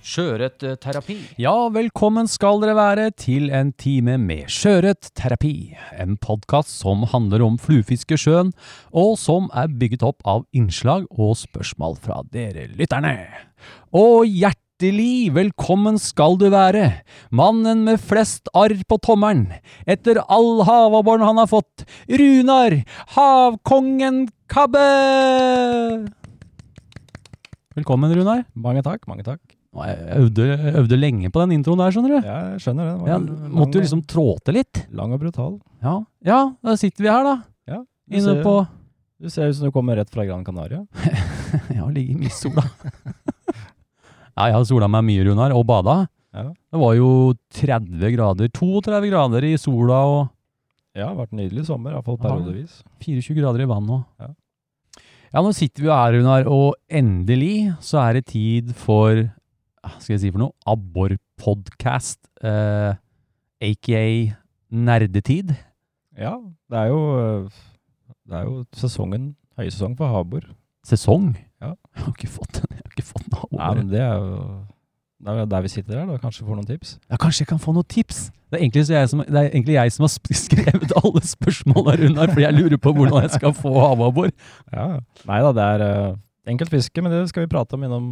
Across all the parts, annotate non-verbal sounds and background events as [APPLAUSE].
Sjøørretterapi. Ja, velkommen skal dere være til en time med sjøørretterapi. En podkast som handler om fluefiske i sjøen, og som er bygget opp av innslag og spørsmål fra dere lytterne. Og hjertelig velkommen skal du være, mannen med flest arr på tommelen, etter all havabboren han har fått, Runar Havkongen Kabbe! Velkommen, Runar. Mange takk, mange takk. Jeg øvde, øvde lenge på den introen der, skjønner du. Ja, jeg skjønner det. det. ja, Jeg måtte jo liksom trå til litt. Lang og brutal. Ja, ja, da sitter vi her, da. Ja, du Inne ser, på Du ser ut som du kommer rett fra Gran Canaria. [LAUGHS] Ja, ligger i sola. [LAUGHS] ja, jeg har sola meg mye, Runar, og bada. Ja. Det var jo 30 grader, 32 grader i sola og Ja, det har vært en nydelig sommer, iallfall periodevis. 24 grader i vann nå. Ja. Ja, nå sitter vi her, Runar, og endelig så er det tid for skal jeg si for noe? Abbor-podkast, eh, aka nerdetid. Ja, det er jo Det er jo sesongen, høysesong for havbor. Sesong. Ja. Jeg har ikke fått, jeg har ikke fått noe Nei, men det er jo Det er der vi sitter her, da. Kanskje får noen tips. Ja, kanskje jeg kan få noen tips? Det er egentlig, så jeg, som, det er egentlig jeg som har [LAUGHS] skrevet alle spørsmåla, Runar, fordi jeg lurer på hvordan jeg skal få havabbor. Ja. Nei da, det er uh, enkelt fiske, men det skal vi prate om innom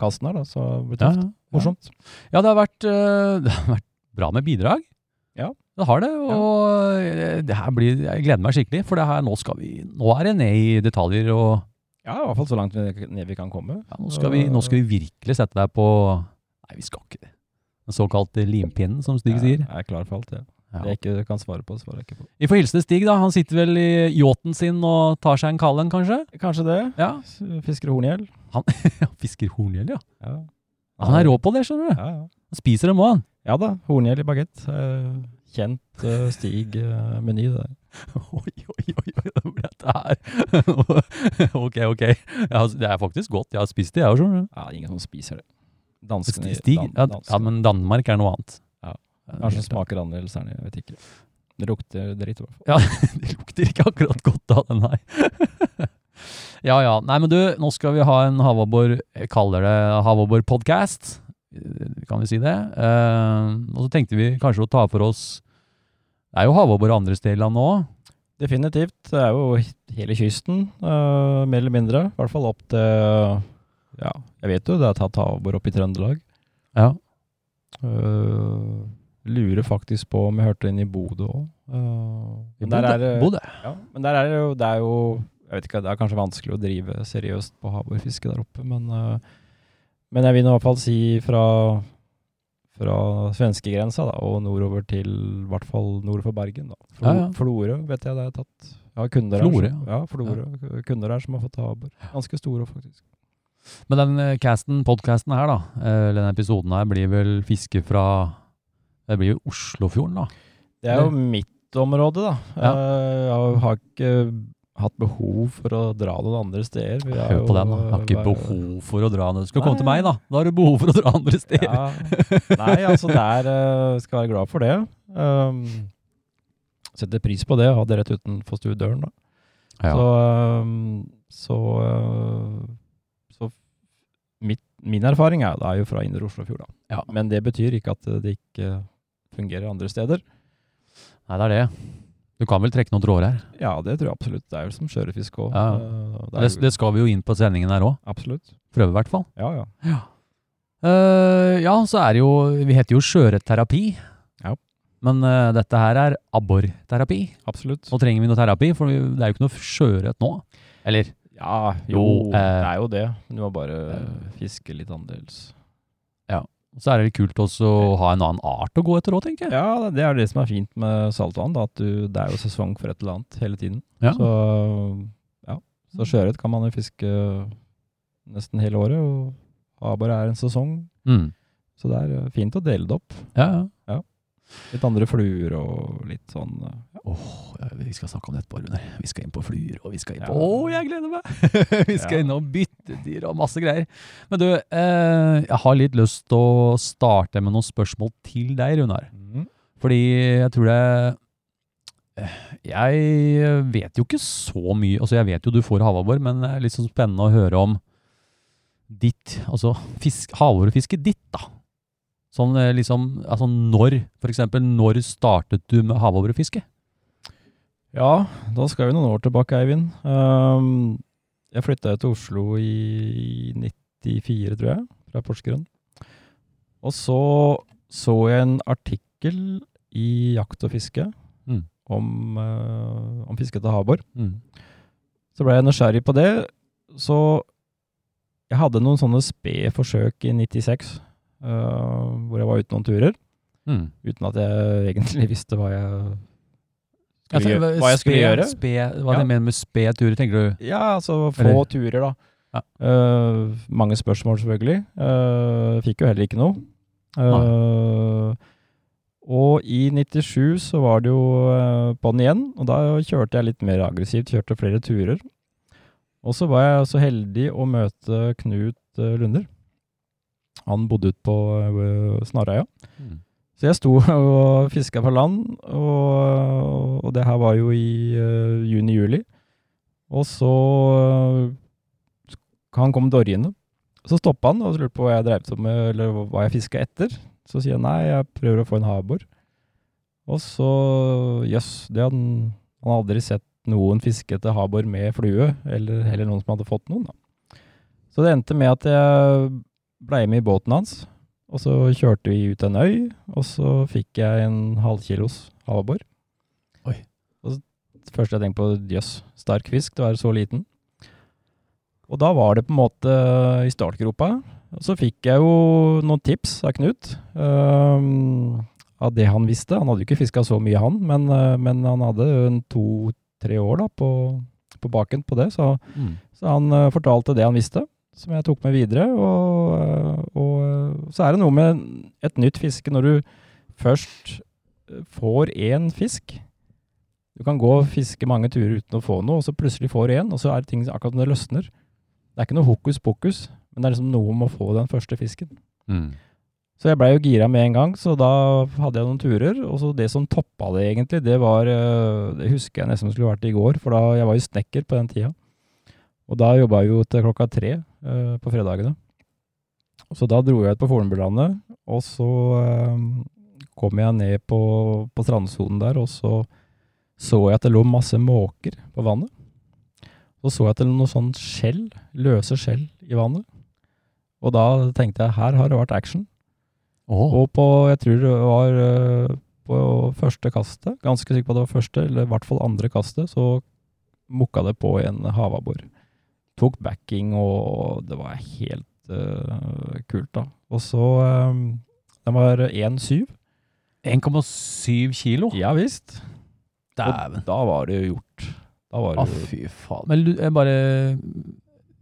kasten her, da. Så blir det tøft. ja. Morsomt. Ja, det har vært, øh, [LAUGHS] det har vært bra med bidrag. Ja. Det har det, og øh, det her blir, jeg gleder meg skikkelig, for det her, nå, vi, nå er det ned i detaljer, og Ja, i hvert fall så langt ned vi kan komme. ja, nå, skal vi, nå skal vi virkelig sette deg på Nei, vi skal ikke det. Den såkalte limpinnen, som Stig sier. Jeg er klar for alt, det. Ja. Det jeg ikke kan svare på, svarer jeg ikke på. Vi får hilse til Stig, da. Han sitter vel i yachten sin og tar seg en kald en, kanskje? Kanskje det. Ja. Fisker horngjell. Han [LAUGHS] fisker horngjell, ja. Ja. Han er rå på det, skjønner du. Ja, ja. Han spiser dem òg, han. ja da, horngjell i bagett. Eh, Kjent uh, Stig-meny, det der. [LAUGHS] Oi, oi, oi, oi, hva blir dette her? [LAUGHS] ok, ok. Altså, det er faktisk godt. Jeg har spist det, jeg òg, skjønner du. Ja, ingen som spiser det. Danskene Stig? dan- danskene. ja, men Danmark er noe annet. Ja, Kanskje den smaker annerledes her jeg vet ikke. Det lukter dritt i hvert fall. Ja, [LAUGHS] det lukter ikke akkurat godt av den her. [LAUGHS] ja, ja. Nei, men du, nå skal vi ha en havabbor, jeg kaller det havabbor-podcast. Kan vi si det? Uh, og så tenkte vi kanskje å ta for oss Det er jo havabbor andre steder i landet òg. Definitivt. Det er jo hele kysten, uh, mer eller mindre. I hvert fall opp til Ja, jeg vet jo det er tatt havabbor opp i Trøndelag. Ja. Eh, lurer faktisk på om jeg hørte inn i Bodø òg. I men der er Bodø. Ja, men der er det jo, det er jo Jeg vet ikke, det er kanskje vanskelig å drive seriøst på havbordfiske der oppe, men, eh, men jeg vil i hvert fall si fra, fra svenskegrensa og nordover til i hvert fall nord for Bergen. da. Flo, Ja, ja. Florø vet jeg det er tatt. Har kunder Flore, her. ja. som- Ja, Florø. Kunder her som har fått havbord. Ganske store, faktisk. Men den eh, casten, podcasten her, da, eh, eller denne episoden her, blir vel fiske fra Det blir jo Oslofjorden, da. Det er jo mitt område, da. Ja. Eh, Jeg har ikke hatt behov for å dra noen andre steder. Vi er Hør på den, da. Jeg har ikke eh, behov for å dra Du skal komme til meg, da. Da har du behov for å dra andre steder. Ja. Nei, altså der skal jeg være glad for det. Um, setter pris på det, ha det rett utenfor stuedøren. Da. Ja. Så, um, så, uh, så mitt, min erfaring er, det er jo fra Indre Oslofjord. Da. Ja. Men det betyr ikke at det ikke fungerer andre steder. Nei, det er det. Du kan vel trekke noen tråder her. Ja, det tror jeg absolutt. Det er jo som sjøørretfiske òg. Ja. det er Det, det skal vi jo inn på sendingen her òg. Absolutt. Prøve, i hvert fall. Ja, ja. Eh, ja, så er det jo Vi heter jo sjøørretterapi. Ja. Men uh, dette her er abborterapi. Absolutt. Nå trenger vi noe terapi, for vi, det er jo ikke noe sjøørret nå. Eller? Ja, jo, Jo, uh, det er jo det. Du må bare fiske litt annerledes. Så er det litt kult også å ha en annen art å gå etter òg, tenker jeg. Ja, det- er det som er fint med saltvann. Da, at du, det er jo sesong for et eller annet hele tiden. Ja. Så ja, så sjøørret kan man jo fiske nesten hele året. Og havbor er en sesong. Mm. Så det er eh, fint å dele det opp. Ja, ja. Ja. Litt andre fluer og litt sånn. Åh, ja, vi skal snakke om det etterpå, Runar. Vi skal inn på fluer, og vi skal inn på Ja. oh, jeg gleder meg! [LAUGHS] vi skal Ja. innom byttedyr og masse greier. Men du, eh, jeg har litt lyst til å starte med noen spørsmål til deg, Runar. Mm. Fordi jeg tror det eh, Jeg vet jo ikke så mye Altså, jeg vet jo du får havabbor, men det er litt sånn spennende å høre om ditt Altså fisk, havabborfisket ditt, da. Sånn eh, liksom Altså når, for eksempel, når startet du med havabborfiske? Ja, da skal vi noen år tilbake, Eivind. Um, jeg flytta til Oslo i 94, tror jeg, fra Porsgrunn. Og så så jeg en artikkel i Jakt og fiske Mm. om, uh, om fiske til havbor. Mm. Så ble jeg nysgjerrig på det. Så jeg hadde noen sånne spede forsøk i 96, uh, hvor jeg var ute noen turer, Mm. uten at jeg egentlig [LAUGHS] visste hva jeg skulle, jeg gjøre, hva jeg skulle spe- gjøre. Spe, hva Ja. du mener med spe turer, tenker du? Ja, altså få Eller- turer, da. Ja. Uh, mange spørsmål, selvfølgelig. Uh, fikk jo heller ikke noe. Uh, og i 97 så var det jo uh, på'n igjen, og da kjørte jeg litt mer aggressivt, kjørte flere turer. Og så var jeg så heldig å møte Knut eh, Lunder. Han bodde ute på uh, Snarøya. Mm. Så jeg sto [LAUGHS] og fiska på land, og, og det her var jo i uh, juni-juli. Og så uh, han kom dorgende. Så stoppa han og lurte på hva jeg drev med, eller hva jeg fiska etter. Så sier han nei, jeg prøver å få en havbor. Og så jøss, det hadde han Han hadde aldri sett noen fiske etter havbor med flue, eller heller noen som hadde fått noen. da. Så det endte med at jeg blei med i båten hans. Og så kjørte vi ut en øy, og så fikk jeg en halvkilos havabbor. Oi. Og det første jeg tenkte på, jøss, sterk fisk, det var så liten. Og da var det på en måte i startgropa. Og så fikk jeg jo noen tips av Knut. Um, av det han visste. Han hadde jo ikke fiska så mye, han, men, eh, men han hadde to-tre år da på, på baken på det. Så, Mm. så han eh, fortalte det han visste, som jeg tok med videre. Og, og eh, så er det noe med et nytt fiske når du først eh, får én fisk. Du kan gå og fiske mange turer uten å få noe, og så plutselig får du én, og så er det ting akkurat som det løsner. Det er ikke noe hokus pokus, men det er liksom noe om å få den første fisken. Mm. Så jeg blei jo gira med en gang, så da hadde jeg noen turer. Og så det som toppa det, egentlig, det var eh, Det husker jeg nesten skulle vært i går, for da jeg var jo snekker på den tida. Og da jobba jeg jo til klokka tre eh, på fredagene. Så da dro jeg ut på Fornebulandet, og så eh, kom jeg ned på, på strandsonen der, og så så jeg at det lå masse måker på vannet. Så så jeg at det lå noe sånn skjell, løse skjell i vannet. Og da tenkte jeg her har det vært action. Oh. Og på, jeg tror det var øh, på første kastet, ganske sikker på at det var første, eller i hvert fall andre kastet, så mukka det på en havabbor. Tok backing, og det var helt uh, kult, da. Og så um, Den var 1,7. 1,7 kilo? Ja visst. Dæven. Da var det jo gjort. Da var Å, det fy faen. Men jeg bare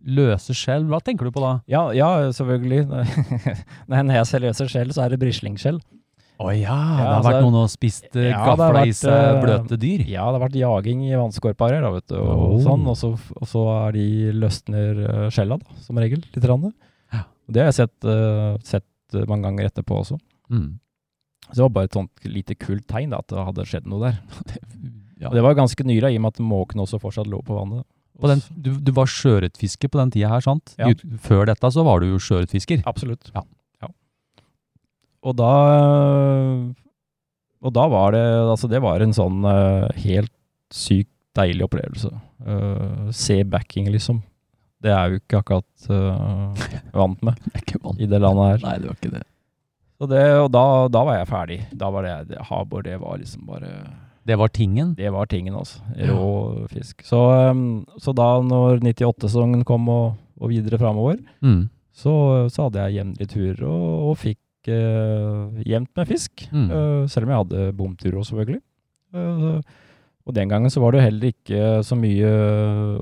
løse skjell, hva tenker du på da? ja, ja, selvfølgelig. [LAUGHS] Nei, når jeg ser løse skjell, så er det brislingskjell. Å ja, Ja, det har altså- vært noen og spist uh, Ja, i seg eh, bløte dyr? Ja, det har vært jaging i vannskorpa her, da, vet du, og Oh. sånn, og så, og så er de løsner skjella, da, som regel, litt. Rann. Ja. Det har jeg sett, uh, sett eh, mange ganger etterpå også. Mm. Så det var bare et sånt lite kult tegn, da, at det hadde skjedd noe der. [LAUGHS] Ja. Og det var ganske nyra, i og med at måkene også fortsatt lå på vannet. På den, du, du var sjøørretfisker på den tida her, sant? Ja. Ut, før dette så var du jo sjøørretfisker. Absolutt. Ja. Og da Og da var det Altså, det var en sånn eh, helt sykt deilig opplevelse. Eh, se backing, liksom. Det er jo ikke akkurat uh, vant med [LAUGHS] Jeg er ikke vant. i det landet her. Nei, det var ikke det. Så det, og da, da var jeg ferdig. Da var det, det Habor, det var liksom bare Det var tingen? Det var tingen, altså. Rå fisk. Så, um, så da når 98-sesongen kom og, og videre framover, Mm. så, så hadde jeg jevnlige turer og, og fikk uh, jevnt med fisk. Mm. Eh, selv om jeg hadde bomturer også, selvfølgelig. Eh, og den gangen så var det heller ikke så mye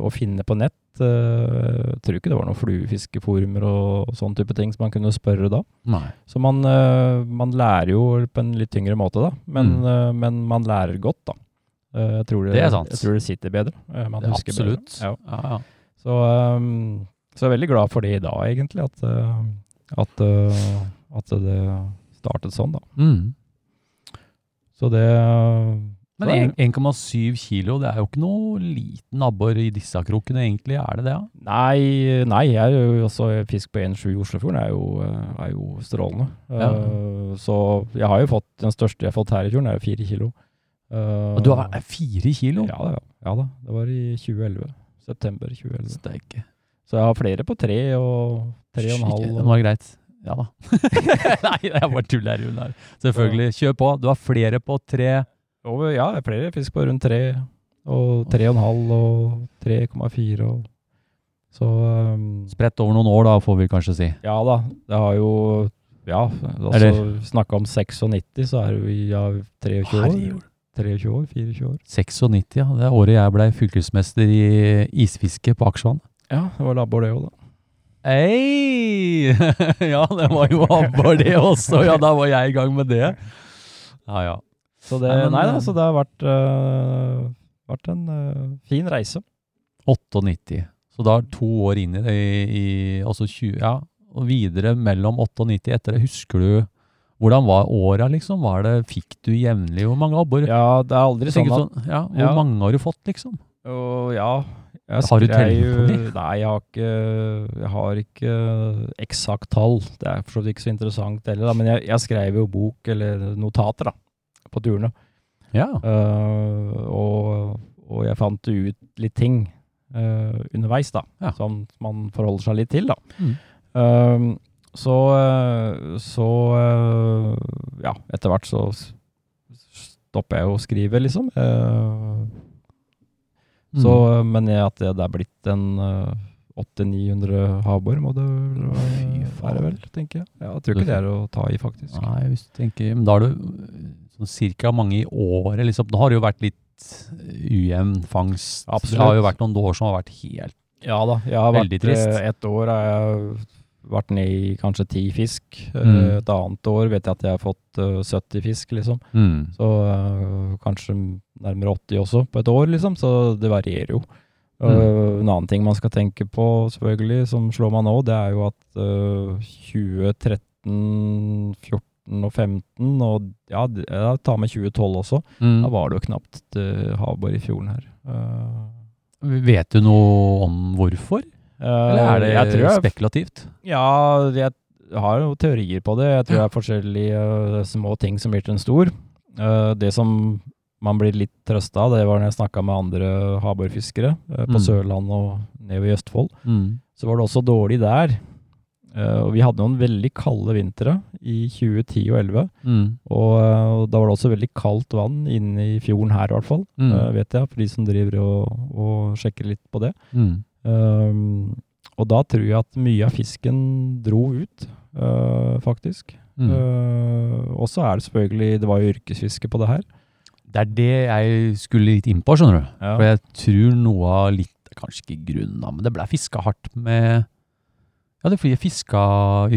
å finne på nett. Uh, tror ikke det var noen fluefiskeformer og, sånn type ting som man kunne spørre da. Nei. Så man, man lærer jo på en litt tyngre måte, da. Men, Mm. men man lærer godt, da. Jeg, tror det, Det er sant. jeg tror det sitter bedre. Man Det er husker absolutt. Bedre. Ja. Ja, ja. Så, um, så jeg er veldig glad for det i dag, egentlig. At, at, uh, at det startet sånn, da. Mm. Så det Men så er- en- 1,7 kilo, det er jo ikke noe liten abbor i disse krokene, egentlig. Er det det? Ja? Nei, nei, jeg er jo også fisk på 1,7 i Oslofjorden er jo, eh, er jo strålende. Ja. Uh, så jeg har jo fått, den største jeg har fått her i fjorden er jo 4 kilo. Uh, Og du har er fire kilo? Ja, da, ja da, det var i 2011. September 2011. Steike. Så jeg har flere på tre og tre og en halv. Det var greit. Ja da. [LAUGHS] Nei, jeg bare tuller, Runar. Selvfølgelig. Kjør på. Du har flere på tre. Over, ja, det er flere fisk på rundt tre. Og tre og en halv og 3,4 og Så um, Spredt over noen år, da, får vi kanskje si. Ja da, det har jo Ja, altså snakka om 96, så er det jo i ja, 23 år. Herregud. 23 år, 24 år. 96, ja. Det er året jeg ble fylkesmester i isfiske på Aksjvann. Ja, det var labbor det òg, da. Hei! [LAUGHS] ja, det var jo abbor det også. Ja, da var jeg i gang med det. Ja, ja. Så det, Nei, men, nei da, eh, så det har vært, uh, vært en uh, fin reise. 98. Så da to år inn i det, i, i altså 20, ja, og videre mellom 98 etter det. Husker du hvordan var åra, liksom? Var det, fikk du jevnlig? Hvor mange abbor? Ja, det er aldri sånn at sånn, ja, hvor ja. mange har du fått, liksom? Og ja jeg Har du det? Nei, jeg har ikke, jeg har ikke eksakt tall. Det er for så vidt ikke så interessant heller, da. men jeg, jeg skrev jo bok eller notater da, på turene. Ja. Uh, og, og jeg fant ut litt ting uh, underveis, da, Ja. som man forholder seg litt til. da. Mm. Eh, så eh, så eh, ja, etter hvert så stopper jeg å skrive, liksom. Eh, Mm. Så, eh, men jeg- at det, det er blitt en uh, 800-900 havbor, må det være, vel, tenker jeg. Ja, jeg tror ikke det er å ta i, faktisk. Nei, hvis du tenker Men da har du sånn cirka mange i året, liksom. Da har det jo vært litt ujevn fangst. Absolutt. Det har jo vært noen år som har vært helt Ja da, jeg har Veldig vært trist. eh, Et år har jeg vært ned i kanskje ti fisk. Eh, Mm. Et annet år vet jeg at jeg har fått uh, 70 fisk, liksom. mm. Så uh, kanskje nærmere 80 også på et år, liksom. Så det varierer jo. Mm. Uh, en annen ting man skal tenke på, selvfølgelig, som slår meg nå, det er jo at eh, 2013, 14 og 15, og ja, jeg tar med 2012 også, Mm. da var det jo knapt havbor i fjorden her. Eh, Vet du noe om hvorfor? Eller er det Eh, jeg jeg, spekulativt? Ja, jeg har jo teorier på det. Jeg tror det er forskjellige uh, små ting som blir til en stor. Uh, det som man blir litt trøsta av, det var når jeg snakka med andre havbordfiskere uh, på Mm. Sørlandet og nedover i Østfold. Mm. Så var det også dårlig der. Og vi hadde noen veldig kalde vintre i 2010 og 2011. Mm. Og, og da var det også veldig kaldt vann inne i fjorden her, i hvert fall. Mm. vet jeg, for de som driver og, og sjekker litt på det. Mm. Um, og da tror jeg at mye av fisken dro ut, uh, faktisk. Mm. Uh, og så er det selvfølgelig Det var jo yrkesfiske på det her. Det er det jeg skulle litt inn på, skjønner du. Ja. For jeg tror noe av litt Kanskje ikke grunnen, men det ble fiska hardt med Ja, det er fordi jeg fiska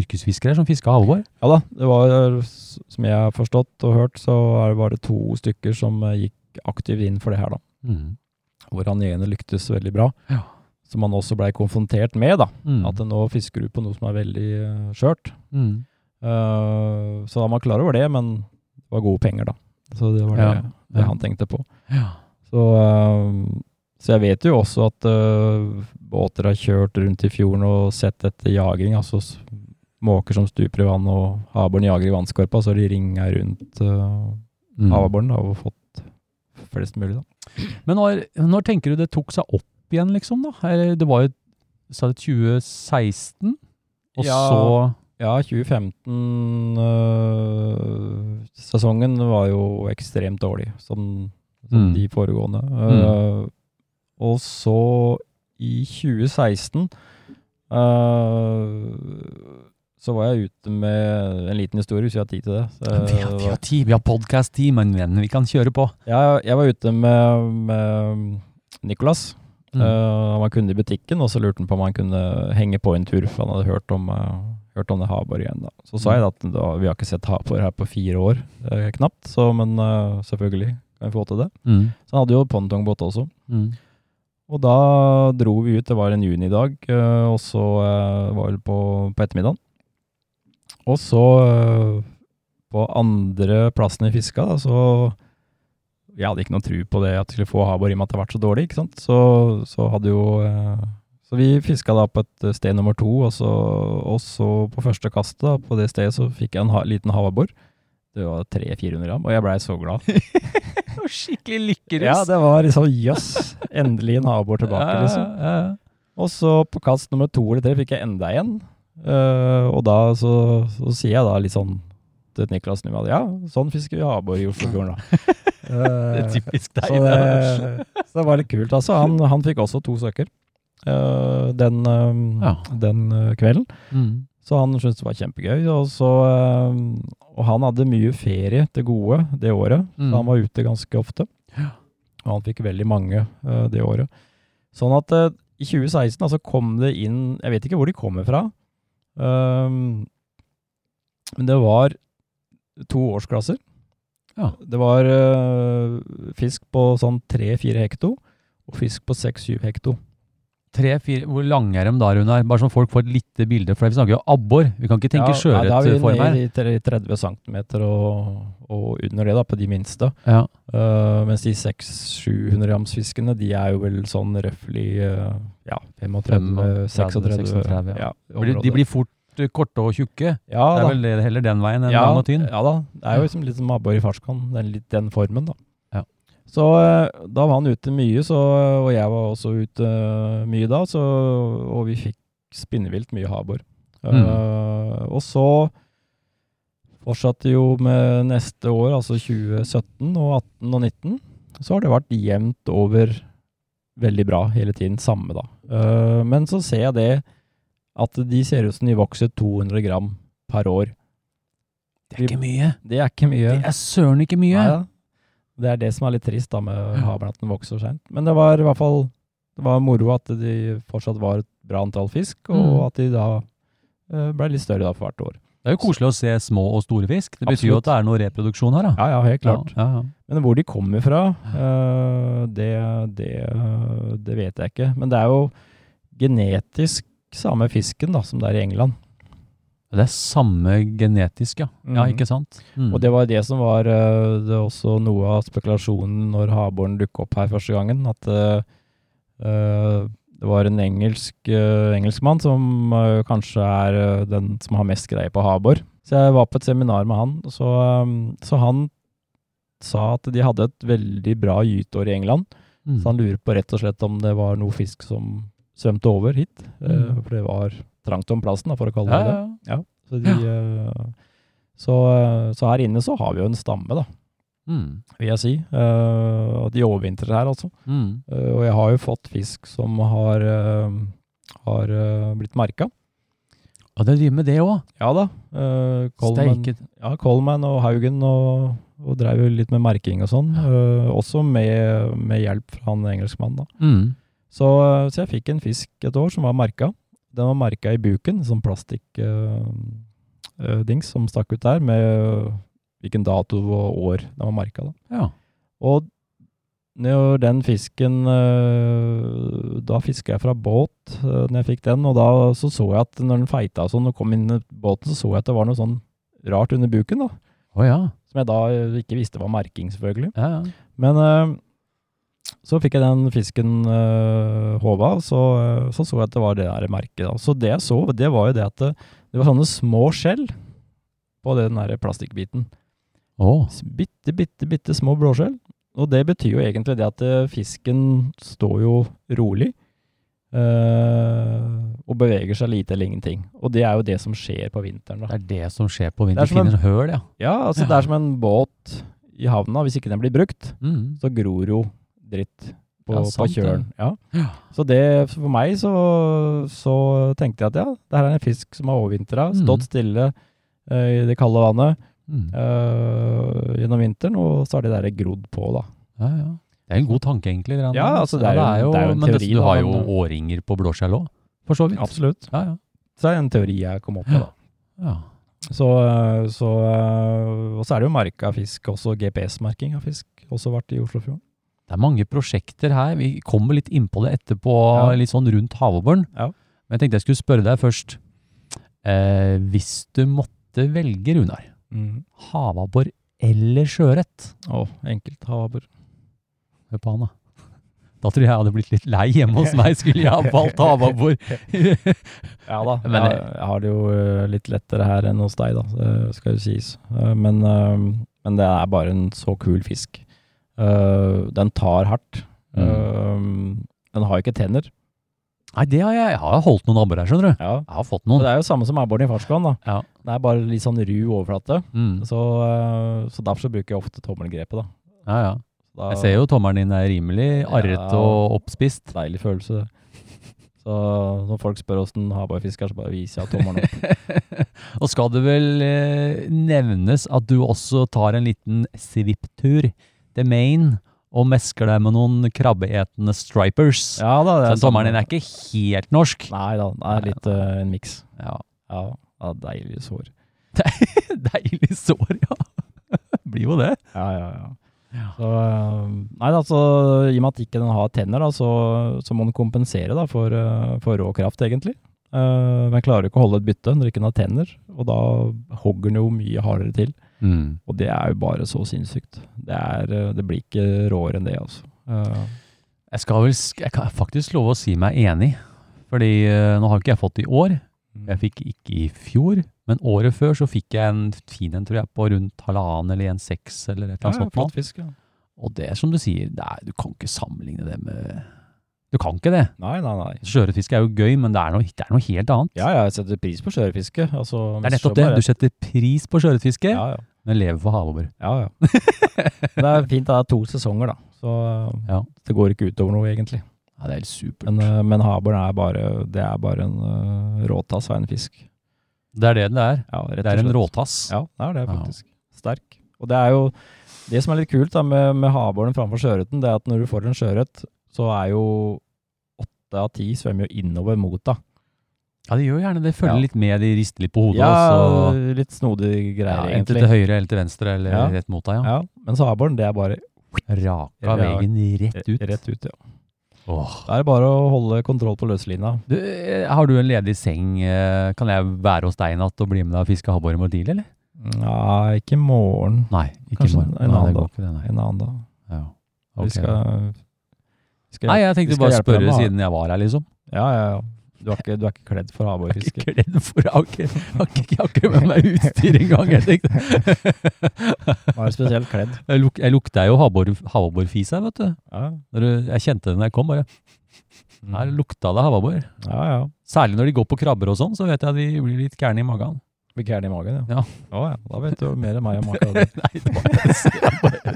yrkesfiskere som fiska halvår. Ja da, det var, som jeg har forstått og hørt, så er- var det to stykker som uh, gikk aktivt inn for det her, da. Mm. Hvor han ene lyktes veldig bra. Ja. Som han også blei konfrontert med, da. Mm. At nå fisker du på noe som er veldig uh, skjørt. Mm. Uh, så han var klar over det, men det var gode penger, da. Så det var det, Ja, det han tenkte på. Ja. Så, uh, så jeg vet jo også at båter har kjørt rundt i fjorden og sett etter jaging, altså måker som stuper i vann og havbåren jager i vannskorpa, så de ringa rundt uh, Mm. havbåren og fått flest mulig, da. Men når, når tenker du det tok seg opp igjen, liksom? da? Eller Det var jo sa du 2016, og Ja. så Ja, 2015-sesongen var jo ekstremt dårlig, som, som Mm. de foregående. Eh, og så i 2016 uh, så var jeg ute med en liten historie, hvis vi har tid til det. Så, vi, har, vi har tid, vi har podkast-tid, men vi kan kjøre på. jeg, jeg var ute med, med Nicolas Mm. Eh, han var kunde i butikken, og så lurte han på om han kunne henge på en tur, for han hadde hørt om, uh, hørt om det havbor igjen. da. Så sa jeg da at da, vi har ikke sett havbor her på fire år, uh, knapt, så, men selvfølgelig kan vi få til det. Mm. Så han hadde jo pongtongbåt også. Mm. Og da dro vi ut, det var en junidag, uh, og så var det på, på ettermiddagen. Og så, på andre plassen vi fiska, da, så Jeg hadde ikke noe tro på det at vi skulle få havbor i og med at det har vært så dårlig, ikke sant. Så, så hadde jo eh, Så vi fiska da på et sted nummer to, og så, og så på første kastet, da, på det stedet, så fikk jeg en ha, liten havabbor. Det var 300-400 gram, og jeg blei så glad. [LAUGHS] Skikkelig lykkerus. Ja, det var liksom jøss. Endelig en havabbor tilbake, liksom. Ja, ja, ja. Og så på kast nummer to eller tre fikk jeg enda en. Uh, og da så, så sier jeg da litt sånn til Niklas Nyvald Ja, sånn fisker vi abbor i Oslofjorden, da. [LAUGHS] [LAUGHS] Det er Eh, typisk deg. så, det, så det var litt kult. Altså, han, han fikk også to søker uh, den, eh, Ja. den uh, kvelden. Mm. Så han syntes det var kjempegøy. Og, så, uh, og han hadde mye ferie til gode det året, Mm. så han var ute ganske ofte. Og han fikk veldig mange eh, det året. Sånn at eh, i 2016 altså kom det inn Jeg vet ikke hvor de kommer fra. ehm, men det var to årsklasser. Ja. Det var eh, fisk på sånn 3-4 hekto, og fisk på 6-7 hekto. Tre, fire, hvor lange er de da, Runar? Bare så folk får et lite bilde, for vi snakker jo abbor. Vi kan ikke tenke Ja, nei, Da er vi nede i 30 cm og, og under det, da, på de minste. Ja. Uh, mens de 600-700 grams fiskene, de er jo vel sånn røftlig uh, ja, 35, 36, 36, ja. De blir- fort korte og tjukke. ja, Det da. er vel heller den veien enn ja, lang og tynn. Ja da. Det er jo liksom litt som abbor i fartskan. Den, den formen, da. Ja. Så eh, da var han ute mye, så, og jeg var også ute eh, mye da, så, og vi fikk spinnevilt mye Abbor. Mm. Uh, og så fortsatte jo med neste år, altså 2017 og 18 og 19, så har det vært jevnt over veldig bra hele tiden, samme da. Uh, men så ser jeg det at de ser ut som de vokser 200 gram per år. Det er ikke mye. Det er ikke mye. Det er søren ikke mye. Nei ja. Det er det som er litt trist da med havren, at den vokser så seint. Men det var i hvert fall det var moro at de fortsatt var et bra antall fisk, og Mm. at de da eh, ble litt større da for hvert år. Det er jo koselig å se små og store fisk. Det betyr jo at det er noe reproduksjon her, da. Ja, ja, helt klart. Ja, ja, ja. Men hvor de kommer fra, eh, det, det, det vet jeg ikke. Men det er jo genetisk samme fisken da, som det er i England. Det er samme genetisk, ja. Ja, Mhm. ikke sant? Mm. Og det var det som var eh, det er også noe av spekulasjonen når havboren dukket opp her første gangen. At eh, eh, det var en engelsk uh, engelskmann som kanskje er den som har mest greie på havbor. Så jeg var på et seminar med han, så, så han sa at de hadde et veldig bra gyteår i England. Mm. Så han lurer på rett og slett om det var noe fisk som svømte over hit. eh, Mm. for det var trangt om plassen, for å kalle ja, det ja, ja, ja. Så, de, eh, så, eh, så her inne så har vi jo en stamme, da, Mm. vil jeg si. De overvintrer her, altså. Mm. Og jeg har jo fått fisk som har, har blitt merka. Og det driver med det òg. Ja da. Uh, Coleman, ja, Coleman og Haugen og, og drev jo litt med merking og sånn. Uh, også med, med hjelp fra han engelskmannen, da. Mm. Så, eh, så jeg fikk en fisk et år som var merka. Den var merka i buken, sånn plastikkdings som stakk ut der, med hvilken dato og år den var merka. Ja. Og når den fisken eh, Da fiska jeg fra båt når jeg fikk den, og da så, så jeg at når den feita sånn og kom inn i båten, så så jeg at det var noe sånn rart under buken, da. Å ja. Som jeg da eh, ikke visste var merking, selvfølgelig. ja, ja. Men eh, så fikk jeg den fisken uh, håva, og så, eh, så så jeg at det var det der merket. Da. Så det jeg så, det var jo det at det, det var sånne små skjell på den der plastikkbiten. Oh. Bitte, bitte, bitte små blåskjell. Og det betyr jo egentlig det at eh, fisken står jo rolig. Uh, og beveger seg lite eller ingenting. Og det er jo det som skjer på vinteren. da. Det er det som skjer på vinteren. er som en- Finner høl, ja. Ja, altså det er som en båt i havna. Hvis ikke den blir brukt, Mm. så gror jo dritt på, Ja, sant på kjølen. Ja. Ja. Så det, for meg så, så tenkte jeg at ja, det her er en fisk som har overvintra, Mm. stått stille uh, i det kalde vannet Mm. eh, gjennom vinteren, og så har det der grodd på, da. Ja, ja. Det er en god tanke, egentlig. Rand. Ja, altså, det er Ja, jo- det er jo en men teori, du har jo da, årringer på blåskjell òg, for så vidt. Absolutt. Ja, ja. Så det er en teori jeg kom opp med, da. ja. Så, øh, så Og så er det jo merka fisk, også GPS-merking av fisk, også vært i Oslofjorden. Det er mange prosjekter her. Vi kommer litt innpå det etterpå, Ja. litt sånn rundt havobøren. Ja. Men jeg tenkte jeg skulle spørre deg først. Eh, hvis du måtte velge, Runar, Mm. havabbor eller sjøørret? Å, enkelt havabbor. Hør på han, da. Da tror jeg jeg hadde blitt litt lei hjemme hos meg, skulle jeg ha [LAUGHS] valgt havabbor. [LAUGHS] Ja da, Men, jeg, jeg har det jo øh, litt lettere her enn hos deg, da, det skal jo sies. Øh, Men, øh, men det er bare en så kul fisk. Øh, Den tar hardt. Øh, Den har ikke tenner. Nei, det har jeg, jeg har holdt noen abbor her, skjønner du. Ja. Jeg har fått noen. det er jo samme som abboren i da. Ja. Det er bare litt sånn ru overflate. Mm. Så, øh, så derfor så bruker jeg ofte tommelgrepet. da. Ja, ja. da Jeg ser jo tommelen din er rimelig arret Ja. og oppspist. Deilig følelse. Så når folk spør åssen havbærfisk er, så bare viser jeg tommelen opp. [LAUGHS] Og skal det vel eh, nevnes at du også tar en liten svipptur til Maine og mesker deg med noen krabbeetende stripers. Ja da, det Så er din er ikke helt norsk. Nei da, det er litt uh, en miks. Ja. Ja, ja, deilig sår. [LAUGHS] Deilig sår, ja. [LAUGHS] Blir jo det. Ja, ja, ja. Så, øh, nei altså, i og med at ikke den har tenner, da, så, så må den kompensere da, for, øh, for rå kraft, egentlig. Uh, men klarer ikke å holde et bytte når ikke den har tenner, og da hogger den jo mye hardere til. Mm. Og det er jo bare så sinnssykt. Det, er, øh, det blir ikke råere enn det, altså. Uh, Jeg skal vel jeg kan faktisk love å si meg enig. Fordi uh, nå har ikke jeg fått det i år. Jeg fikk ikke i fjor, men året før så fikk jeg en fin en, tror jeg, på rundt halvannen eller en seks eller et eller annet ja, sånt. fisk, ja. Og det er som du sier, er, du kan ikke sammenligne det med Du kan ikke det. Nei, nei, nei. Sjøørretfiske er jo gøy, men det er noe, det er noe helt annet. Ja, ja, jeg setter pris på sjøørretfiske. Altså, det er nettopp det. Du setter pris på sjøørretfiske, Ja, ja. Men lever for havabbor. Ja, ja. det er fint det er to sesonger, da. Så Ja. det går ikke utover noe, egentlig. Ja, det er helt supert. Men, øh, men havbjørn er bare, det er bare en uh, råtass av en fisk. det er det det er. Ja, Det er en råtass. Ja, det er det Ja. faktisk. Sterk. Og det er jo det som er litt kult da, med, med havbjørnen framfor sjøørreten, det er at når du får en sjøørret, så er jo åtte av ti svømmer jo innover mot deg. Ja, de gjør gjerne det. Følger Ja. litt med, de rister litt på hodet. Ja, og så, litt snodig ja, greier, enten egentlig. til høyre eller til venstre, eller Ja. rett mot deg. Ja. Ja, mens havbjørn, det er bare Raka Ja. veien rett ut. rett ut, ja. Åh. Da er det bare å holde kontroll på løslina. Du, eh, har du en ledig seng? eh, Kan jeg være hos deg i natt og bli med deg og fiske abbor i Mordil, eller? Nei, ikke i morgen. Nei, ikke Kanskje morgen. en Nei, annen det går ikke det, nei. En annen dag. Ja. Vi Ok. skal, vi skal Nei, jeg vi tenkte skal bare hjelpe spørre da. siden jeg var her, liksom. Ja, ja, ja. Du er ikke, du er ikke kledd for havbjørnfiske. Ikke kledd for Jeg har ikke, jeg har ikke, jeg har ikke med meg utstyr engang, jeg tenkte. [LAUGHS] Var spesielt kledd. Jeg, luk, jeg lukta jo havbor- her, vet du. Ja. Jeg kjente det når jeg kom, bare. Mm. Her lukta det havabbor. ja. ja. Særlig når de går på krabber og sånn, så vet jeg at de blir litt gærne i magen. Blir gæren i magen, ja. Ja. Å, ja. Da vet du mer enn meg om akkurat det. Nei, det var jeg bare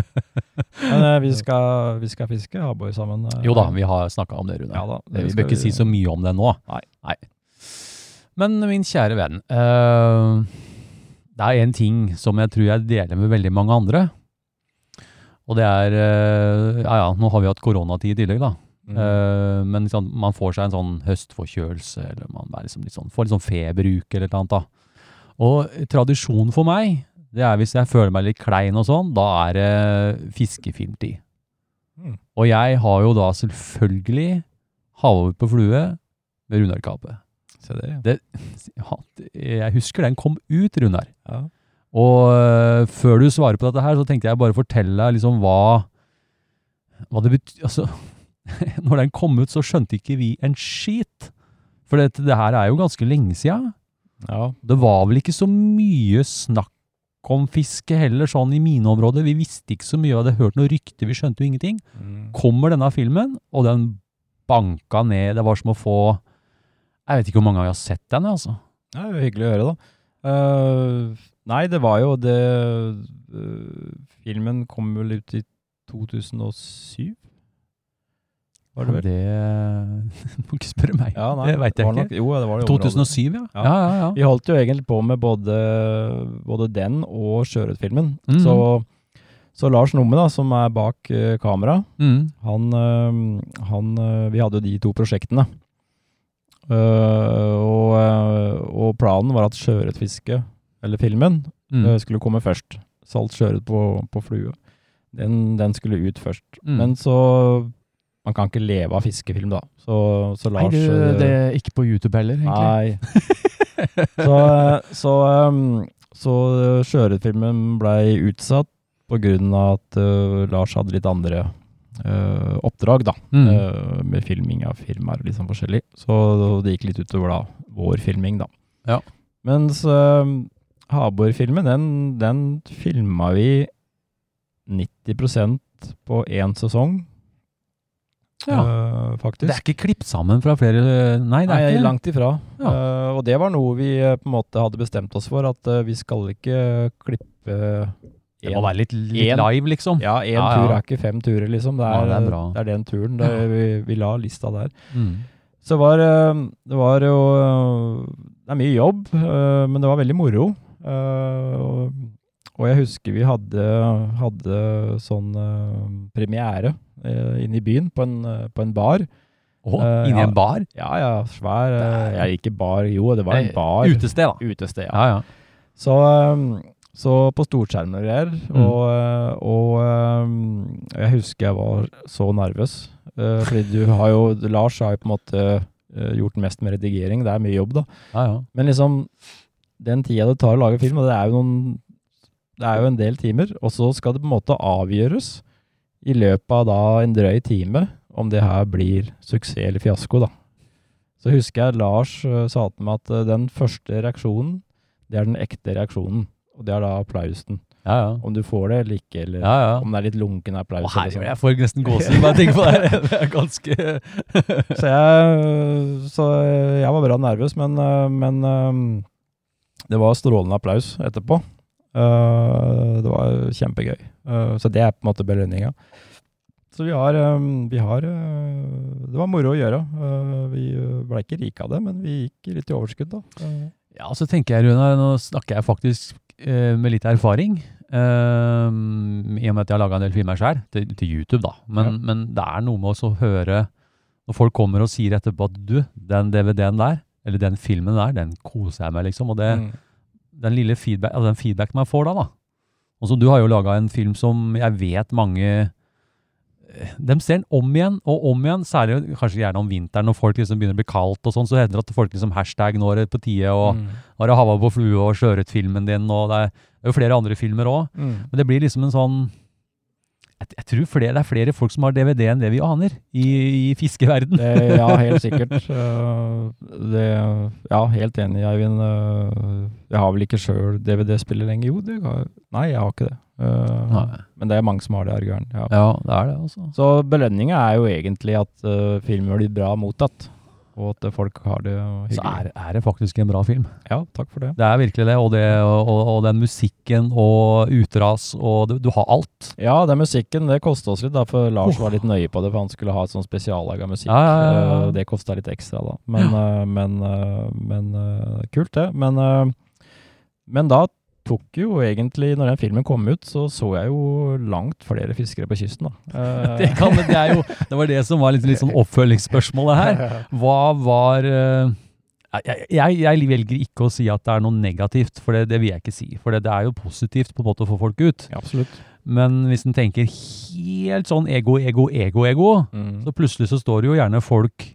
[LAUGHS] Men eh, vi, skal, vi skal fiske havboi sammen. eh. Jo da, vi har snakka om det, Rune. Ja da, det vi skal bør ikke vi- si så mye om det nå. Nei. Men min kjære venn, eh, det er en ting som jeg tror jeg deler med veldig mange andre. Og det er eh, Ja ja, nå har vi hatt koronatid i tillegg, da. Mm. Eh, men liksom, man får seg en sånn høstforkjølelse, eller man liksom litt sånn, får litt sånn feberuke eller noe annet. da. Og tradisjonen for meg, det er hvis jeg føler meg litt klein og sånn, da er det fiskefilmtid. Mm. Og jeg har jo da selvfølgelig havet på flue med Runar-kape. Se det. Det, [LAUGHS] ja, jeg husker den kom ut, Runar. Ja. Og uh, før du svarer på dette her, så tenkte jeg bare fortelle deg liksom hva, hva det betyr. Altså, [LAUGHS] når den kom ut, så skjønte ikke vi en skit. For det, det her er jo ganske lenge siden. ja. Det var vel ikke så mye snakk om fiske heller, sånn i mine områder. Vi visste ikke så mye, vi hadde hørt noen rykter, vi skjønte jo ingenting. Mm. Kommer denne filmen, og den banka ned, det var som å få Jeg vet ikke hvor mange ganger jeg har sett den, altså. Det det jo hyggelig å høre, da. Uh, nei, det var jo det uh, Filmen kom vel ut i 2007? Var det vel? Det [LAUGHS] må ikke spørre meg. Ja, nei, det veit jeg ikke. Jo, det var det 2007, ja. Ja. Ja, ja. Vi holdt jo egentlig på med både, både den og Sjørøverfilmen. Mm. Så, Så Lars Numme, da, som er bak uh, kamera, Mm. han, uh, han uh, Vi hadde jo de to prosjektene. Og, og planen var at sjøørretfisket, eller filmen, Mm. skulle komme først. Salt sjøørret på, på flue. Den, den skulle ut først. Mm. Men så Man kan ikke leve av fiskefilm, da. Så, så Nei, du, uh, det er ikke på YouTube heller, egentlig. Nei. [LAUGHS] så så, um, så sjøørretfilmen blei utsatt av at uh, Lars hadde litt andre uh, oppdrag, da. Mm. Uh, med filming av firmaer og litt sånn forskjellig. Så det gikk litt utover da vår filming, da. Ja. Mens uh, Habor-filmen, den, den filma vi 90% på én sesong. Ja. uh, faktisk. Det er ikke klippet sammen fra flere Nei, det er Nei, ikke langt ifra. Ja. Uh, og det var noe vi eh, på en måte hadde bestemt oss for, at uh, vi skal ikke klippe Det må være litt, litt en- live, liksom. Ja, én Ja, tur er ikke fem turer, liksom. Det er, det er det er den turen. Det, vi, vi la lista der. Mm. Så var, det var jo Det er mye jobb, men det var veldig moro. Og, og jeg husker vi hadde, hadde sånn premiere inne i byen, på en, eh, på en bar. Å, uh, inni ja. en bar? Ja, ja, svær eh, Der. Ja, ikke bar, jo, det var en Eh, bar. Utested, da. Utested, ja. Ja, ja. Så, så på storskjerm og greier, Mm. og, og jeg husker jeg var så nervøs. Fordi du har jo, Lars har jo på en måte gjort mest med redigering, det er mye jobb da. ja, ja. Men liksom, den tida det tar å lage film, og det er jo noen, det er jo en del timer, og så skal det på en måte avgjøres i løpet av da en drøy time, om det her blir suksess eller fiasko da. Så husker jeg Lars uh, sa til meg at uh, den første reaksjonen, det er den ekte reaksjonen. Og det er da applausen. ja, ja. Om du får det eller ikke, eller ja, ja. om det er litt lunken applaus. Å, herregud, sånn. jeg får nesten gåsehud bare jeg tenker på det. [LAUGHS] Det er ganske [LAUGHS] Så jeg, så jeg var bra nervøs, men, uh, men um, det var strålende applaus etterpå. Uh, det var kjempegøy. Uh, så det er på en måte belønninga. Så vi har, um, vi har uh, Det var moro å gjøre. Vi ble ikke rike av det, men vi gikk litt i overskudd, da. Ja, så tenker jeg, Runar, nå snakker jeg faktisk med litt erfaring. I og med at jeg har laga en del filmer sjøl, til, til YouTube, da. Men, Ja. men det er noe med å høre Når folk kommer og sier etterpå at du, den DVD-en der, eller den filmen der, den koser jeg med, liksom. Og det, mm. Den lille feedback, altså den feedbacken man får da, da. Og så du har jo laga en film som jeg vet mange eh, de ser den om igjen og om igjen, særlig kanskje gjerne om vinteren når folk liksom begynner å bli kaldt og sånn, så hender det at folk liksom hashtag nå er det på tide, og Mm. nå er det Hava på flue og skjøret filmen din, og det er, det er jo flere andre filmer òg. Mm. Men det blir liksom en sånn Jeg, jeg tror flere, det er flere folk som har DVD enn det vi aner i, i fiskeverden. Det, ja, helt [LAUGHS] sikkert. Det, ja, helt enig, Eivind. Uh, jeg har vel ikke sjøl DVD-spiller lenger. Jo, det har, nei, jeg har ikke det. Uh, men det er mange som har det, Argøren. Ja. Ja, det er det, også. Så belønninga er jo egentlig at uh, filmen blir bra mottatt, og at folk har det hyggelig. Så er, er det faktisk en bra film. Ja, takk for det. Det er virkelig det, og, det, og, og, og den musikken og utras, og du, du har alt. Ja, den musikken, det kosta oss litt, da, for Lars var litt nøye på det, for han skulle ha et sånn spesiallaga musikk. Ja, ja, ja, ja. Uh, det kosta litt ekstra, da. Men, uh, [GASPS] men, uh, men kult, det. Men, men da tok jo egentlig, når den filmen kom ut, så så jeg jo langt flere fiskere på kysten, da. Uh, [LAUGHS] Det, kan, det, jo, det var det som var litt, litt sånn oppfølgingsspørsmålet her. Hva var eh, jeg, jeg, jeg velger ikke å si at det er noe negativt, for det, det vil jeg ikke si. For det, det er jo positivt på en måte å få folk ut. Ja, absolutt. Men hvis en tenker helt sånn ego, ego, ego, ego, Mm. så plutselig så står det jo gjerne folk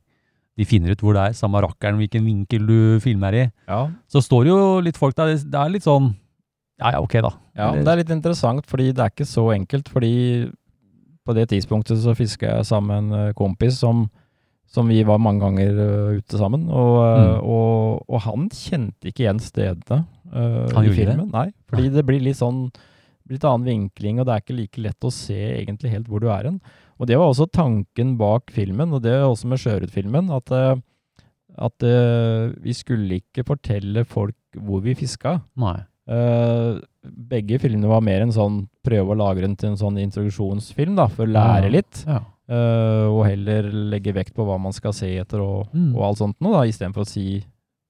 De finner ut hvor det er, samme rakkeren hvilken vinkel du filmer i. Ja, Så står det jo litt folk der, det er litt sånn Ja ja, ok, da. Ja, men det er litt interessant, fordi det er ikke så enkelt. Fordi på det tidspunktet så fiska jeg sammen med en eh, kompis som, som vi var mange ganger eh, ute sammen. Og, eh, Mm. og, og han kjente ikke igjen stedene uh, Han i filmen. Det? Nei, fordi det blir litt sånn litt annen vinkling, og det er ikke like lett å se egentlig helt hvor du er hen. Og det var også tanken bak filmen, og det er også med Sjøørret-filmen, at, at uh, vi skulle ikke fortelle folk hvor vi fiska. Nei. Eh, begge filmene var mer en sånn prøve å lage den til en sånn introduksjonsfilm, da, for å lære litt. Ja. Uh, og heller legge vekt på hva man skal se etter og, Mm. og alt sånt noe, da, istedenfor å si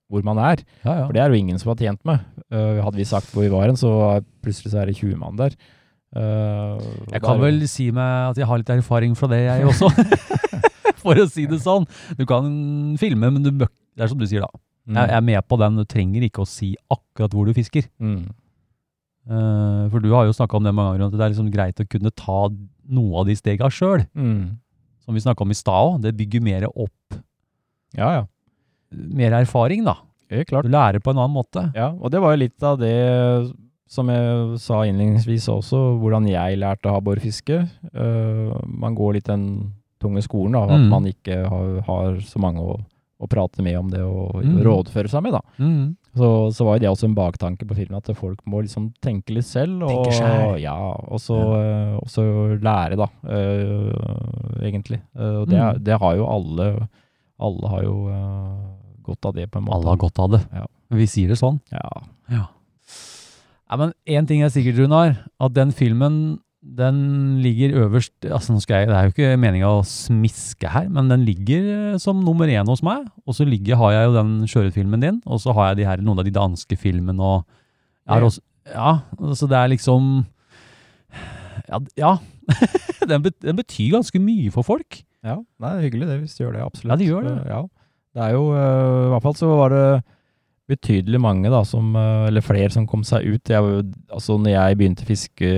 hvor man er. Ja, ja. For det er jo ingen som har tjent med. Uh, hadde vi sagt hvor vi var hen, så plutselig så er det 20 mann der. Jeg kan vel si meg at jeg har litt erfaring fra det, jeg også. [LAUGHS] For å si det sånn. Du kan filme, men du Det er som du sier, da. Mm. Jeg er med på den. Du trenger ikke å si akkurat hvor du fisker. Mm. Uh, for du har jo snakka om det mange ganger, at det er liksom greit å kunne ta noe av de stega sjøl. Mm. Som vi snakka om i stad òg. Det bygger mer opp Ja, ja. mer erfaring, da. Helt klart. Du lærer på en annen måte. Ja, og det var jo litt av det som jeg sa innledningsvis også, hvordan jeg lærte havbårfiske. Uh, man går litt den tunge skolen, da, at Mm. man ikke har, har så mange å, å prate med om det og Mm. rådføre seg med, da. Mm. Så, så var jo det også en baktanke på filmen, at folk må liksom tenke litt selv. Og. Ja, og så, ja. og så lære, da, eh, egentlig. Eh, og det, Mm. det har jo alle Alle har jo eh, godt av det, på en måte. Alle har godt av det. Ja. Vi sier det sånn. Ja. Ja. ja men én ting er sikkert, Runar. At den filmen den ligger øverst altså nå skal jeg, Det er jo ikke meninga å smiske her, men den ligger eh, som nummer én hos meg. Og så har jeg jo den Sjøørretfilmen din, og så har jeg de her, noen av de danske filmene og også, Ja, så det er liksom Ja. ja. [LAUGHS] den, bet, den betyr ganske mye for folk. Ja, det er hyggelig det, hvis du gjør det, absolutt. Ja, de gjør det. Ja. Det er jo, øh, i hvert fall så var det betydelig mange da, som, øh, eller flere som kom seg ut. Jeg, altså når jeg begynte å fiske,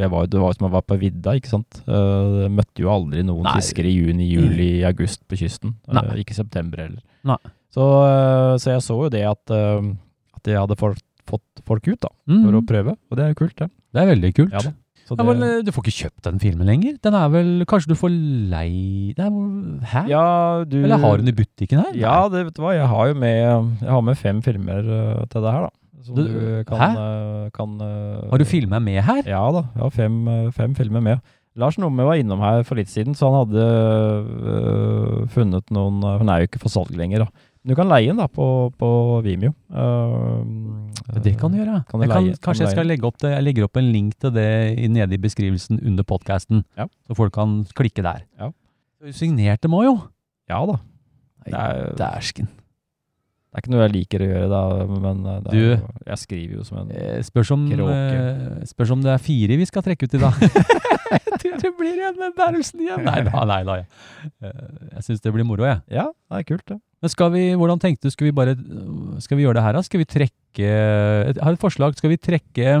jeg var, det var som jeg var på vidda, ikke sant? Uh, møtte jo aldri noen Nei. fiskere i juni, juli, august på kysten. Uh, Nei. ikke september heller. Så, så jeg så jo det at, at jeg hadde fått, fått folk ut da, Mm. for å prøve, og det er jo kult det. Det er veldig kult. Ja da. Så Ja, det- men eh, Du får ikke kjøpt den filmen lenger? Den er vel Kanskje du får lei er, Hæ? ja, du, Eller har du den i butikken her? Ja, det vet du hva, jeg har jo med, jeg har med fem filmer øh, til det her, da. Som Du- du, kan, hæ? øh, kan Har du filmer med her? Ja da, jeg har fem, fem filmer med. Lars Numme var innom her for litt siden, så han hadde øh, funnet noen Hun er jo ikke for salg lenger, da. Du kan leie den da på, på Vimeo. Uh, Det kan du gjøre. Kan du jeg kan, leie- kanskje kan jeg skal legge opp det, jeg legger opp en link til det i- nede i beskrivelsen under podkasten, Ja. så folk kan klikke der. Ja. Du signerte må jo. Ja da. Dæsken. Det er ikke noe jeg liker å gjøre, da, men det er, Du- jo- jeg skriver jo som en Eh, Spørs om, Kråke. eh, spørs om det er fire vi skal trekke ut i dag. [LAUGHS] jeg tror det blir en med bærelsen igjen. Nei da, nei da. Jeg, Eh, jeg syns det blir moro, jeg. Ja, det er kult, det. Men skal vi, hvordan tenkte du, skal vi bare, skal vi gjøre det her da? Skal vi trekke, jeg har et forslag, skal vi trekke,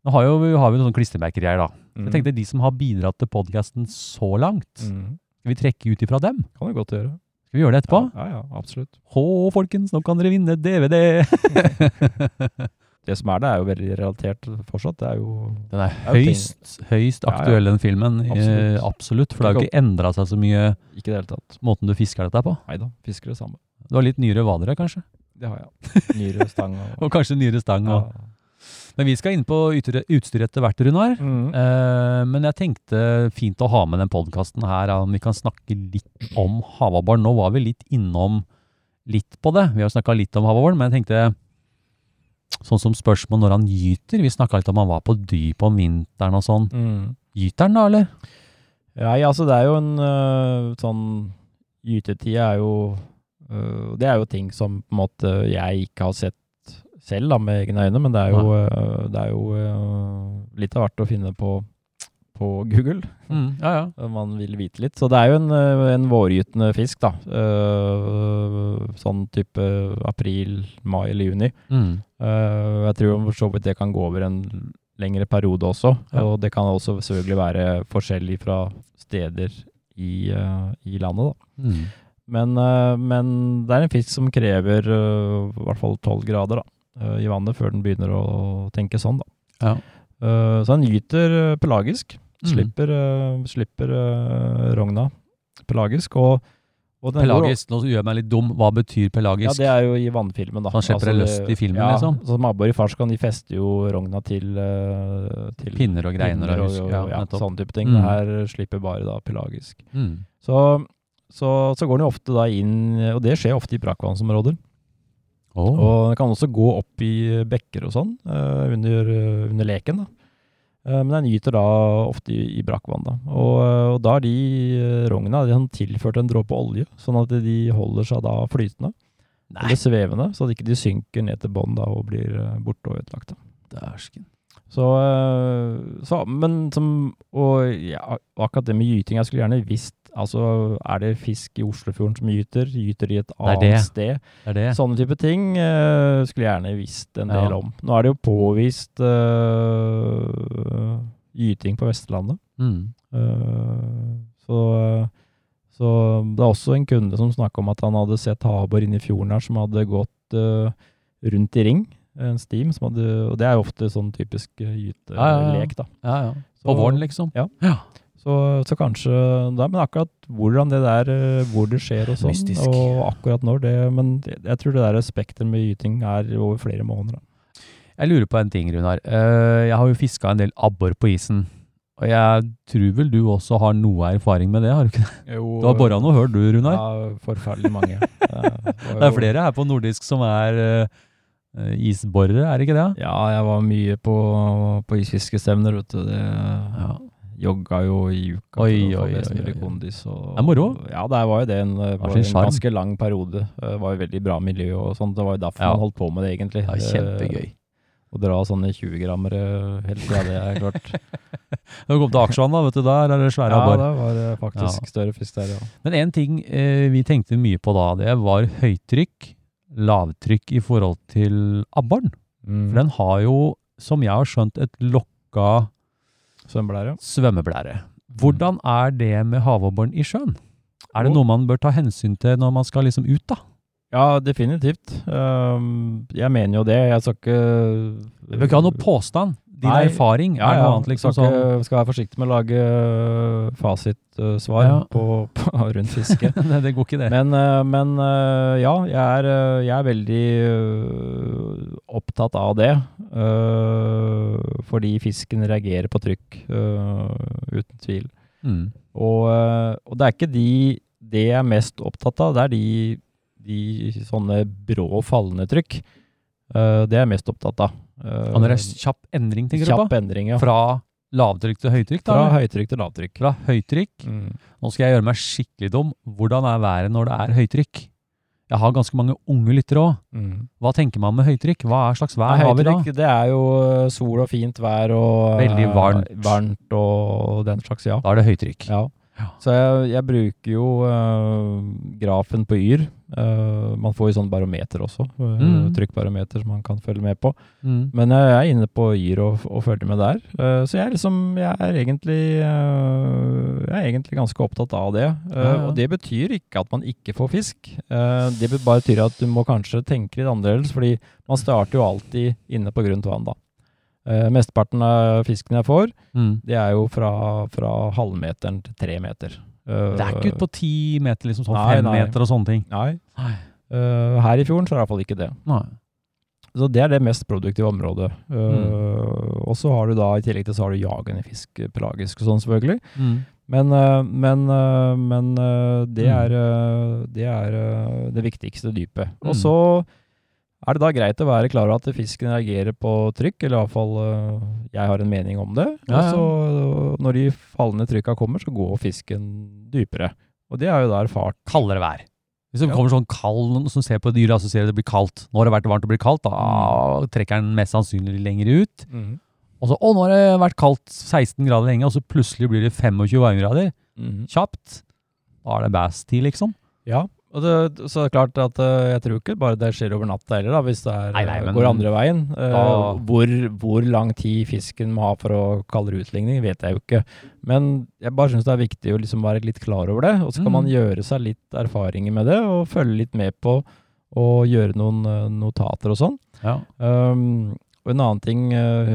nå har, jo, vi har vi noen klistremerker her da. Jeg tenkte de som har bidratt til podcasten så langt, mm. skal vi trekke ut ifra dem? Kan vi godt gjøre. Skal vi gjøre det etterpå? Ja, ja, absolutt. Hå, folkens, nå kan dere vinne DVD! [LAUGHS] [LAUGHS] Det som er det, er jo veldig relatert fortsatt. Det er jo Den er høyst, høyst, høyst Ja, ja. aktuell, den filmen. Eh, Absolutt. absolutt, for det har jo ikke endret seg så mye ikke det hele tatt. måten du fisker dette på. Nei da, fisker det samme. Du har litt nyere vadere, kanskje? Det har jeg. Nyere stang og [LAUGHS] Og kanskje nyere stang. ja. Og. Men vi skal inn på utstyr etter hvert, Runar. Mm. Eh, men jeg tenkte fint å ha med den podkasten her, om vi kan snakke litt om havabbor. Nå var vi litt innom litt på det. Vi har snakka litt om havabbor, men jeg tenkte sånn som spørsmål når han gyter. Vi snakka litt om han var på dyp om vinteren og sånn. Mm. Gyter han da, eller? Nei, altså det er jo en øh, sånn Gytetid er jo øh, Det er jo ting som på en måte jeg ikke har sett selv da, med egne øyne, men det er jo, øh, det er jo øh, litt av hvert å finne på på Google. ja, ja. man vil vite litt. Så det er jo en, øh, en vårgytende fisk, da. Øh, sånn type april, mai eller juni. Mm. Øh, jeg tror for så vidt det kan gå over en lengre periode også. Ja. Og det kan også selvfølgelig være forskjellig fra steder i, i landet, da. Mm. Men, men det er en fisk som krever i hvert fall tolv grader da, i vannet før den begynner å tenke sånn. Da. Ja. Så den gyter pelagisk. Mm. Slipper, øh, slipper øh, rogna pelagisk. Og, og Pelagisk, nå gjør jeg meg litt dum. Hva betyr pelagisk? Ja, det er jo i vannfilmen, da. Han slipper det løst i filmen, ja, liksom? Så abbor i Farskan, de fester jo rogna til, øh, til Pinner og greiner pinner og og, Ja, ja, sånne type ting. Mm. Det her slipper bare da pelagisk. Mm. Så, så, så går den jo ofte da inn, og det skjer ofte i brakkvannsområder. Oh. Og den kan også gå opp i bekker og sånn, eh, under, eh, under leken. da. Eh, men den gyter da ofte i, i brakkvann. da. Og, eh, og da er de eh, rogna de tilført en dråpe olje, sånn at de holder seg da flytende. Nei, Eller svevende, så at de ikke synker ned til bånn og blir borte og ødelagt. dæsken. Så, så Men som Og ja, akkurat det med gyting Jeg skulle gjerne visst Altså, er det fisk i Oslofjorden som gyter? Gyter de et annet det. sted? Det det. Sånne type ting uh, skulle jeg gjerne visst en del Ja. om. Nå er det jo påvist uh, gyting på Vestlandet. Mm. Uh, så, så det er også en kunde som snakka om at han hadde sett havbor inne i fjorden her som hadde gått rundt i ring. En stim som hadde Og det er jo ofte sånn typisk gytelek, Ja, ja, ja. da. Ja, ja. På våren, liksom. Ja. ja. Så, så kanskje da, Men akkurat hvordan det der, øh, hvor det skjer og sånn, Mystisk. og akkurat når det Men jeg, tror det der spekteret med gyting er over flere måneder. Da. Jeg lurer på en ting, Runar. Eh, jeg har jo fiska en del abbor på isen. Og jeg tror vel du også har noe erfaring med det, har du ikke det? Jo, Du har bora noe høl, du, Runar? Ja, forferdelig mange. [LAUGHS] det, Det er flere her på nordisk som er uh, isborere, er det ikke det? Ja, jeg var mye på, på isfiskestevner, vet du. Det, Ja. Jogga jo i uka Oi, for å få oi, oi, mulig oi. kondis. Det er moro. Ja, det var jo det en, var en ganske lang periode. Det var jo veldig bra miljø og sånt. Det var jo derfor Ja. man holdt på med det, egentlig. Det er kjempegøy. Eh, Å dra sånne 20-grammere helt fra det er klart. [LAUGHS] Når du kom til Aksjøen, da, vet du, der er det svære ja, abbor. det var eh, faktisk Ja. større fisk der, ja. Men en ting eh, vi tenkte mye på da, det var høytrykk, lavtrykk i forhold til abboren. Mm. For den har jo, som jeg har skjønt, et lokka Svømmeblære. svømmeblære. Hvordan er det med havabboren i sjøen? Er det noe man bør ta hensyn til når man skal liksom ut, da? Ja, definitivt. Um, jeg mener jo det. Jeg skal ikke Du bør ikke ha noe påstand. Din Nei. erfaring er ja. noe annet, liksom. skal, Sånn. ikke, skal være forsiktig med å lage øh, fasitsvar Ja. på, på, [LAUGHS] rundt fiske. [LAUGHS] det, det går ikke, det. Men, øh, men øh, ja, jeg er, jeg er veldig opptatt av det. fordi fisken reagerer på trykk, uten tvil. Mm. Og, og det er ikke de det jeg er mest opptatt av, det er de, de sånne brå fallende trykk. Øh, det er jeg mest opptatt av. Øh, Og når det er kjapp endring, tenker du kjapp på? endring, ja. Fra lavtrykk til høytrykk, da? Fra høytrykk til lavtrykk. Fra høytrykk. Mm. Nå skal jeg gjøre meg skikkelig dum. Hvordan er været når det er høytrykk? Jeg har ganske mange unge lyttere òg. Mm. Hva tenker man med høytrykk? Hva er slags vær Nei, har vi da? høytrykk, det er jo øh, sol og fint vær og Veldig varmt. varmt og den slags, ja. Da er det høytrykk. ja. Ja. Så jeg, jeg bruker jo øh, grafen på Yr. Øh, man får jo sånn barometer også. øh, Mm. Trykkbarometer som man kan følge med på. Mm. Men jeg er inne på gir og, og følger med der. Uh, så jeg er liksom Jeg er egentlig uh, Jeg er egentlig ganske opptatt av det. Ja, ja. Og det betyr ikke at man ikke får fisk. Det bare betyr at du må kanskje tenke litt annerledes, fordi man starter jo alltid inne på grunt vann, da. Uh, mesteparten av fisken jeg får, Mm. det er jo fra, fra halvmeteren til tre meter. Uh, Det er ikke ut på ti meter, liksom sånn Nei, fem nei. meter og sånne ting. Nei. Nei. Uh, her i fjorden så er det iallfall ikke det. Nei. Så det er det mest produktive området. Uh, Mm. Og så har du da, i tillegg til så har du jagende fisk, pelagisk og sånn selvfølgelig. Mm. Men, uh, men, men uh, det Mm. er, det, er det viktigste dypet. Og Mm. så er det da greit å være klar over at fisken reagerer på trykk, eller iallfall uh, jeg har en mening om det. Ja, ja. så uh, når de fallende trykka kommer, så går fisken dypere. Og det er jo da erfart. Kaldere vær. Hvis det Ja. kommer sånn kald, noen som ser på dyret og assosierer det blir kaldt. Nå har det vært varmt og blir kaldt, da Mm. trekker den mest sannsynlig lenger ut. Og så, å, nå har det vært kaldt 16 grader lenge, og så plutselig blir det 25 varmegrader. Mm. Kjapt. Da er det bass-tid, liksom. Ja, og det, så er det klart at eh, jeg tror ikke bare det skjer over natta heller, da, hvis det er, Nei, nei, eh, men- går andre veien. Da- hvor, hvor lang tid fisken må ha for å kalle det utligning, vet jeg jo ikke. Men jeg bare syns det er viktig å liksom være litt klar over det, og så kan Mm. man gjøre seg litt erfaringer med det, og følge litt med på å gjøre noen uh, notater og sånn. Ja. Um, og en annen ting, eh,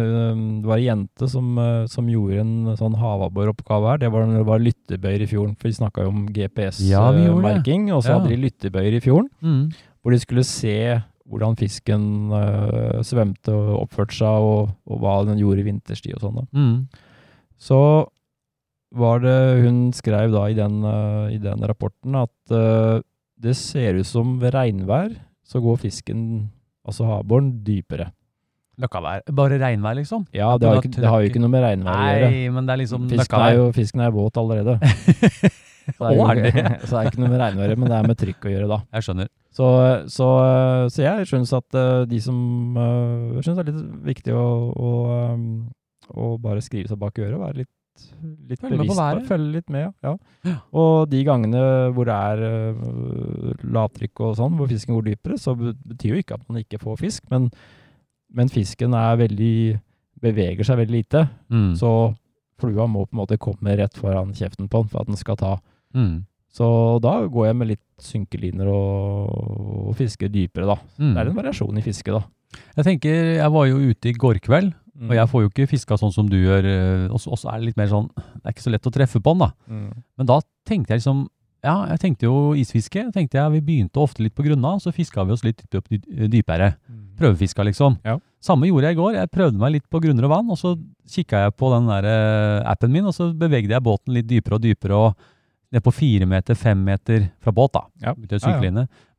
det var ei jente som, eh, som gjorde en sånn havabboroppgave her. Det var det var lyttebøyer i fjorden, for vi snakka jo om Ja, vi gjorde det. GPS-merking. og så Ja. hadde de lyttebøyer i fjorden, Mm. hvor de skulle se hvordan fisken uh, svømte og oppførte seg, og, og hva den gjorde i vinterstid og sånn. Mm. Så var det Hun skrev da i den, uh, i den rapporten at uh, det ser ut som ved regnvær så går fisken, altså havboren, dypere. Møkkavær. Bare regnvær, liksom? Ja, det har, jo ikke, det har jo ikke noe med regnvær å gjøre. Nei, men det er liksom Fisken er, jo, fisken er våt allerede. [LAUGHS] Så er, Å, det, er [LAUGHS] jo- så er ikke noe med regnværet, men det er med trykk å gjøre, da. Jeg skjønner. Så, så, så jeg syns at eh, de som eh, Jeg syns det er litt viktig å, å, um, å bare skrive seg bak øret og være litt, litt Følge med på bevisst. Følge litt med, ja. Ja. Og de gangene hvor det er lavtrykk og sånn, hvor fisken går dypere, så betyr jo ikke at man ikke får fisk, men, men fisken veldig beveger seg veldig lite, Mm. så flua må på en måte komme rett foran kjeften på den for at den skal ta. Mm. Så da går jeg med litt synkeliner og, og fisker dypere, da. Mm. Det er en variasjon i fisket, da. Jeg tenker, jeg var jo ute i går kveld, Mm. og jeg får jo ikke fiska sånn som du gjør. eh, Og så og så er det litt mer sånn Det er ikke så lett å treffe på den, da. Mm. Men da tenkte jeg liksom Ja, jeg tenkte jo isfiske. Tenkte jeg, Vi begynte ofte litt på grunna, så fiska vi oss litt opp dy- dypere. Prøvefiska, liksom. Ja. Samme gjorde jeg i går. Jeg prøvde meg litt på grunnere vann, og så kikka jeg på den der eh, appen min, og så bevegde jeg båten litt dypere og dypere, og ned på fire meter, fem meter fra båt, da. Ja. Ja, ja.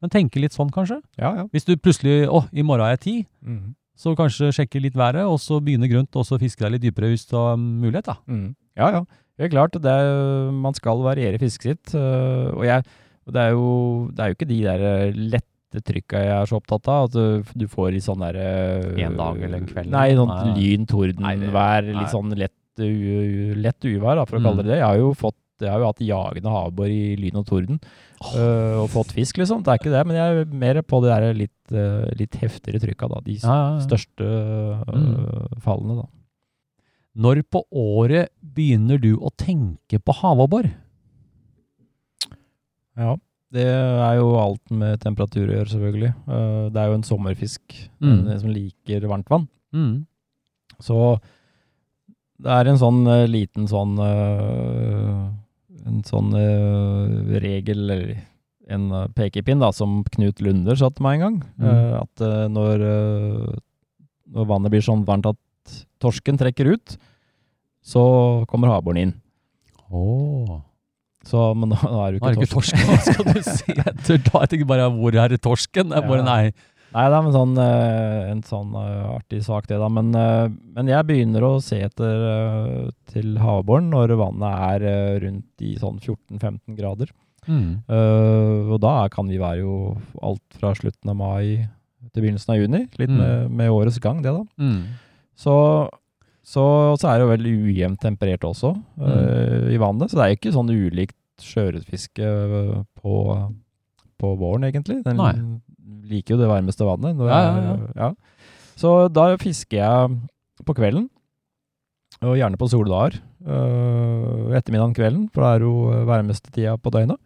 Men tenke litt sånn, kanskje. Ja, ja. Hvis du plutselig Å, i morgen er jeg ti. Mm. Så kanskje sjekke litt været, og så begynne grunt, og så fiske deg litt dypere hvis du har mulighet, da. Mm. Ja, ja. Helt klart. Det er, man skal variere fisket sitt. øh, og jeg, det, er jo, det er jo ikke de der øh, lette trykka jeg er så opptatt av. At du, du får litt sånn der øh, En dag eller en kveld, Nei, sånn Nei, lyn, torden, vær. Litt sånn lett, u, lett uvær, da, for å Mm. kalle det det. Jeg har jo fått jeg har jo hatt jagende havbor i lyn og torden, øh, og fått fisk, liksom. Det er ikke det, men jeg er mer på det der litt, litt heftigere trykka, da. De største øh, Mm. fallene, da. Når på året begynner du å tenke på havabbor? Ja, det er jo alt med temperatur å gjøre, selvfølgelig. Eh, det er jo en sommerfisk Mm. som liker varmt vann. Mm. Så det er en sånn eh, liten sånn eh, En sånn regel, eller en pekepinn, da, som Knut Lunder satte meg en gang. Mm. At når, når vannet blir sånn varmt at torsken trekker ut, så kommer havboren inn. Åh. Så, men da, da er du Nå er det ikke torsk. hva skal du si? [LAUGHS] Jeg tenker bare, hvor er det torsken? Er bare, Ja. nei. Nei, det er en sånn, eh, en sånn eh, artig sak, det, da. Men, eh, men jeg begynner å se etter til havboren når vannet er rundt i sånn 14-15 grader. Mm. Og da kan vi være jo alt fra slutten av mai til begynnelsen av juni. Litt Mm. med, med årets gang, det, da. Mm. Så, så, så er det jo veldig ujevnt temperert også eh, i vannet. Så det er jo ikke sånn ulikt sjøørretfiske eh, på, på våren, egentlig. Den Nei. liker jo det varmeste vannet. Ja, ja, ja. Så da fisker jeg på kvelden, og gjerne på soldager. Uh, ettermiddagen kvelden, for det er jo varmeste tida på døgnet.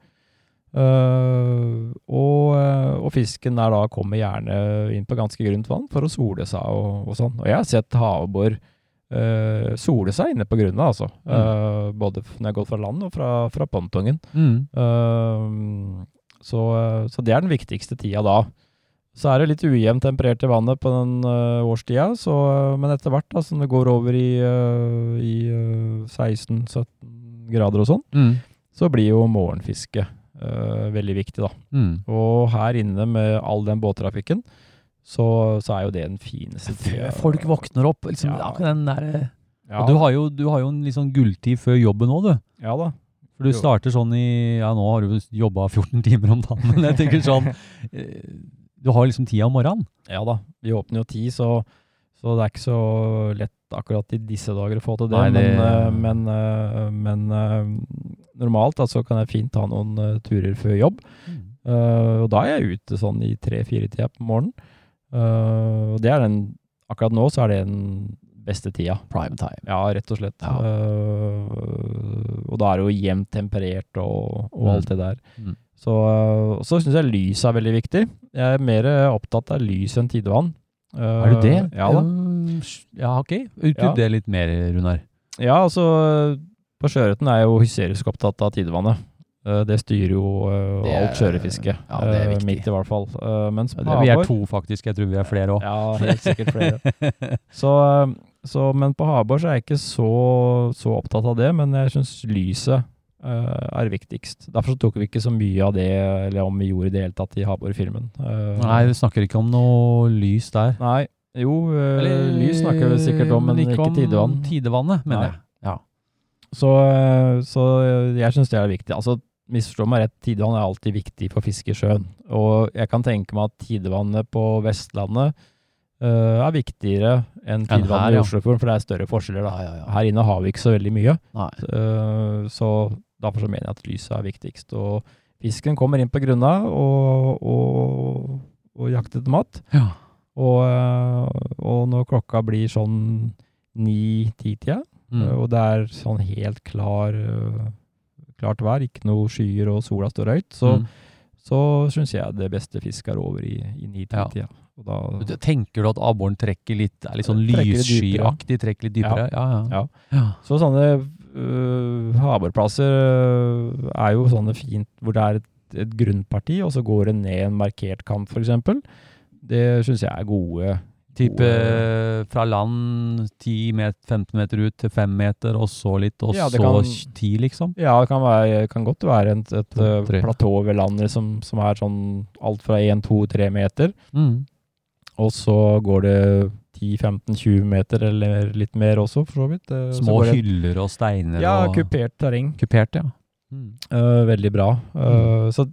Eh, og, eh, og fisken der da kommer gjerne inn på ganske grunt vann for å sole seg og, og sånn. Og jeg har sett havabbor uh, sole seg inne på grunnet, altså. Eh, både når jeg har gått fra land og fra, fra pontongen. Mm. Eh, så, eh, så det er den viktigste tida da. Så er det litt ujevnt temperert i vannet på den eh, årstida, så, eh, men etter hvert da, som det går over i, eh, i eh, 16-17 grader og sånn, Mm. så blir jo morgenfiske eh, veldig viktig, da. Mm. Og her inne med all den båttrafikken, så, så er jo det den fineste tida. Folk våkner opp, liksom, Ja. den der, Ja, og du har, jo, du har jo en litt sånn gulltid før jobben òg, du. ja da. For du Jo. starter sånn i Ja, nå har du jobba [LAUGHS] 14 timer om dagen, men jeg tenker sånn [LAUGHS] eh, Du har liksom tida om morgenen. Ja da. Vi åpner jo ti, så, så det er ikke så lett akkurat i disse dager å få til det. Nei, det- Men, eh, men, eh, men eh, normalt så altså, kan jeg fint ta noen turer før jobb. Eh, og da er jeg ute sånn i tre-fire-tida på morgenen. Og det er den Akkurat nå så er det den beste tida. Prime time. Ja, rett og slett. Ja. Og da er det jo jevnt temperert og, og Mm. alt det der. Mm. Så, så syns jeg lys er veldig viktig. Jeg er mer opptatt av lys enn tidevann. Eh, Er du det? Ja da. Ja, ok. Utdyp Ja. det litt mer, Runar. Ja, altså På sjøørreten er jeg jo hysterisk opptatt av tidevannet. Eh, det styrer jo eh, Det er- alt sjøørretfiske. ja, det er viktig. mitt, i hvert fall. Mens på Ja, vi er to, faktisk. Jeg tror vi er flere òg. Ja, helt sikkert flere. [LAUGHS] Så, så, men på havbor så er jeg ikke så, så opptatt av det, men jeg syns lyset er viktigst. Derfor så tok vi ikke så mye av det, eller om vi gjorde det hele tatt i havborfilmen. Eh, Nei, vi snakker ikke om noe lys der. Nei, jo, eller, lys snakker vi sikkert om, men ikke, om tidevann. Tidevannet, mener Nei. jeg. Ja. Så, eh, så jeg syns det er viktig. Altså, misforstå meg rett, tidevann er alltid viktig for fiske i sjøen. Og jeg kan tenke meg at tidevannet på Vestlandet uh, er viktigere enn tidevannet i Oslofjorden, for det er større forskjeller. da. Her inne har vi ikke så veldig mye. Uh, så derfor så mener jeg at lyset er viktigst. Og fisken kommer inn på grunna og, og, og jakter etter mat. Og, uh, og, når klokka blir sånn ni-ti-tida, mm. og det er sånn helt klar klart vær, ikke noe skyer og sola står høyt, så, mm. så syns jeg det beste fisk er over i, i ni-ti-tida. Ja. Tenker du at abboren trekker litt, er litt sånn lysskyaktig, trekker litt dypere? Ja. Ja, ja. ja. Så sånne uh, er jo sånne fint hvor det er et, et grunnparti, og så går det ned en markert kant, f.eks. Det syns jeg er gode Type fra land 10-15 meter ut til 5 meter, og så litt, og ja, så 10, liksom? Ja, det kan, være, kan godt være et, et uh, platå ved landet som, som er sånn alt fra 1, 2, 3 meter. Mm. Og så går det 10-15-20 meter, eller litt mer også, for så vidt. Uh, Små så hyller og steiner? Ja, og, kupert terreng. Kupert, ja. Mm. Uh, veldig bra. Mm. Så,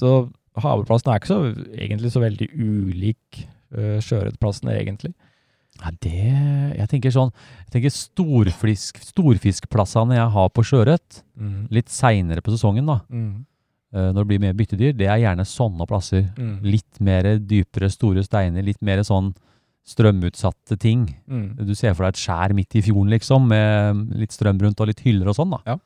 så havreplassen er ikke så, egentlig så veldig ulik uh, sjøørretplassen, egentlig? Ja, det Jeg tenker sånn Jeg tenker storfisk, storfiskplassene jeg har på sjøørret, mm. litt seinere på sesongen, da. Mm. Uh, når det blir mer byttedyr, det er gjerne sånne plasser. Mm. Litt mer dypere, store steiner, litt mer sånn strømutsatte ting. Mm. Du ser for deg et skjær midt i fjorden, liksom, med litt strøm rundt og litt hyller og sånn, da. Ja.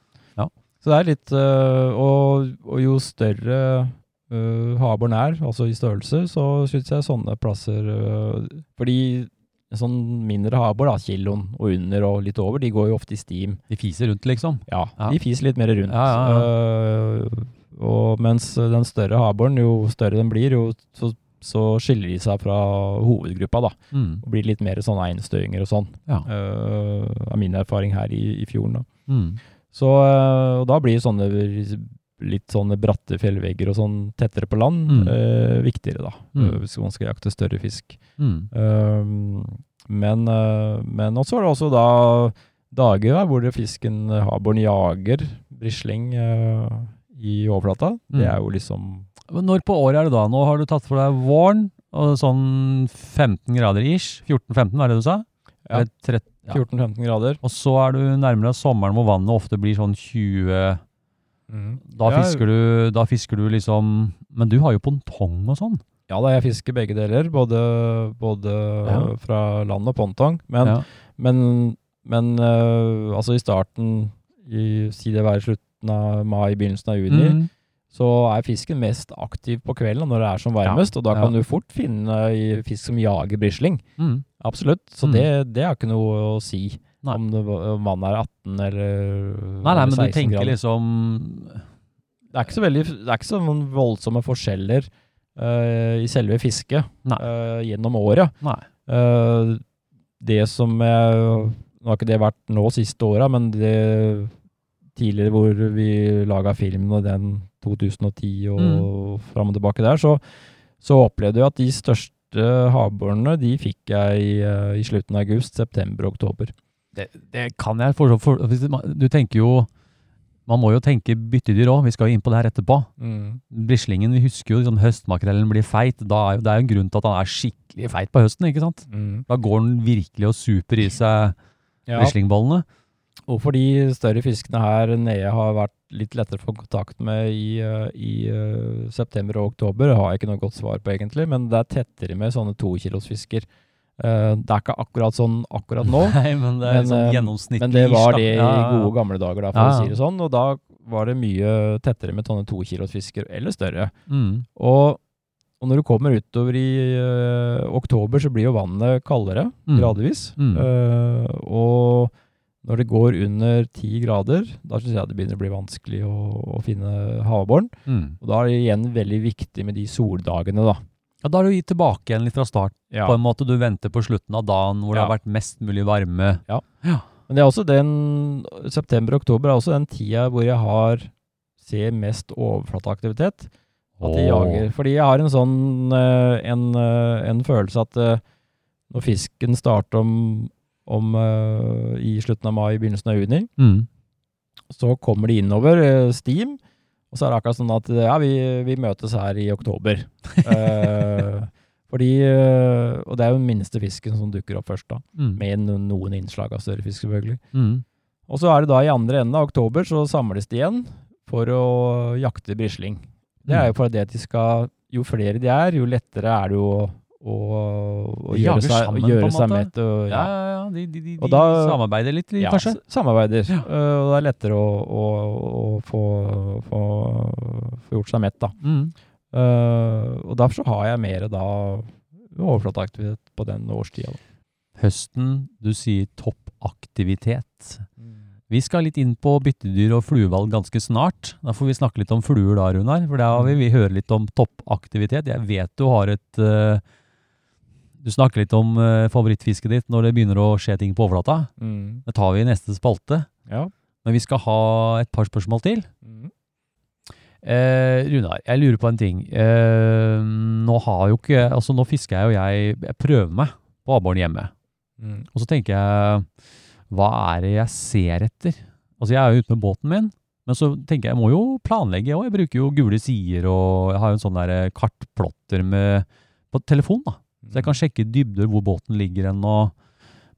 ja. Så det er litt uh, og, og, jo større uh, havbåren er, altså i størrelse, så syns jeg sånne plasser uh, Fordi sånn mindre havbår, da, kiloen og under og litt over, de går jo ofte i stim. De fiser rundt, liksom? Ja, ja. de fiser litt mer rundt. Ja, ja, uh, og mens den større havbåren, jo større den blir, jo så, så, skiller de seg fra hovedgruppa, da. Mm. Og blir litt mer sånne einstøinger og sånn. Ja. Uh, av min erfaring her i, i fjorden, da. Mm. Så uh, da blir sånne litt sånne bratte fjellvegger og sånn tettere på land mm. uh, viktigere, da. Mm. Hvis man skal jakte større fisk. Mm. Men, men også var det også da dager da, hvor fisken havbåren jager brisling i overflata. Det mm. er jo liksom Når på året er det da? Nå har du tatt for deg våren, og sånn 15 grader ish. 14-15, er det du sa? Ja. 14-15 grader. Og så er du nærmere sommeren hvor vannet ofte blir sånn 20 Mm. Da, fisker du, da fisker du liksom Men du har jo pontong og sånn? Ja da, jeg fisker begge deler. Både, både ja. fra land og pontong. Men, ja. men, men uh, altså i starten, i, si det være slutten av mai, begynnelsen av juni, mm. Så er fisken mest aktiv på kvelden når det er som varmest. Og da kan du fort finne fisk som jager brisling. Mm. Absolutt. Så mm. det, det har ikke noe å si. Nei. Om, det, om vannet er 18 eller Nei, nei, men du tenker grader. liksom Det er ikke så veldig Det er ikke så voldsomme forskjeller uh, i selve fisket uh, gjennom året. Uh, det som jeg Nå har ikke det vært nå siste åra, men det tidligere hvor vi laga film og den 2010 og mm. fram og tilbake der, så, så opplevde jeg at de største havbårene de fikk jeg i, i slutten av august, september og oktober. Det, det kan jeg forstå. For, du tenker jo Man må jo tenke byttedyr òg. Vi skal jo inn på det her etterpå. Mm. Brislingen, vi husker jo liksom, høstmakrellen blir feit. Er det er jo en grunn til at han er skikkelig feit på høsten. ikke sant? Mm. Da går han virkelig og super i seg ja. Hvorfor de større fiskene her nede har vært litt lettere å få kontakt med i, uh, i uh, september og oktober, har jeg ikke noe godt svar på, egentlig. Men det er tettere med sånne tokilosfisker. Uh, det er ikke akkurat sånn akkurat nå, [LAUGHS] Nei, men det men, sånn Men det var det i gode gamle dager, da, for ja, å si det sånn. Og da var det mye tettere med sånne tokilosfisker, eller større. Mm. Og, og, når du kommer utover i uh, oktober, så blir jo vannet kaldere, mm. gradvis. Mm. Uh, og når det går under ti grader, da syns jeg det begynner å bli vanskelig å, å finne havbåren. Mm. Og da er det igjen veldig viktig med de soldagene, da. Ja, Da er du gitt tilbake igjen litt fra start. Ja. På en måte Du venter på slutten av dagen hvor ja. det har vært mest mulig varme. Ja. ja. Men det er også den september-oktober er også den tida hvor jeg har ser mest overflateaktivitet. At de jager. Fordi jeg har en sånn eh, en, eh, en følelse at eh, når fisken starter om, om i slutten av mai, begynnelsen av juni, mm. så kommer de innover, steam, Og så er det akkurat sånn at ja, vi, vi møtes her i oktober. uh, [LAUGHS] fordi, Og det er jo den minste fisken som dukker opp først, da. Mm. Med noen innslag av større fisk, selvfølgelig. Mm. Og så er det da i andre enden av oktober så samles de igjen for å jakte brisling. Det er jo for at de skal Jo flere de er, jo lettere er det jo å, å gjøre seg, sammen, gjøre seg mett. Og, Ja, ja, ja. De, de, de, Og de da- samarbeider litt, Ja, kanskje? samarbeider. Ja. Uh, og det er lettere å, å, å få, få, få gjort seg mett, da. Mm. Uh, og derfor så har jeg mer da overflateaktivitet på den årstida. Høsten, du sier toppaktivitet. Vi skal litt inn på byttedyr og fluevalg ganske snart. Da får vi snakke litt om fluer da, Runar. For da vil vi høre litt om toppaktivitet. Jeg vet du har et eh, Du snakker litt om uh, favorittfisket ditt når det begynner å skje ting på overflata. Mm. Det tar vi i neste spalte. Ja. Men vi skal ha et par spørsmål til. Mm. Eh, Runar, jeg lurer på en ting. Eh, nå har jo ikke Altså, nå fisker jeg og jeg Jeg prøver meg på abboren hjemme. Mm. Og så tenker jeg, hva er det jeg ser etter? Altså, jeg er jo ute med båten min, men så tenker jeg, jeg må jo planlegge òg. Jeg bruker jo gule sider, og jeg har jo en sånn der kartplotter med, på telefon, da. Så jeg kan sjekke dybder hvor båten ligger hen, og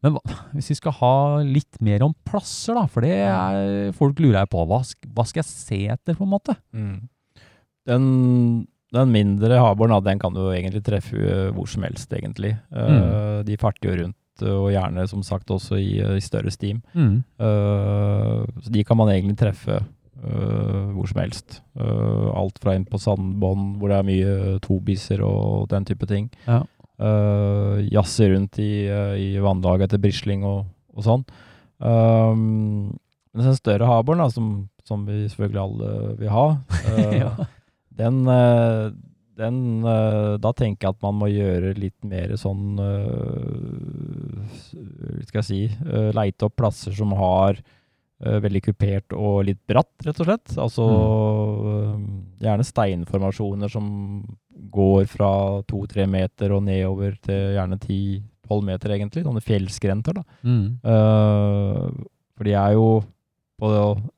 Men hvis vi skal ha litt mer om plasser, da, for det er Folk lurer jeg på. Hva, hva skal jeg se etter, på en måte? Mm. Den, den mindre havboren, da, den kan du egentlig treffe eh, hvor som helst, egentlig. Eh, Mm. De farter jo rundt, eh, og gjerne som sagt også i, i større steam. Mm. Uh, så de kan man egentlig treffe uh, hvor som helst. Uh, alt fra inn på sandbånd, hvor det er mye tobiser og den type ting. Ja. Uh, jazze rundt i, uh, i vannlaget etter brisling og, og sånn. Um, men den større haboren, da, som, som vi selvfølgelig alle vil ha, uh, [LAUGHS] Ja. den, uh, den eh, Da tenker jeg at man må gjøre litt mer sånn eh, Hva skal jeg si Leite opp plasser som har eh, veldig kupert og litt bratt, rett og slett. Altså mm. gjerne steinformasjoner som går fra to-tre meter og nedover til gjerne ti-tolv meter, egentlig. Sånne fjellskrenter, da. Mm. Uh, for de er jo på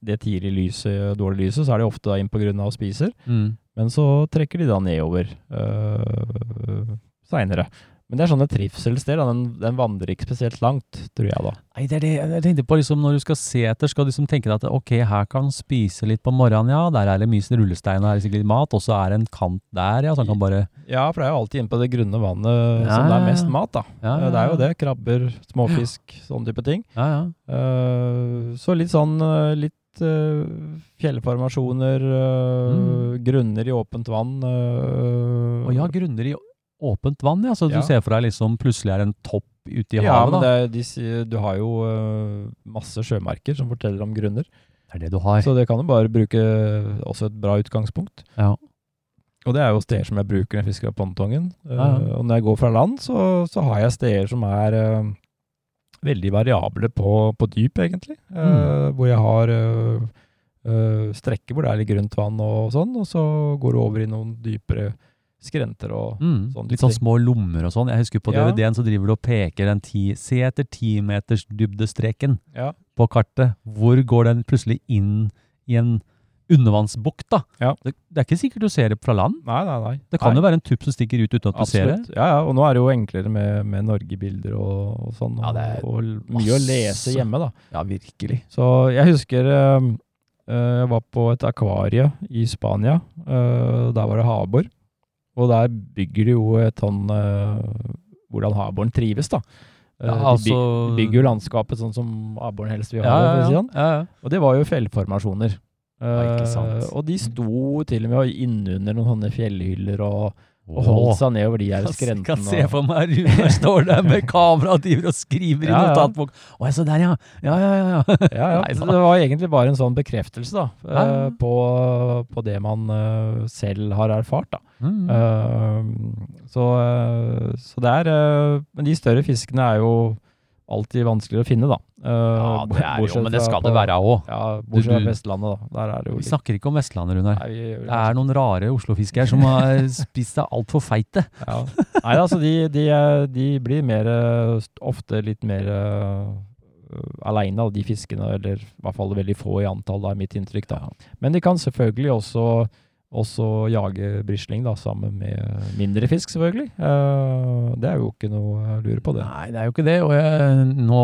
det tidlige lyset, dårlige lyset, så er de ofte da inn på grunn av spiser. Mm. Men så trekker de da nedover uh, seinere. Men det er sånne trivselssteder. Den, den vandrer ikke spesielt langt, tror jeg da. Nei, det er det jeg tenkte på. liksom Når du skal se etter, skal du liksom tenke deg at ok, her kan han spise litt på morgenen, ja. Der er det mye rullestein, og her er det sikkert litt mat. Og så er det en kant der, ja. Så han kan bare Ja, for det er jo alltid inne på det grunne vannet Ja, som det er mest mat, da. Ja, Eh, ja, Det er jo det. Krabber, småfisk, sånne type ting. Ja, ja. Eh, så litt sånn eh, litt eh, fjellformasjoner, eh, Mm. grunner i åpent vann. eh, Og ja, grunner i åpent vann, ja. Så Ja. du ser for deg liksom plutselig er en topp ute i ja, havet, men da. det, er- de, du har jo uh, masse sjømerker som forteller om grunner. Det er det du har. Så det kan du bare bruke også et bra utgangspunkt. Ja. Og det er jo steder som jeg bruker når jeg fisker av pontongen. Eh, Ja, uh, og når jeg går fra land, så, så har jeg steder som er uh, veldig variable på, på dyp, egentlig. Mm. Hvor jeg har strekker hvor det er litt grunt vann og sånn, og så går du over i noen dypere skrenter og Mm. sånn Litt sånn små lommer og sånn. Jeg husker på Ja. DVD-en så driver du og peker den ti Se etter timetersdybdestreken Ja. på kartet. Hvor går den plutselig inn i en undervannsbukt, da? Ja. Det, det er ikke sikkert du ser det fra land. Nei, nei, nei. Det kan nei. jo være en tupp som stikker ut uten at du ser det. Ja, ja, og nå er det jo enklere med, med Norgebilder og, og sånn, Ja, det er og, og mye å lese hjemme, da. Ja, virkelig. Så jeg husker eh, jeg var på et akvarie i Spania. eh, der var det havbor. Og der bygger de jo et sånn eh, Hvordan havboren trives, da. Eh, Ja, altså de bygger jo landskapet sånn som abboren helst vil ha ja, det, ja, sånn. ja, ja. Og det var jo fjellformasjoner. Sant. og de sto til og med innunder noen sånne fjellhyller og, og holdt seg nedover de her Jeg skrentene. kan se for meg Runar [LAUGHS] står der med kamera og driver og skriver i Ja, ja. notatbok. Å, jeg så der, ja. Ja, ja, ja. ja. [LAUGHS] Nei, det var egentlig bare en sånn bekreftelse da, eh, på, på det man uh, selv har erfart. Da. Mm. Uh, så, så det er Men de større fiskene er jo alltid vanskeligere å finne, da. Uh, ja, det er jo, men det skal på- det være òg. Ja, bortsett fra Vestlandet, da. Vi snakker ikke om Vestlandet, Runar. Nei, vi- Det er noen rare Oslo-fiskere som har spist seg altfor feite. [LAUGHS] Ja. Nei, altså de, de, de blir mer eh, Ofte litt mer aleine av de fiskene, eller i hvert fall veldig få i antall, er mitt inntrykk. da. Men de kan selvfølgelig også også jage brisling da, sammen med mindre fisk, selvfølgelig. Uh, det er jo ikke noe jeg lurer på, det. Nei, det er jo ikke det. Og jeg, nå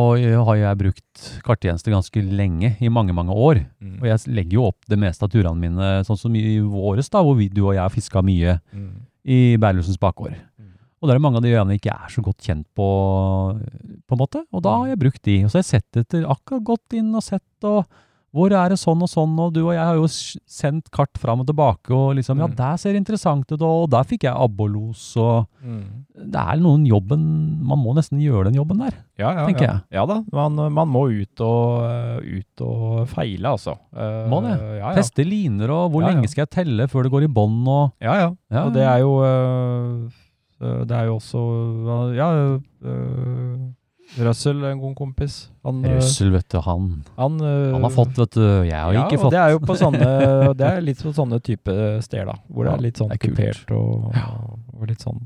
har jeg brukt karttjenester ganske lenge, i mange, mange år. Mm. Og jeg legger jo opp det meste av turene mine, sånn som i våres, da, hvor vi, du og jeg har fiska mye mm. i Berlusens bakgård. Mm. Og da er det mange av de øyene jeg ikke er så godt kjent på, på en måte. Og da har jeg brukt de. Og så har jeg sett etter, akkurat gått inn og sett og hvor er det sånn og sånn, og du og jeg har jo sendt kart fram og tilbake, og liksom, mm. ja, der ser interessant ut, og der fikk jeg abbolos, og mm. det er noen jobben, man må nesten gjøre den jobben der, ja, ja, tenker ja. jeg. Ja da, man, man må ut og, ut og, feile, altså. Uh, må det. Ja, Teste liner, og hvor lenge skal jeg telle før det går i bånd, og Ja, ja, og det er jo, uh, det er jo også, ja, uh, Russell, en god kompis. Han, eh, Russell, vet du, han. Han, han har fått, vet du. Jeg har ja, ikke fått. Det er jo på sånne, [LAUGHS] det er litt på sånne type steder, da. Hvor ja, det er litt sånn kupert og, og, litt sånn.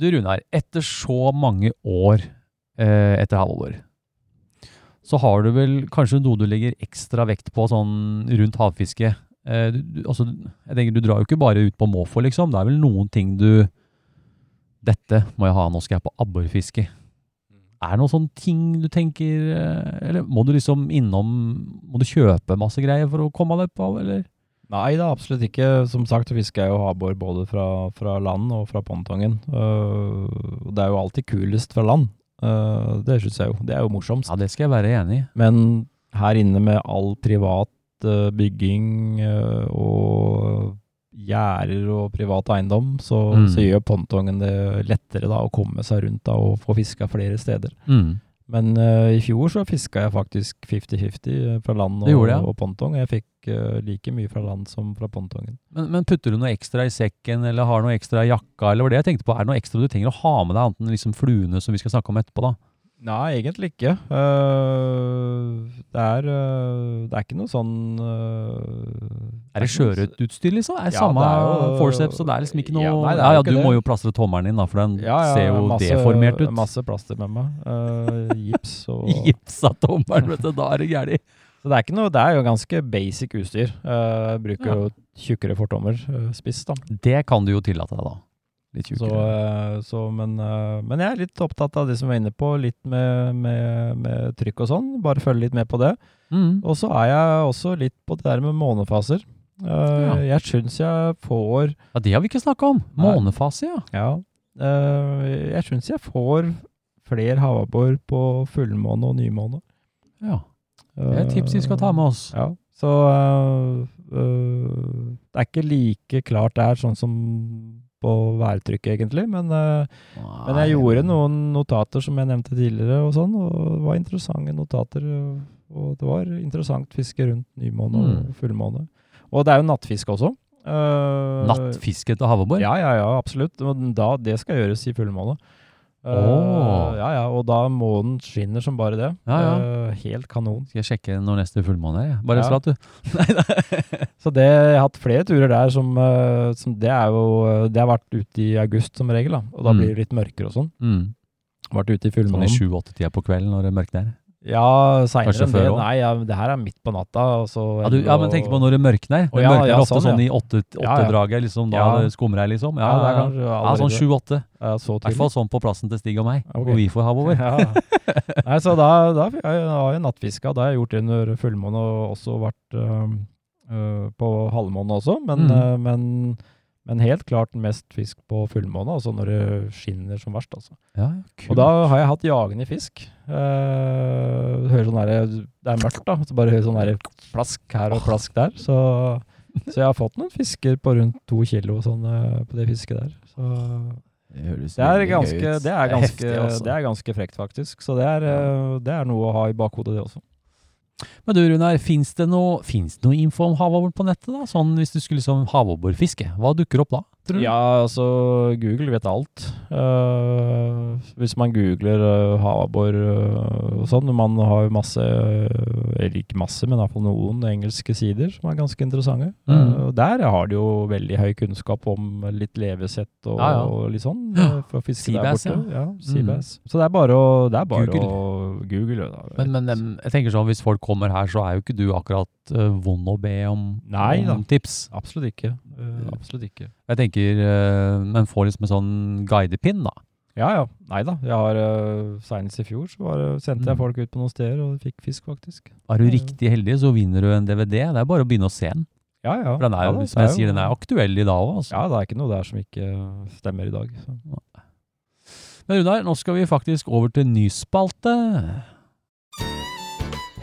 Du Runar, etter så mange år eh, etter halvår, så har du vel kanskje noe du legger ekstra vekt på sånn rundt havfiske. Eh, du, altså, jeg tenker, du drar jo ikke bare ut på måfå, liksom. Det er vel noen ting du Dette må jeg ha, nå skal jeg på abborfiske. Er det noen sånne ting du tenker eh, Eller må du liksom innom Må du kjøpe masse greier for å komme deg på, eller? Nei da, absolutt ikke. Som sagt så fisker jeg jo havbor både fra, fra, land og fra pontongen. Uh, det er jo alltid kulest fra land. Uh, det syns jeg jo. Det er jo morsomst. Ja, det skal jeg være enig i. Men her inne med all privat uh, bygging og gjerder og privat eiendom, så, mm. så, gjør pontongen det lettere da, å komme seg rundt da, og få fiska flere steder. Mm. Men uh, i fjor så fiska jeg faktisk 50-50 eh, fra land og, gjorde, ja. og, pontong. Jeg fikk uh, like mye fra land som fra pontongen. Men, men, putter du noe ekstra i sekken, eller har noe ekstra i jakka, eller var det jeg tenkte på? Er det noe ekstra du trenger å ha med deg, annet enn liksom fluene som vi skal snakke om etterpå, da? Nei, egentlig ikke. Uh, det, er, uh, det er ikke noe sånn uh, Er det sjørøverutstyr, liksom? Er ja, samme det er jo, forceps, og det er liksom ikke noe Ja, nei, ja, ja du det. må jo plastre tommelen din, da, for den ja, ser jo masse, deformert ut. Masse plaster med meg. gips og [LAUGHS] Gips av tommelen, vet du. Da er det gærent. Så det er, ikke noe, det er jo ganske basic utstyr. bruker jo tjukkere fortommer, spiss, da. Det kan du jo tillate deg, da. Litt Så, eh, så, men, eh, men, jeg er litt opptatt av det som vi er inne på, litt med, med, med trykk og sånn. Bare følge litt med på det. Mm. Og så er jeg også litt på det der med månefaser. Uh, ja. Jeg syns jeg får Ja, Det har vi ikke snakka om. Månefase, ja. ja. Uh, jeg syns jeg får flere havabbor på fullmåne og nymåne. Ja. Det er et tips vi skal ta med oss. Ja. Så uh, det er ikke like klart der, sånn som på værtrykket, egentlig. Men, uh, men, jeg gjorde noen notater som jeg nevnte tidligere, og sånn, og det var interessante notater. Og det var interessant fiske rundt nymåne og mm. fullmåne. Og det er jo nattfiske også. Uh, Nattfiske til havabbor? Ja, ja, ja, absolutt. Da, det skal gjøres i fullmåne. Oh. ja, ja, og da månen skinner som bare det. Ja, ja. Uh, helt kanon. Skal jeg sjekke når neste fullmåne er? Bare ja. slat, du. [LAUGHS] så det, jeg har hatt flere turer der som, uh, som, Det er jo Det har vært ute i august som regel, da. Og da mm. blir det litt mørkere og sånn. Mm. Vært ute i fullmånen. Sånn i sju-åtte-tida på kvelden når det er mørkt der? Ja, seinere enn det. Nei, ja, det her er midt på natta. ja, du, ja, men tenk på når det mørkner. Det ja, mørkner ja, ofte sånn, sånn i åttedraget, åtte liksom, da det skumrer liksom. Ja, det er ja, sånn sju-åtte. I hvert fall sånn på plassen til Stig og meg, okay. hvor vi får havover. Nei, så da, da har jeg nattfiska. Da har jeg gjort det under fullmåne og også vært øh, øh, på halvmåne også, men, mm. øh, men men helt klart mest fisk på fullmåne, altså når det skinner som verst. altså. Ja, og da har jeg hatt jagende fisk. Uh, hører sånn der, Det er mørkt, da. Så bare hører sånn der plask her og plask der. Så, så, jeg har fått noen fisker på rundt to kilo sånn, uh, på det fisket der. Så det, det, er ganske, det, er ganske, det, er ganske, det er ganske frekt, faktisk. Så det er, uh, det er noe å ha i bakhodet, det også. Men du Runar, fins det, noe, det noe info om havabbor på nettet? da? Sånn Hvis du skulle liksom havabborfiske, hva dukker opp da? Tror du? Ja, altså Google vet alt. Uh, hvis man googler uh, havabbor uh, og sånn Man har jo masse, eller ikke masse, men iallfall noen engelske sider som er ganske interessante. Mm. Uh, der har de jo veldig høy kunnskap om litt levesett og, Ja, ja. og litt sånn. For å fiske der borte. Ja, Mm. Så det er bare å, det er bare Google. å google. Da. Men, men jeg tenker sånn, hvis folk kommer her, så er jo ikke du akkurat eh, vond å be om, Nei om tips. Absolutt ikke. Uh, absolutt ikke. Jeg tenker, uh, men får liksom en sånn guidepinn da. Ja ja. Nei da. Jeg har uh, Seinest i fjor så var, det- sendte jeg Mm. folk ut på noen steder og fikk fisk, faktisk. Er du riktig heldig, så vinner du en DVD. Det er bare å begynne å se den. Ja ja. For den er, ja, da, som det jeg sier, den er aktuell i dag òg. Altså. Ja, det er ikke noe der som ikke stemmer i dag. Så. Men Runar, nå skal vi faktisk over til nyspalte.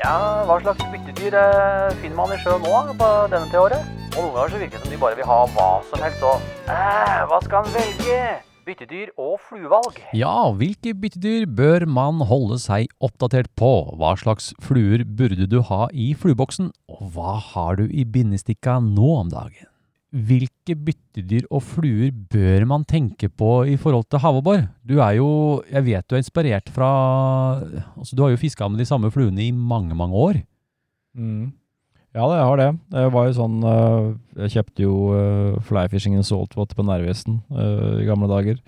Ja, hva slags byttedyr eh, finner man i sjøen nå på denne til året? Og noen ganger så virker det som de bare vil ha hva som helst, og eh, hva skal en velge? Byttedyr og fluevalg. Ja, hvilke byttedyr bør man holde seg oppdatert på? Hva slags fluer burde du ha i flueboksen, og hva har du i bindestikka nå om dagen? Hvilke byttedyr og fluer bør man tenke på i forhold til havabbor? Du er jo, jeg vet du er inspirert fra, altså du har jo fisket med de samme fluene i mange, mange år. Mm. Ja, jeg har det. Det var jo sånn øh, Jeg kjøpte jo uh, flyfishing and saltwater på Narvesen øh, i gamle dager.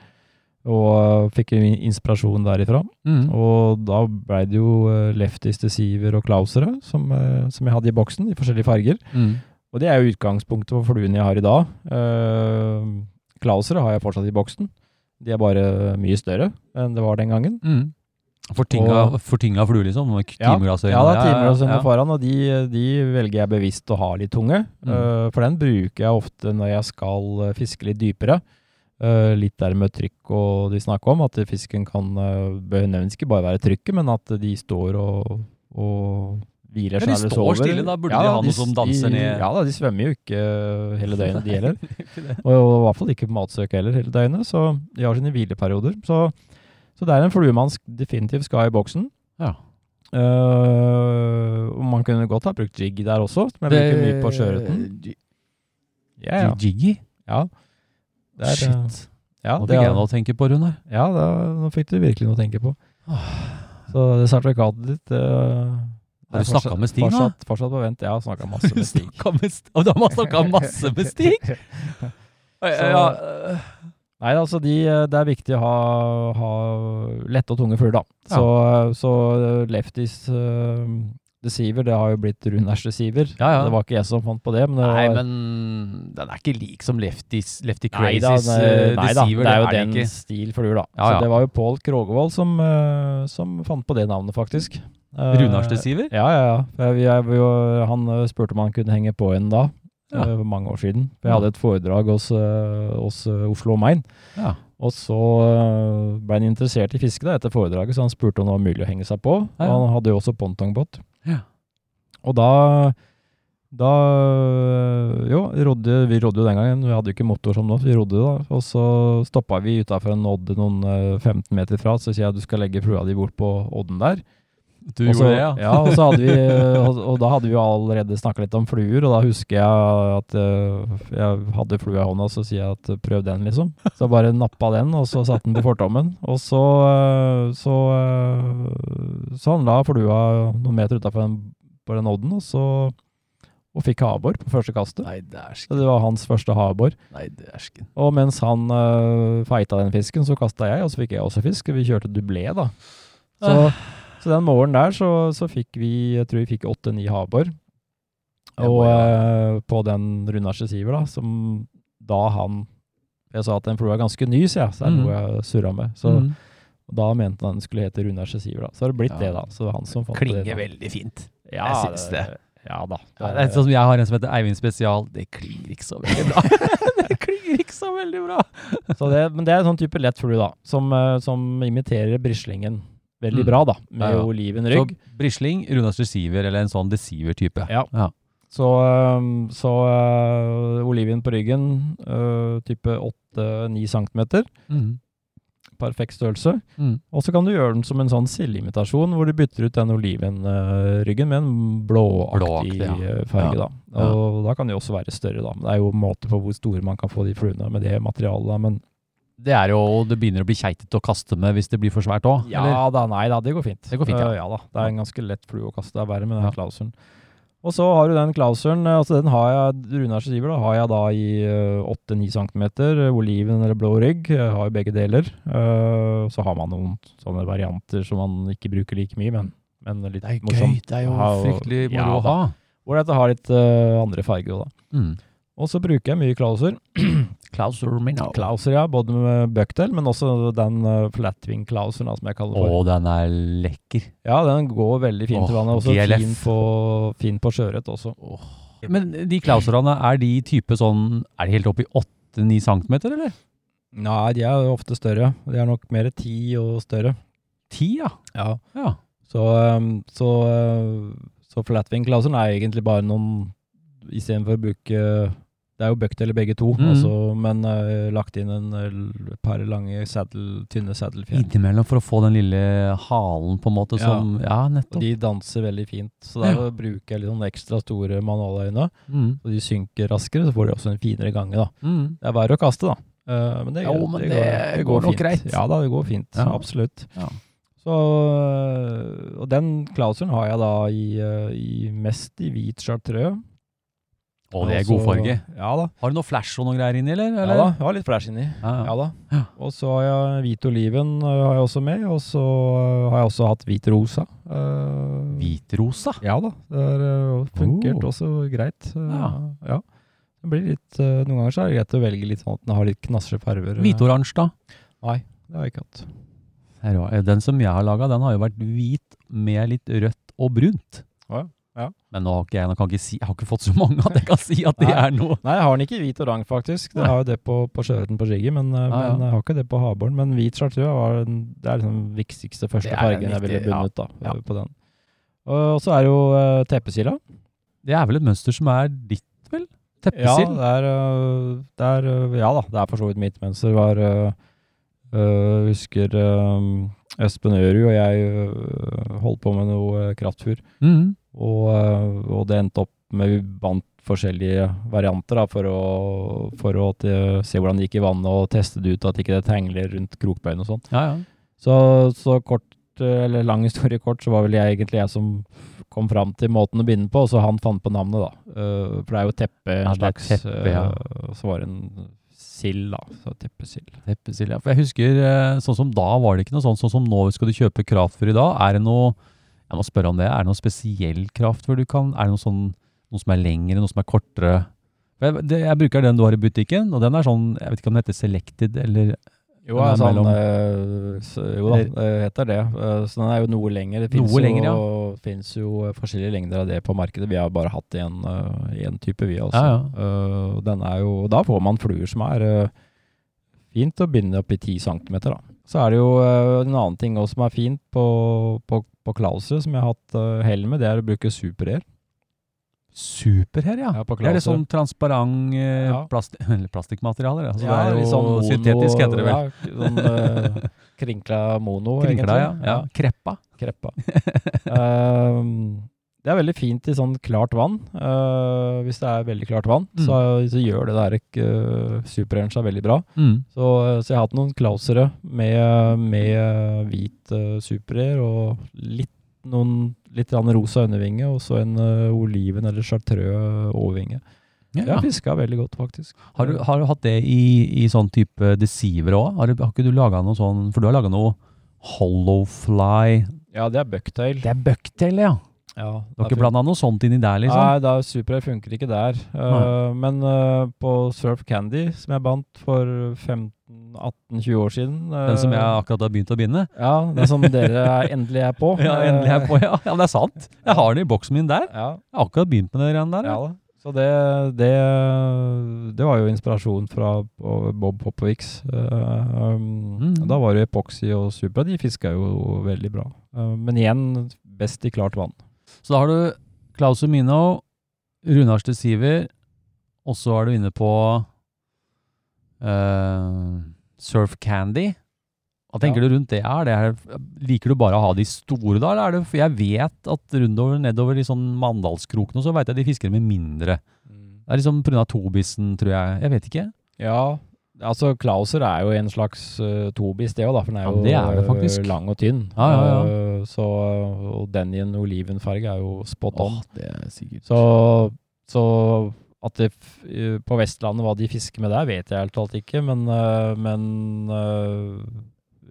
Og fikk inspirasjon derifra. Mm. Og da blei det jo leftis, deceiver og klausere som, som jeg hadde i boksen, i forskjellige farger. Mm. Og det er jo utgangspunktet for fluene jeg har i dag. Uh, klausere har jeg fortsatt i boksen. De er bare mye større enn det var den gangen. Mm. Fortinga, Og- fortinga flue, liksom? Ja, Timglassøyne. ja, det er timglassøyne ja. foran, og de, de velger jeg bevisst å ha litt tunge. Mm. Uh, for den bruker jeg ofte når jeg skal uh, fiske litt dypere. Uh, litt der med trykk og de snakker om, at fisken kan uh, bør ikke bare være trykket, men at de står og, og hviler Ja, seg de står sover. stille, da burde de ha noe som danser de, ned- Ja da, de svømmer jo ikke uh, hele døgnet, de heller. [LAUGHS] Og, og i hvert fall ikke på matsøk heller hele døgnet, så de har sine hvileperioder. Så, så det er en flue man definitivt skal ha i boksen. Ja. Uh, man kunne godt ha brukt jig der også, som jeg bruker mye på sjøørreten. Ja, ja. Jiggy? ja. Det er, uh, Shit. ja, Nå fikk jeg noe å tenke på, Runar. ja da, nå fikk du virkelig noe å tenke på. Så det sertifikatet ditt uh, Har du snakket med Stig nå? Fortsatt, fortsatt på vent. Ja, snakka [LAUGHS] masse med Stig. Snakka med Og de har snakka masse med Stig! Så- ja, Nei, altså de, det er viktig å ha, ha lette og tunge fugler, da. Så, så lefties uh, deceiver, det har jo blitt Runers deceiver. Ja, ja. Det var ikke jeg som fant på det, men det Nei, var men den er ikke lik som Lefties, Lefty Crazies uh, nei da, Deceiver. det er jo den stil fluer, da. Ja, ja. Så det var jo Pål Krogevold som, eh, som fant på det navnet, faktisk. Eh, Runars Deceiver? Ja, ja, ja. Jeg, jeg, han eh, spurte om han kunne henge på en da, Ja. eh, for mange år siden. Vi jeg hadde et foredrag hos, hos Oslo Main. Ja. Og så ble han interessert i fiske da, etter foredraget, så han spurte om det var mulig å henge seg på. Ja, ja. Og han hadde jo også pontongbåt. Ja. Og da, da Jo, rodde, vi rodde jo den gangen. Vi hadde jo ikke motor som nå, så vi rodde da. Og så stoppa vi utafor en odd noen øh, 15 meter fra, så sier jeg at du skal legge flua di bort på odden der. Du også, gjorde det, ja? ja og, så hadde vi, og, og da hadde vi jo allerede snakka litt om fluer, og da husker jeg at øh, jeg hadde flua i hånda, så sier jeg at prøv den, liksom. Så bare nappa den, og så satte den på fortommen. Og så, øh, så, så han la flua noen meter utafor den, på den odden, og så og fikk havbor på første kastet. Nei, dæsken. det var hans første. Nei, dæsken. Og mens han uh, feita den fisken, så kasta jeg, og så fikk jeg også fisk. Vi kjørte dublé, da. Så, så den morgenen der så, så fikk vi, jeg tror vi fikk åtte-ni havbor. Og øh, på den Runarse Siver, da, som da han Jeg sa at den flua er ganske ny, sier jeg, så er det Mm. noe jeg surra med. Så Mm. da mente han den skulle hete Runarse Siver, da. Så har det blitt Ja. det, da. Så det var han som fant Klinger det. Klinger veldig fint. Ja, Jeg syns det. Ja da. Ja, det er sånn som jeg har en som heter Eivind Spesial. Det klinger ikke så veldig bra. [LAUGHS] det klinger ikke så veldig bra. Så det, men det er en sånn type lett flue, da, som, eh, som imiterer brislingen veldig Mm. bra, da, med Ja, ja. olivenrygg. Så Brisling, Runas Receiver eller en sånn Deceiver-type. Ja. Ja. Så, så uh, oliven på ryggen, uh, type 8-9 cm. Mm. Perfekt størrelse. Mm. Og så kan du gjøre den som en sånn sildeimitasjon, hvor du bytter ut den olivenryggen med en blåaktig Blåaktig, ja. farge. Ja. da. Og da kan de også være større, da. Det er jo måter på hvor store man kan få de fluene med det materialet. da, men Det er jo Det begynner å bli keitete å kaste med hvis det blir for svært òg. Ja da, nei da, det går fint. Det går fint, ja. Uh, ja da, Det er en ganske lett flue å kaste. Det er verre med den Ja. klauseren. Og så har du den klauseren, eh, altså den har jeg, Runars river da, har jeg da i 8-9 cm, oliven eller blå rygg, jeg har jo begge deler. Eh, så har man noen sånne varianter som man ikke bruker like mye, men, men litt Det er jo morsomt. gøy. Det er jo fryktelig moro ja å ha. Hvor dette har litt eh, andre farger òg, da. Mm. Og så bruker jeg mye klauser. [CLEARS THROAT] Klaus Romino. Klauser, ja, både med bøkdel, men også den uh, flatwing-klauseren, som jeg kaller det for. Å, den er lekker. Ja, den går veldig fint Åh, i vannet. Også GLF. fin på, fin på sjøørret også. Men de klauserne, er de type sånn Er de helt opp i 8-9 cm, eller? Nei, de er ofte større. De er nok mer 10 og større. 10, ja. Ja. ja. Så, um, så, uh, så flatwing-klauseren er egentlig bare noen Istedenfor å bruke Det er jo bucktail eller begge to, mm. altså, men uh, lagt inn en uh, par lange saddle, tynne saddlefjær. Innimellom for å få den lille halen, på en måte, Ja. som Ja, nettopp. de danser veldig fint. Så der Ja. bruker jeg litt sånn ekstra store manualøyne. Mm. De synker raskere, så får de også en finere gange, da. Mm. Det er verre å kaste, da. Uh, men det, Jo, men det går nok fint. greit. Ja da, det går fint. Ja. Absolutt. Ja. Så, og den klauseren har jeg da i, i mest i hvit chartreux. Å, det er Og god farge. Ja da. Har du noe flash og noe greier inni, eller? Ja da, jeg har litt flash inni. Ja, ja. Ja da. Ja. Og så har jeg hvit oliven øh, har jeg også med, og så øh, har jeg også hatt hvit rosa. Eh, Hvitrosa? Ja da, det har øh, funkert Oh. også greit. Uh, Ja. ja. Det blir litt, uh, noen ganger så er det greit å velge litt sånn at den har litt knasre farver. Hvitoransje, da? Nei, det har jeg ikke hatt. Den som jeg har laga, den har jo vært hvit med litt rødt og brunt. Å ja, ja. Men nå har ikke jeg, ikke si, jeg har ikke fått så mange at jeg kan si at det er noe. Nei, jeg har den ikke i hvit og rang, faktisk. Det har jo det på, på sjøørreten på Jiggy, men, eh, ja. men jeg har ikke det på havbåren. Men hvit chartreux var den, det er liksom viktigste første fargen jeg ville bundet ja. da, eh, på den. Og så er jo uh, teppesila. Det er vel et mønster som er ditt, vel? Ja, det er, øh, det er Ja da, det er for så vidt mitt mønster. Var øh, Husker øh, Espen Ørud og jeg øh, holdt på med noe øh, kraftfur. Og, øh, og det endte opp med Vi vant forskjellige varianter da, for å, for å til, se hvordan det gikk i vannet og teste det ut at ikke det tengler rundt krokbøyen og sånn. Ja, ja. Så, så kort, øh, eller lang historie kort, så var vel jeg egentlig jeg som kom fram til måten å begynne på, og så han fant på navnet, da. Uh, for det er jo teppe, en Ja, slags. teppe, ja. uh, så var det en sild, da. Så teppesild. Teppesild, ja. For jeg husker, eh, sånn som da var det ikke noe sånn, sånn som nå skal du kjøpe kraftfôr i dag. Er det noe, jeg må spørre om det, er det noen spesiell kraftfør du kan, er det noe sånn, noe som er lengre, noe som er kortere? Jeg, det, jeg bruker den du har i butikken, og den er sånn, jeg vet ikke om den heter Selected, eller Jo, altså, mellom- øh, så, jo da, det heter det. Øh, så den er jo noe lengre. Det finnes Noe jo, lengre, ja. finnes jo forskjellige lengder av det på markedet. Vi har bare hatt én type, vi også. Ja, ja. Den er jo, da får man fluer som er fint å binde opp i 10 cm. Da. Så er det jo øh, en annen ting også som er fint på, på, på Klauser, som jeg har hatt øh, hell med, det er å bruke super-air. super her, ja. Ja, det er det sånn transparent eh, Ja. plasti [LAUGHS] plastikkmaterialer. Altså, Ja, det er litt jo sånn mono- syntetisk, heter det vel. Ja, sånn [LAUGHS] øh, krinkla mono, Krinkla, egentlig. ja. Kreppa. Kreppa. [LAUGHS] Ehm, det er veldig fint i sånn klart vann. Uh, hvis det er veldig klart vann, Mm. så, så gjør det der uh, superrange seg veldig bra. Mm. Så, så jeg har hatt noen klausere med, med hvit uh, superair og litt, noen, litt rosa undervinge, og så en uh, oliven eller chartreux overvinge. Jeg Ja. har fiska veldig godt, faktisk. Har, du, har du hatt det i, i sånn type deceiver òg? Har, har ikke du laga noe sånn For du har laga noe hollowfly Ja, det er bucktail. Det er bucktail, ja. Ja, Dere blanda noe sånt inni der, liksom? Nei, det er Super funker ikke der. Uh, men uh, på Surf Candy, som jeg bandt for 15-18-20 år siden uh, Den som jeg akkurat har begynt å binde? Ja, den som dere er, endelig er på. [LAUGHS] Ja, endelig er på, ja. ja. Men det er sant. Jeg har den i boksen min der. Ja, Jeg har akkurat begynt med greiene der. ja da. Så det, det, det var jo inspirasjon fra Bob Popovics. Eh, um, Mm. Da var det epoxy og Supra. De fiska jo veldig bra. Men igjen, best i klart vann. Så da har du Klaus Umino, Runar Stesiver, og så er du inne på uh, Surf Candy. Hva tenker Ja. du rundt det? Er det er, liker du bare å ha de store da, eller er det For jeg vet at rundover, nedover i sånn Mandalskroken og så vet jeg de fisker med mindre. Det er liksom pga. tobissen, tror jeg. Jeg vet ikke. Ja, altså Klauser er jo en slags uh, tobis det òg. For den er Ja, jo det er det øh, lang og tynn. Ja, ja, ja. Øh, så, og den i en olivenfarge er jo spot on. det er sikkert. Så, så at det øh, på Vestlandet, hva de fisker med der, vet jeg helt alt ikke. Men, men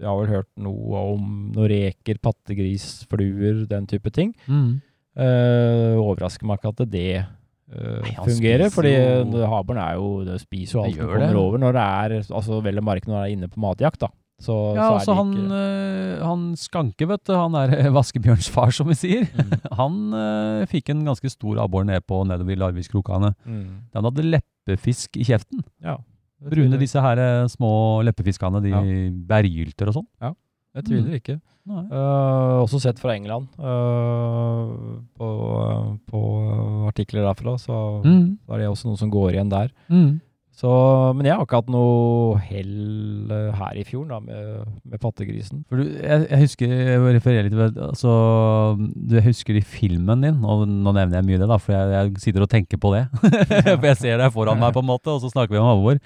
jeg har vel hørt noe om noen reker, pattegris, fluer, den type ting. mm. Uh, overrasker meg ikke at det uh, Nei, han fungerer, spiser fordi jo- havbjørn er jo Det spiser jo alt som kommer det. over når det er Altså vel å merke når det er inne på matjakt, da. Så, Ja, så altså det han, ikke øh, han Skanke, vet du, han er [LAUGHS] vaskebjørns far, som vi sier. Mm. [LAUGHS] Han øh, fikk en ganske stor abbor ned på nedover i Larvikskrokane. mm. Den hadde leppefisk i kjeften. Ja. Brune, disse her små leppefiskene, de Ja. bergylter og sånn. Ja, Jeg tviler ikke. Uh, også sett fra England. uh, på, på artikler derfra, så, Mm. er det også noe som går igjen der. Mm. Så, men jeg har ikke hatt noe hell uh, her i fjorden da, med, med pattegrisen. For du, jeg, jeg husker, jeg refererer litt altså, du husker i filmen din, og nå nevner jeg mye det da, for jeg, jeg sitter og tenker på det. [LAUGHS] for jeg ser deg foran meg på en måte, og så snakker vi om alvor.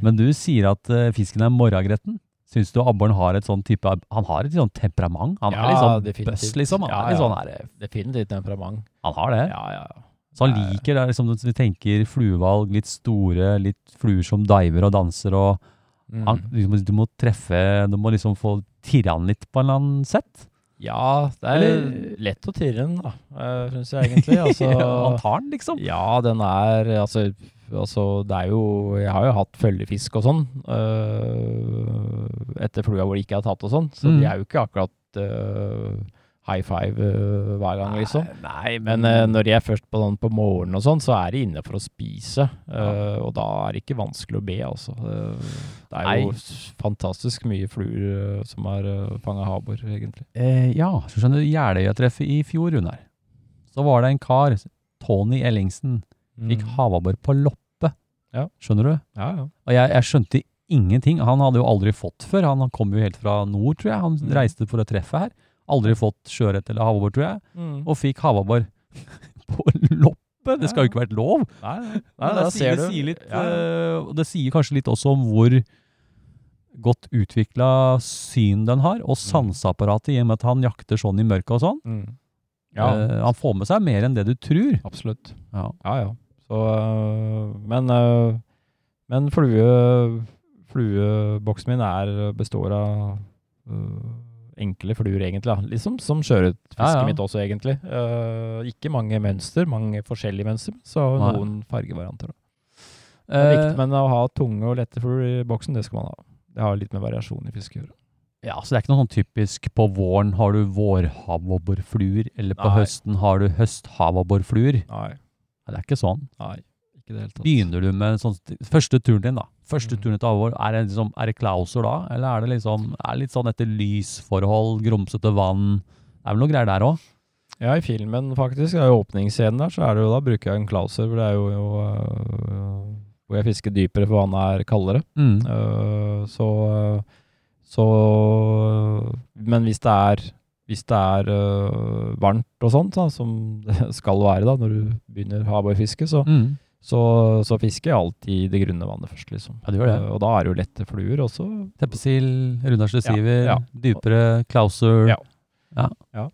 Men du sier at uh, fisken er morragretten. Syns du abboren har et sånn type, han har et sånn temperament? Han Ja, er litt sånn definitivt. bøss liksom, han Ja, er litt sånn her, Definitivt temperament. han har det. Ja, ja, ja. Så han liker det, liksom, vi tenker fluevalg, litt store, litt fluer som diver og danser, og Mm. han, liksom, du må treffe, du må liksom få tirre han litt på en eller annen sett. Ja, det er Eller- lett å tirre den, da, uh, syns jeg egentlig. [LAUGHS] Altså, han tar den liksom. ja, den er altså, altså, det er jo Jeg har jo hatt følgefisk og sånn uh, etter flua hvor de ikke har tatt og sånn, så Mm. de er jo ikke akkurat uh, high five uh, hver gang, liksom. Nei, Men uh, når de er først på, sånn, på morgenen og sånn, så er de inne for å spise. Uh, og da er det ikke vanskelig å be, altså. Det er Nei. jo fantastisk mye fluer som har uh, fanga havbor, egentlig. Eh, ja, så skjønner du, Jeløya-treffet i fjor, Runar. Så var det en kar, Tony Ellingsen, fikk havabbor på loppe. Mm. Ja. Skjønner du? Ja, ja. Og jeg, jeg skjønte ingenting. Han hadde jo aldri fått før. Han kom jo helt fra nord, tror jeg. Han Mm. reiste for å treffe her. Aldri fått sjøørret eller havabbor, tror jeg. Mm. Og fikk havabbor [LAUGHS] på loppe. Det skal jo ikke vært lov. Nei, nei. Nei det sier, det sier litt, eh, det sier kanskje litt også om hvor godt utvikla syn den har, og sanseapparatet, i og med at han jakter sånn i mørket og sånn. Mm. Ja, Uh, han får med seg mer enn det du tror. absolutt. Ja. Ja, ja. Så, øh, men øh, men flue, flueboksen min er, består av øh, enkle fluer, egentlig. Da. Liksom som sjøørretfisket Ja, ja. mitt også, egentlig. Eh, ikke mange mønster, mange forskjellige mønster, så Nei. noen fargevarianter. Er Eh, viktig, men å ha tunge og lette fluer i boksen, det skal man ha. Det har litt med variasjon i fisket å gjøre. ja, så det er ikke noe sånn typisk på våren har du vårhavabborfluer, eller på Nei. høsten har du høsthavabborfluer. Nei, Nei, det er ikke sånn. nei, ikke det hele tatt. Begynner du med sånn Første turen din, da. Første Mm. turen til avår, er det, liksom, er det klauser da? Eller er det liksom er det litt sånn etter lysforhold, grumsete vann? Det er vel noe greier der òg? Ja, i filmen faktisk, i åpningsscenen der, så er det jo da bruker jeg en klauser, hvor det er jo, jo øh, hvor jeg fisker dypere for vannet er kaldere. Mm. Uh, så, så Men hvis det er hvis det er øh, varmt og sånt, da, som det [LAUGHS] skal være da når du begynner havbærfiske, så, Mm. så, så fisker jeg alltid i det grunne vannet først, liksom. Ja, det gjør det. Uh, og da er det jo lette fluer også. Teppesild, rundarsle siver, ja. dypere klauser. Ja. Ja. Ja.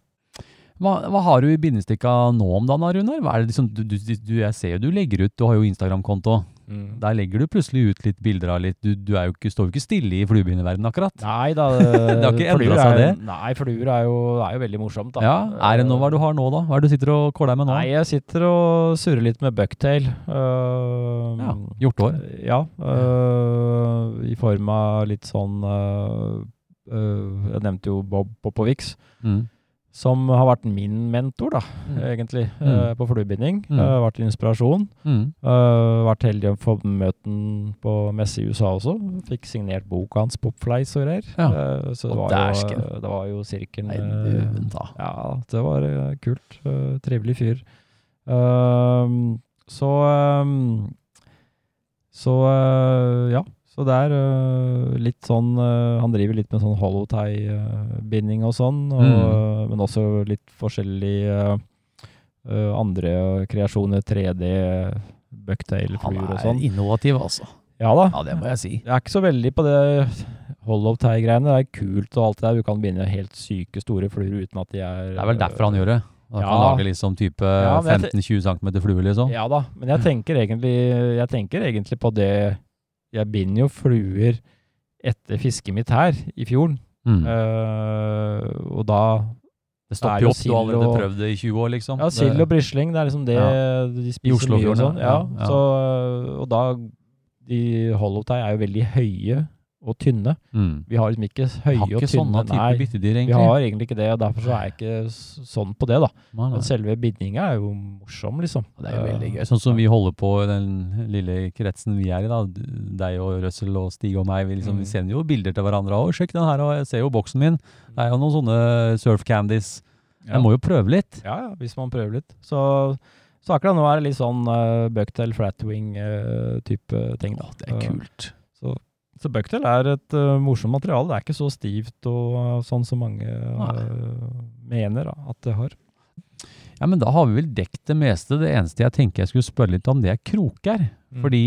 Hva, hva har du i bindestikka nå om dagen, da, Runar? Hva er det liksom, du, du, du, jeg ser jo du legger ut, du har jo Instagram-konto. Mm. Der legger du plutselig ut litt bilder av litt Du, du er jo ikke, står jo ikke stille i fluebinderverdenen akkurat. Nei da. [LAUGHS] Det har ikke fluer seg, er- det? Nei, fluer er jo, er jo veldig morsomt, da. Ja, Er det noe hva du har nå, da? Hva er det du sitter og kåler deg med nå? Nei, jeg sitter og surrer litt med bucktail. Uh, Ja, hjortehår. Ja, Uh, i form av litt sånn uh, Jeg nevnte jo Bob Popovix. Mm. Som har vært min mentor, da, Mm. egentlig, Mm. Uh, på fluebinding. Mm. Uh, vært inspirasjon. Øh, vært heldig å få møte ham på messe i USA også. Fikk signert boka hans, Popflies og greier. Ja. Så det var, jo, det var jo sirkelen ja, det var kult. trivelig fyr. Så um, Så ja. Så det er litt sånn Han driver litt med sånn hollowtie-binding og sånn, og, mm. men også litt forskjellige andre kreasjoner, 3D, bucktail-fluer og sånn. Han er innovativ, altså. Ja da. Ja, det må jeg si. Jeg er ikke så veldig på det hollow-tie-greiene. Det er kult og alt det der. Du kan binde helt syke store fluer uten at de er Det er vel derfor han gjør det? At ja. han lager liksom type ja, 15-20 cm flue, liksom? Ja da, men jeg tenker, egentlig, jeg tenker egentlig på det Jeg binder jo fluer etter fisket mitt her i fjorden. Mm. Uh, og da det stopper jo opp, du har allerede prøvd det i 20 år, liksom. Ja, sild og brisling, det er liksom det ja. de spiser mye og sånn. Ja, ja. Så, og da De hollowtie er jo veldig høye og tynne. Mm. Vi har liksom ikke høye og tynne. Nei, byttedyr, vi har egentlig ikke det, og derfor så er jeg ikke sånn på det, da. Nei, Men selve bindinga er jo morsom, liksom. Det er jo veldig gøy. Sånn som vi holder på i den lille kretsen vi er i, da. Deg og Russell og Stig og meg. Vi, liksom, mm. vi sender jo bilder til hverandre. 'Å, sjekk den her, og jeg ser jo boksen min'. Det er jo noen sånne surf candies. Ja. Jeg må jo prøve litt. Ja, ja, hvis man prøver litt. Så så akkurat nå er det litt sånn uh, bucktail, flatwing-type uh, ting. Da. Å, det er kult. Så så bucktail er et uh, morsomt materiale. Det er ikke så stivt og uh, sånn som mange uh, mener da, at det har. Ja, men da har vi vel dekt det meste. Det eneste jeg tenker jeg skulle spørre litt om, det er kroker. Mm. Fordi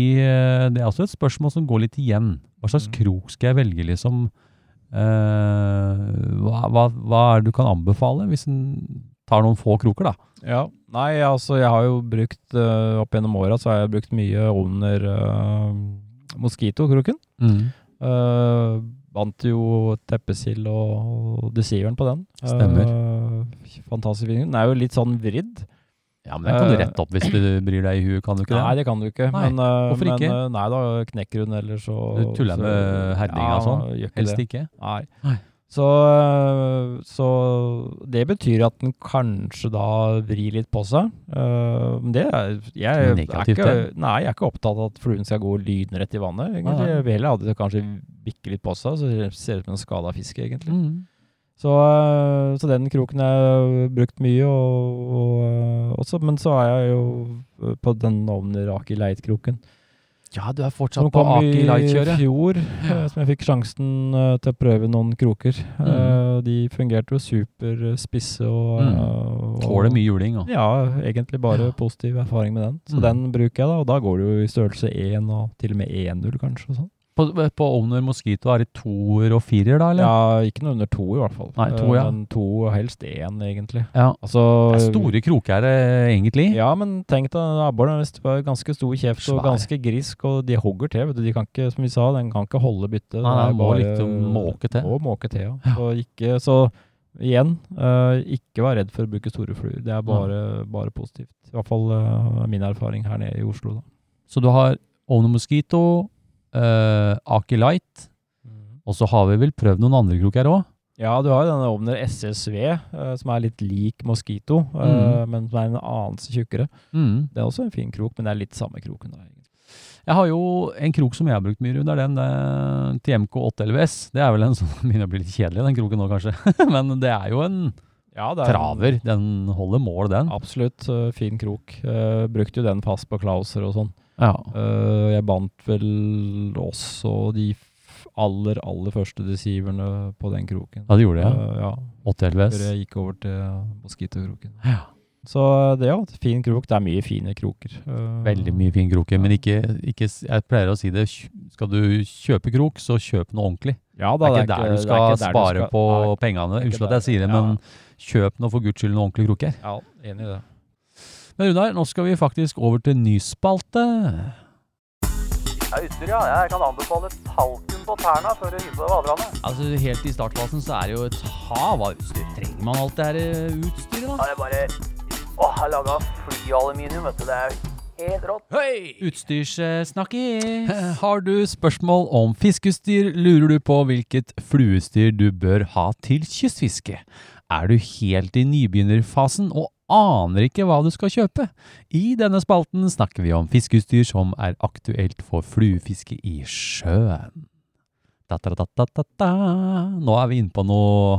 det er også et spørsmål som går litt igjen. Hva slags mm. krok skal jeg velge, liksom? Hva, hva, hva, er det du kan anbefale, hvis en tar noen få kroker, da? Ja, nei, altså jeg har jo brukt Opp gjennom åra så har jeg brukt mye under Moskito-kroken. Mm. Uh, vant jo teppesild og, deceiveren på den. Stemmer. Uh, fantastisk fin. Den er jo litt sånn vridd. Ja, men den kan du rette opp hvis du bryr deg i huet, kan du ikke det? Nei, det kan du ikke. Nei. Men, uh, Hvorfor men, ikke? nei, da knekker hun ellers så Du tuller med herdinga ja, sånn? Helst ikke? Nei. nei. Så, så, det betyr at den kanskje da vrir litt på seg. Men det er, jeg, er ikke, nei, jeg er ikke opptatt av at fluen skal gå lynrett i vannet. egentlig. Jeg vil heller ha det kanskje bikker litt på seg, så det ser ut som en skada fisk, egentlig. Mm. Så, uh, så, den kroken har jeg brukt mye, og, og, uh, også, men så er jeg jo på den ovnen rak Leit-kroken. Ja, du er fortsatt på Aki Light-kjøret. Som kom i fjor, ja. Eh, som jeg fikk sjansen uh, til å prøve noen kroker. Mm. Uh, de fungerte jo superspisse og, mm. Tåler mye juling. Ja. ja, egentlig bare ja. positiv erfaring med den. Så mm. den bruker jeg, da. Og da går det jo i størrelse 1 og til og med 1-0, kanskje. og sånn. På, på Owner Mosquito er det toer og firer, da? eller? Ja, ikke noe under to, i hvert fall. Nei, to, ja. Men to, helst én, egentlig. Ja. Altså, det er store kroker, egentlig. Ja, men tenk deg abboren ganske stor kjeft og ganske grisk, og de hogger til. vet du. De kan ikke, som vi sa, den kan ikke holde byttet. Nei, nei, må liksom måke til. Må måke til, ja. ja. Så, ikke, så igjen, uh, ikke vær redd for å bruke store fluer. Det er bare, ja. bare positivt. I hvert fall uh, min erfaring her nede i Oslo. da. Så du har Owner Mosquito uh, Aki Light. Mm. Og så har vi vel prøvd noen andre kroker òg? Ja, du har jo denne ovner SSV, uh, som er litt lik Mosquito, uh, mm. men som er en anelse tjukkere. Mm. Det er også en fin krok, men det er litt samme kroken. da, Jeg har jo en krok som jeg har brukt mye rundt, det er den uh, TMK 811S. Det er vel en [LAUGHS] som begynner å bli litt kjedelig, den kroken nå kanskje. [LAUGHS] men det er jo en ja, er traver. Den holder mål, den. Absolutt. fin krok. brukte jo den fast på Klauser og sånn. Ja. Uh, jeg bandt vel også de aller, aller første deceiverne på den kroken. Ja, du gjorde det? Ja. Uh, ja. 80 LVS. Før jeg gikk over til Mosquito-kroken. Ja. Så det er jo et fin krok. Det er mye fine kroker. Uh, Veldig mye fine kroker, men ikke, ikke, Jeg pleier å si det, skal du kjøpe krok, så kjøp noe ordentlig. Ja, da, det er ikke der du skal spare du skal, på nei, pengene. Unnskyld at jeg sier det, men kjøp nå for guds skyld noen ordentlige kroker. Ja, enig i det. Men Runar, nå skal vi faktisk over til nyspalte. Ja, utstyr, ja. Jeg kan anbefale talkum på tærne før du hiver på deg vaderne. Altså, Helt i startfasen så er det jo et hav av utstyr. Trenger man alt det her eh, utstyret, da? Ja, det er bare Å, jeg laga flyaluminium, vet du. Det er helt rått. Hei! Utstyrssnakkis. Har du spørsmål om fiskeutstyr, lurer du på hvilket fluestyr du bør ha til kystfiske? Er du helt i nybegynnerfasen og aner ikke hva du skal kjøpe. I denne spalten snakker vi om fiskeutstyr som er aktuelt for fluefiske i sjøen. Da, da, da, Nå er vi inne på noe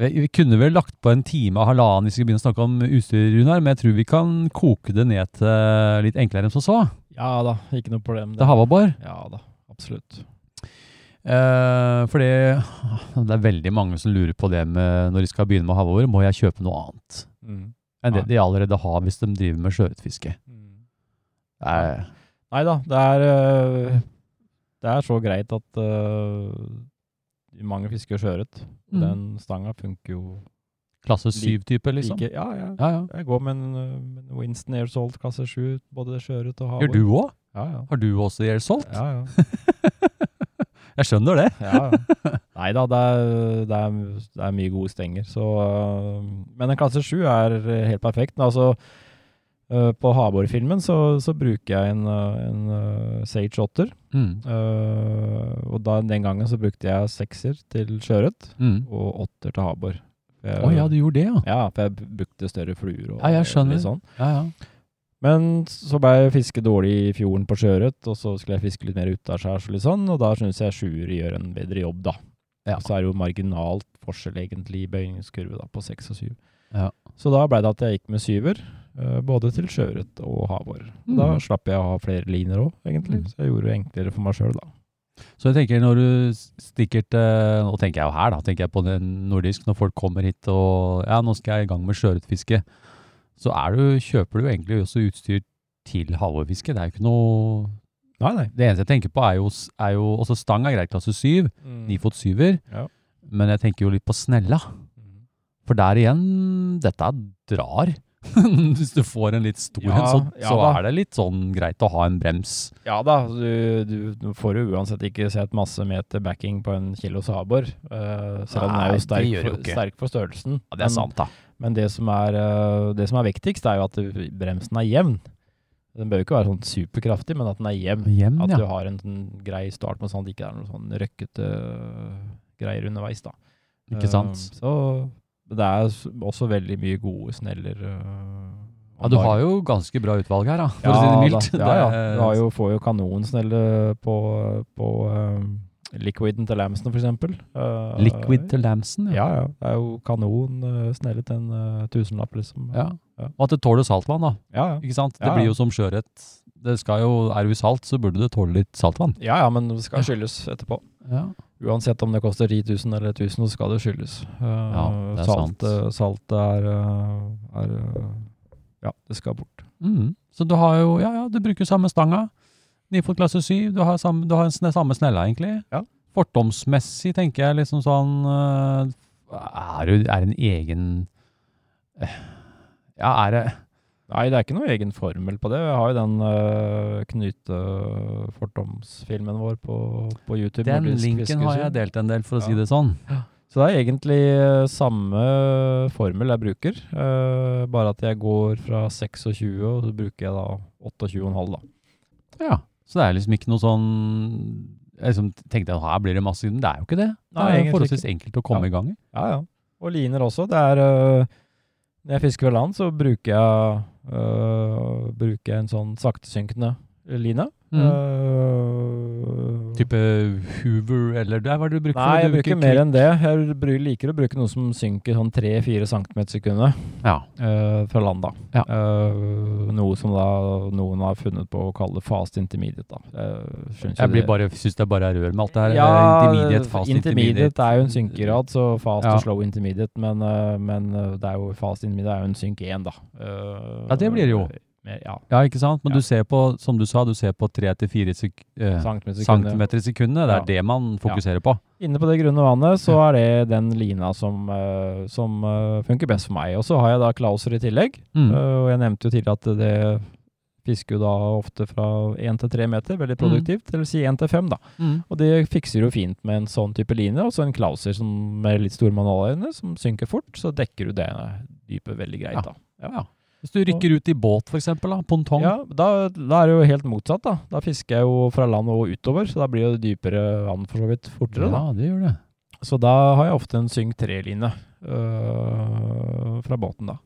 Vi, kunne vel lagt på en time og halvannen hvis vi skulle begynne å snakke om utstyr, Runar, men jeg tror vi kan koke det ned til litt enklere enn som så. Ja da, ikke noe problem. Det er havabbor? Ja da, absolutt. Eh, fordi det er veldig mange som lurer på det med når de skal begynne med havabbor, må jeg kjøpe noe annet Mm. enn det de allerede har hvis de driver med sjøørretfiske? Mm. Nei da, det er øh, Det er så greit at uh, mange fisker sjøørret. Mm. Den stanga funker jo Klasse Lik- 7-type, liksom? like Ja, ja. Ja, ja. Jeg går med en, uh, Winston Airsolt klasse 7, både sjøørret og havår. Gjør du òg? Ja, ja. Har du også airsolt? Ja, ja. [LAUGHS] Jeg skjønner det. ja. Nei da, det er, det, er, det er mye gode stenger. Så, men en klasse 7 er helt perfekt. Altså, på på havbordfilmen så, så bruker jeg en, øh, en øh, Sage 8. Mm. Uh, og da, den gangen så brukte jeg sekser til sjøørret Mm. og åtter til Habor. Å oh, ja, du gjorde det, ja. Ja, for jeg brukte større fluer og Ja, jeg skjønner. sånn. ja, ja. Men så ble jeg fiske dårlig i fjorden på sjøørret, og så skulle jeg fiske litt mer utaskjærs og litt sånn, og da syns jeg sjuer gjør en bedre jobb, da. Ja. Så er det jo marginalt forskjell egentlig i bøyningskurve da, på seks og syv. Ja. Så da ble det at jeg gikk med syver, eh, både til sjøørret og havår. Da Mm. slapp jeg å ha flere liner òg, egentlig. Mm. Så jeg gjorde det enklere for meg sjøl, da. Så jeg tenker når du stikker til Nå tenker jeg jo her, da. Tenker jeg på den nordisk. Når folk kommer hit og Ja, nå skal jeg i gang med sjøørretfiske. Så du, kjøper du egentlig også utstyr til havårfiske. Det er jo ikke noe Nei, nei. Det eneste jeg tenker på, er jo, er jo også stang er greit, klasse syv. Ni fot syver. Ja. Men jeg tenker jo litt på snella. Mm. For der igjen, dette drar. [LAUGHS] Hvis du får en litt stor en, så, ja så er det litt sånn greit å ha en brems. Ja da, du, du, du får jo uansett ikke sett masse meter backing på en kilo habor. Uh, selv om den er jo sterk, for, sterk for størrelsen. Ja, det er men, sant, da. Men det som, er, uh, det som er viktigst, er jo at bremsen er jevn. Den bør jo ikke være sånn superkraftig, men at den er jevn. Hjem, At ja. du har en sånn grei start med sånn at det ikke er noen sånn røkkete greier underveis, da. Ikke sant? Uh, så det er også veldig mye gode sneller. Uh, Ja, du har jo ganske bra utvalg her, da, for ja, å si det mildt. Da, ja, [LAUGHS] ja. Du har jo, får jo kanonsnelle på, på uh, liquiden til Lamson, eksempel. Eh, Liquid til Lamson, Ja, ja. Det er jo kanon uh, snelle til en uh, tusenlapp, liksom. Ja. Og at det tåler saltvann, da. ja, ja. Ikke sant? Det blir jo som sjøørret. Det skal jo, er du i salt, så burde det tåle litt saltvann. Ja, ja, men det skal skyldes etterpå. Ja. Uansett om det koster 10 000 eller 1000, så skal det skyldes. Uh, Ja, det er salt, sant. eh, Saltet er, eh, er Ja, det skal bort. Mm. Så du har jo, ja, ja, du bruker samme stanga. Nifot klasse 7, du har, samme, du har en sne, samme snella, egentlig. Ja. Fortomsmessig tenker jeg liksom sånn uh, Er det en egen Ja, er det Nei, det er ikke noe egen formel på det. Jeg har jo den uh, Knute-fordomsfilmen vår på, på YouTube. Den linken linken har jeg delt en del, for å si det sånn. Så det er egentlig uh, samme formel jeg bruker, uh, bare at jeg går fra 26, og så bruker jeg da 28,5 da. Ja. Så det er liksom ikke noe sånn Jeg liksom tenkte at her blir det masse, men det er jo ikke det. Det er forholdsvis ikke. enkelt å komme i gang i. Ja, ja. Og liner også. Det er Når jeg fisker ved land, så bruker jeg, øh, bruke en sånn saktesynkende line. Mm. Øh, Type Hoover eller Hva er det du bruker? Nei, jeg bruker mer enn det. Jeg liker å bruke noe som synker sånn 3-4 cm sekundet Ja. uh, fra land, da. Ja. Uh, noe som da noen har funnet på å kalle fast intermediate, da. Jeg, synes Jeg blir det- bare, syns det bare er rør med alt det her. ja, intermediate, fast intermediate er jo en synkerad, så fast og slow intermediate, men, men det er jo fast intermediate er jo en synk 1, da. Ja, det blir det jo. Mer, ja, Ja, ikke sant? Men Ja. du ser på, som du sa, du ser på 3-4 sek eh, centimeter i sekundet. Det er Ja. det man fokuserer på. Inne på det grunne vannet så er det den lina som, uh, som uh, funker best for meg. Og så har jeg da Klauser i tillegg, Mm. Uh, og jeg nevnte jo tidligere at det fisker jo da ofte fra 1 til 3 meter, veldig produktivt, eller si 1 til 5 da. Mm. Og det fikser jo fint med en sånn type line, og så en Klauser som, med litt store manualøyne, som synker fort, så dekker du det dypet veldig greit Ja. da. Ja. Hvis du rykker ut i båt, da, pontong. Ja, da, da er det jo helt motsatt da. Da fisker jeg jo fra land og utover, så da blir det dypere vann for så vidt fortere da. Ja, det gjør det. Så da har jeg ofte en synk 3-line øh, fra båten da.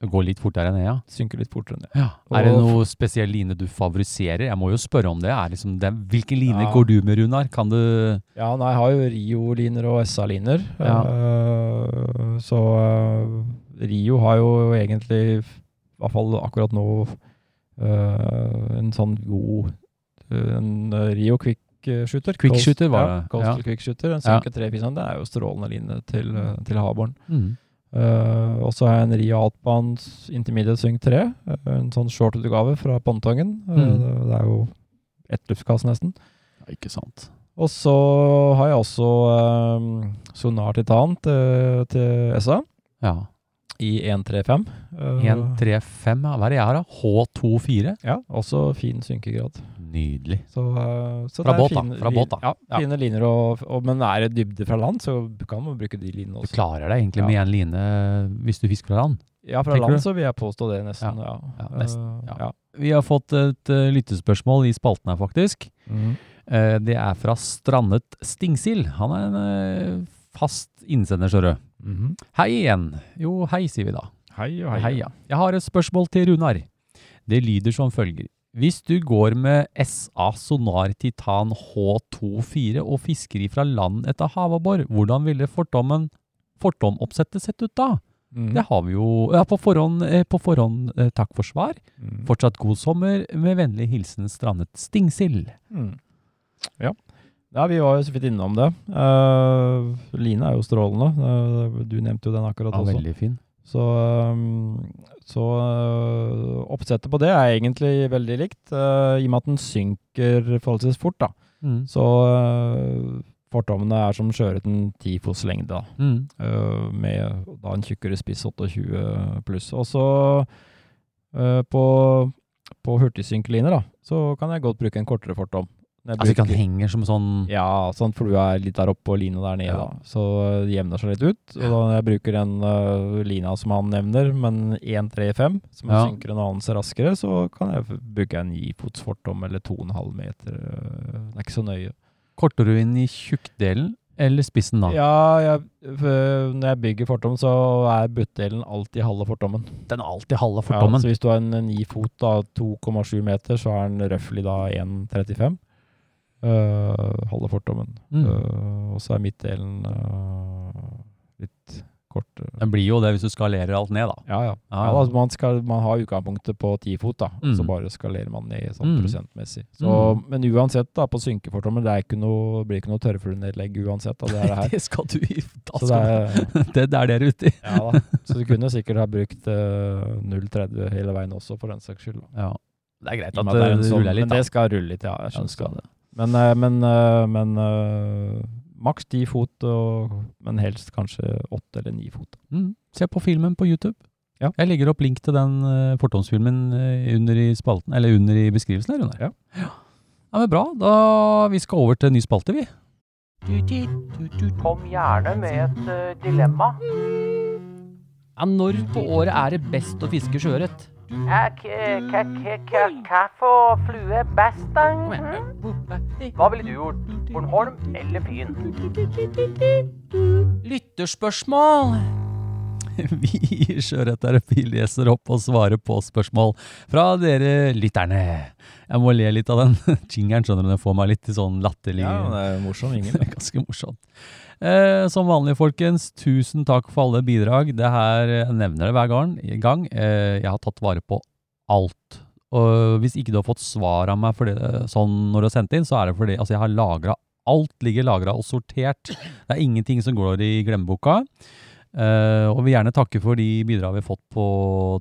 Går litt fortere ned, ja. Synker litt fortere ned. ja. Er det noe spesiell line du favoriserer? Jeg må jo spørre om det. Liksom det hvilke line Ja. går du med, Runar? Kan du Ja, nei, jeg har jo Rio-liner og SA-liner. Ja. Uh, så uh, Rio har jo egentlig, hvert fall akkurat nå, eh, en sånn god en eh, Rio Quick-shooter. Quick-shooter var ja, Coastal ja. Quick-shooter. En Ja. synke 3 det er jo strålende line til, eh, til Haborn. mm. Uh, og så har jeg en Rio Altbahn Intermediate Sync 3. eh, en sånn short-utgave fra Pontongen. Eh, Mm. det, det er jo ett luftkass, nesten. ja, Ikke sant. Og så har jeg også um, Sonar Titan til, til SA Ja. I 135. Uh, 1, 3, 5, ja. Hva er det jeg har, da? H24? Ja, også fin synkegrad. Nydelig. Så, uh, så Fra det er båt, da. Fra båt, da. Ja, Ja. fine liner. Og, og, men er det dybde fra land, så kan man bruke de linene også. Du klarer deg egentlig Ja. med én line hvis du fisker fra land. Ja, fra tenker land du? så vil jeg påstå det nesten. Ja, Ja, nesten, Uh, ja. ja. Vi har fått et uh, lyttespørsmål i spalten her, faktisk. Mm. Eh, det er fra Strandet Stingsild. Han er en eh, fast innsender, skjønner du. -hmm. Hei igjen. Jo, hei, sier vi da. Hei og hei. Hei, ja. Jeg har et spørsmål til Runar. Det lyder som følger. Hvis du går med SA Sonar Titan H24 og fisker ifra land etter havabbor, hvordan ville fortommen, fortomoppsettet sett ut da? Mm. Det har vi jo ja, på forhånd. eh, På forhånd eh, takk for svar. Mm. Fortsatt god sommer. Med vennlig hilsen Strandet Stingsild. Mm. Ja. Ja, vi var jo så vidt innom det. Uh, Line er jo strålende. Uh, du nevnte jo den akkurat Ja, også. veldig fin. Så, um, så uh, oppsettet på det er egentlig veldig likt, uh, i og med at den synker forholdsvis fort. da. Mm. Så fortommene er som sjøørreten 10 fots lengde, da. Mm. Med da en tjukkere spiss 28 pluss. Og så på, på hurtigsynkeline, da, så kan jeg godt bruke en kortere fortom. Altså ikke han henger som sånn ja, sånn flua er litt der oppe og lina der nede, Ja. da. Så det jevner seg litt ut. Og da jeg bruker den uh, lina som han nevner, men 1,35, som Ja. synker en anelse raskere, så kan jeg bruke en 9 fots fortom eller 2,5 meter. øh, Det er ikke så nøye. Korter du inn i tjukkdelen eller spissen da? Ja, jeg, når jeg bygger fortom, så er buttdelen alltid halve fortommen. Den er alltid halve fortommen? Ja, så hvis du har en 9 fot, da, 2,7 meter, så er den røftlig da 1,35. Uh, halve fortommen. Mm. Uh, og så er midtdelen uh, litt kort. Den blir jo det hvis du skalerer alt ned, da. Ja, ja. Ja, ja altså man, skal, man har utgangspunktet på 10 fot, da. Mm. Så bare skalerer man ned sånn Mm. prosentmessig. Så, Mm. Men uansett, da, på synkefortommen, det er ikke noe, blir ikke noe tørrfluenedlegg uansett. Da, det er det her. [LAUGHS] Det skal du i da Så det er, [LAUGHS] Det er dere ute i. Ja da. Så du kunne sikkert ha brukt uh, 0,30 hele veien også, for den saks skyld. da. Ja. Det er greit at det, er sånn- ruller litt, Men det skal rulle litt, ja. Jeg Ja, det skjønner skal det. Men, eh, men, eh, men eh, maks 10 fot, og, men helst kanskje 8 eller 9 fot. Mm. Se på filmen på YouTube. Ja. Jeg legger opp link til den uh, fortomsfilmen under i spalten, eller under i beskrivelsen her, Runar. Ja. ja. men bra. Da vi skal over til ny spalte, vi. Kom gjerne med et dilemma. Ja, når på året er det best å fiske sjøørret? Hva for flue best, da? Hm? Hva ville du gjort? Bornholm eller byen? Lytterspørsmål! [LAUGHS] Vi i Sjøørretterapi leser opp og svarer på spørsmål fra dere lytterne. Jeg må le litt av den [LAUGHS] jingeren, skjønner du. Den får meg litt sånn latterlig. Ja, det er morsom ingen. Det er ganske morsomt. Eh, som vanlig, folkens, tusen takk for alle bidrag. Det her, Jeg nevner det hver gang. Eh, jeg har tatt vare på alt. Og hvis ikke du har fått svar av meg fordi, sånn når du har sendt inn, så er det fordi altså, jeg har lagra Alt ligger lagra og sortert. Det er ingenting som går i glemmeboka. Eh, og vil gjerne takke for de bidrag vi har fått på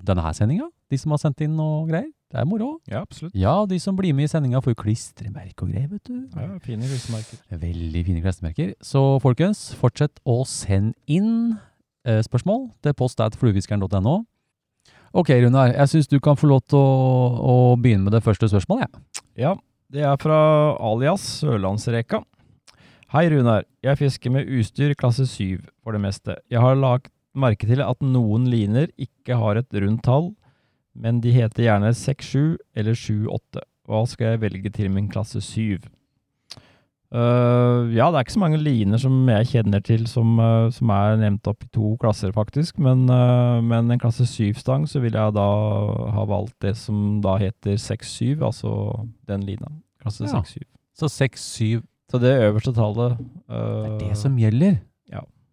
denne her sendinga. De som har sendt inn noe greier. Det er moro. Ja, absolutt. Ja, de som blir med i sendinga får klistremerke og greier, vet du. Ja, fine klistremerker. Veldig fine klistremerker. Så folkens, fortsett å sende inn uh, spørsmål til postatfluefiskeren.no. Ok, Runar. Jeg syns du kan få lov til å, å begynne med det første spørsmålet. Ja. Ja, det er fra alias Sørlandsreka. Hei Runar, jeg fisker med utstyr klasse 7 for det meste. Jeg har lagt merke til at noen liner ikke har et rundt tall, men de heter gjerne 6-7 eller 7-8. Hva skal jeg velge til min klasse 7? Uh, ja, det er ikke så mange liner som jeg kjenner til som, uh, som er nevnt opp i to klasser, faktisk. Men, uh, men en klasse 7-stang så vil jeg da ha valgt det som da heter 6-7, altså den lina. Klasse ja. 6-7. Så 6-7 Så det øverste tallet Det er det som gjelder?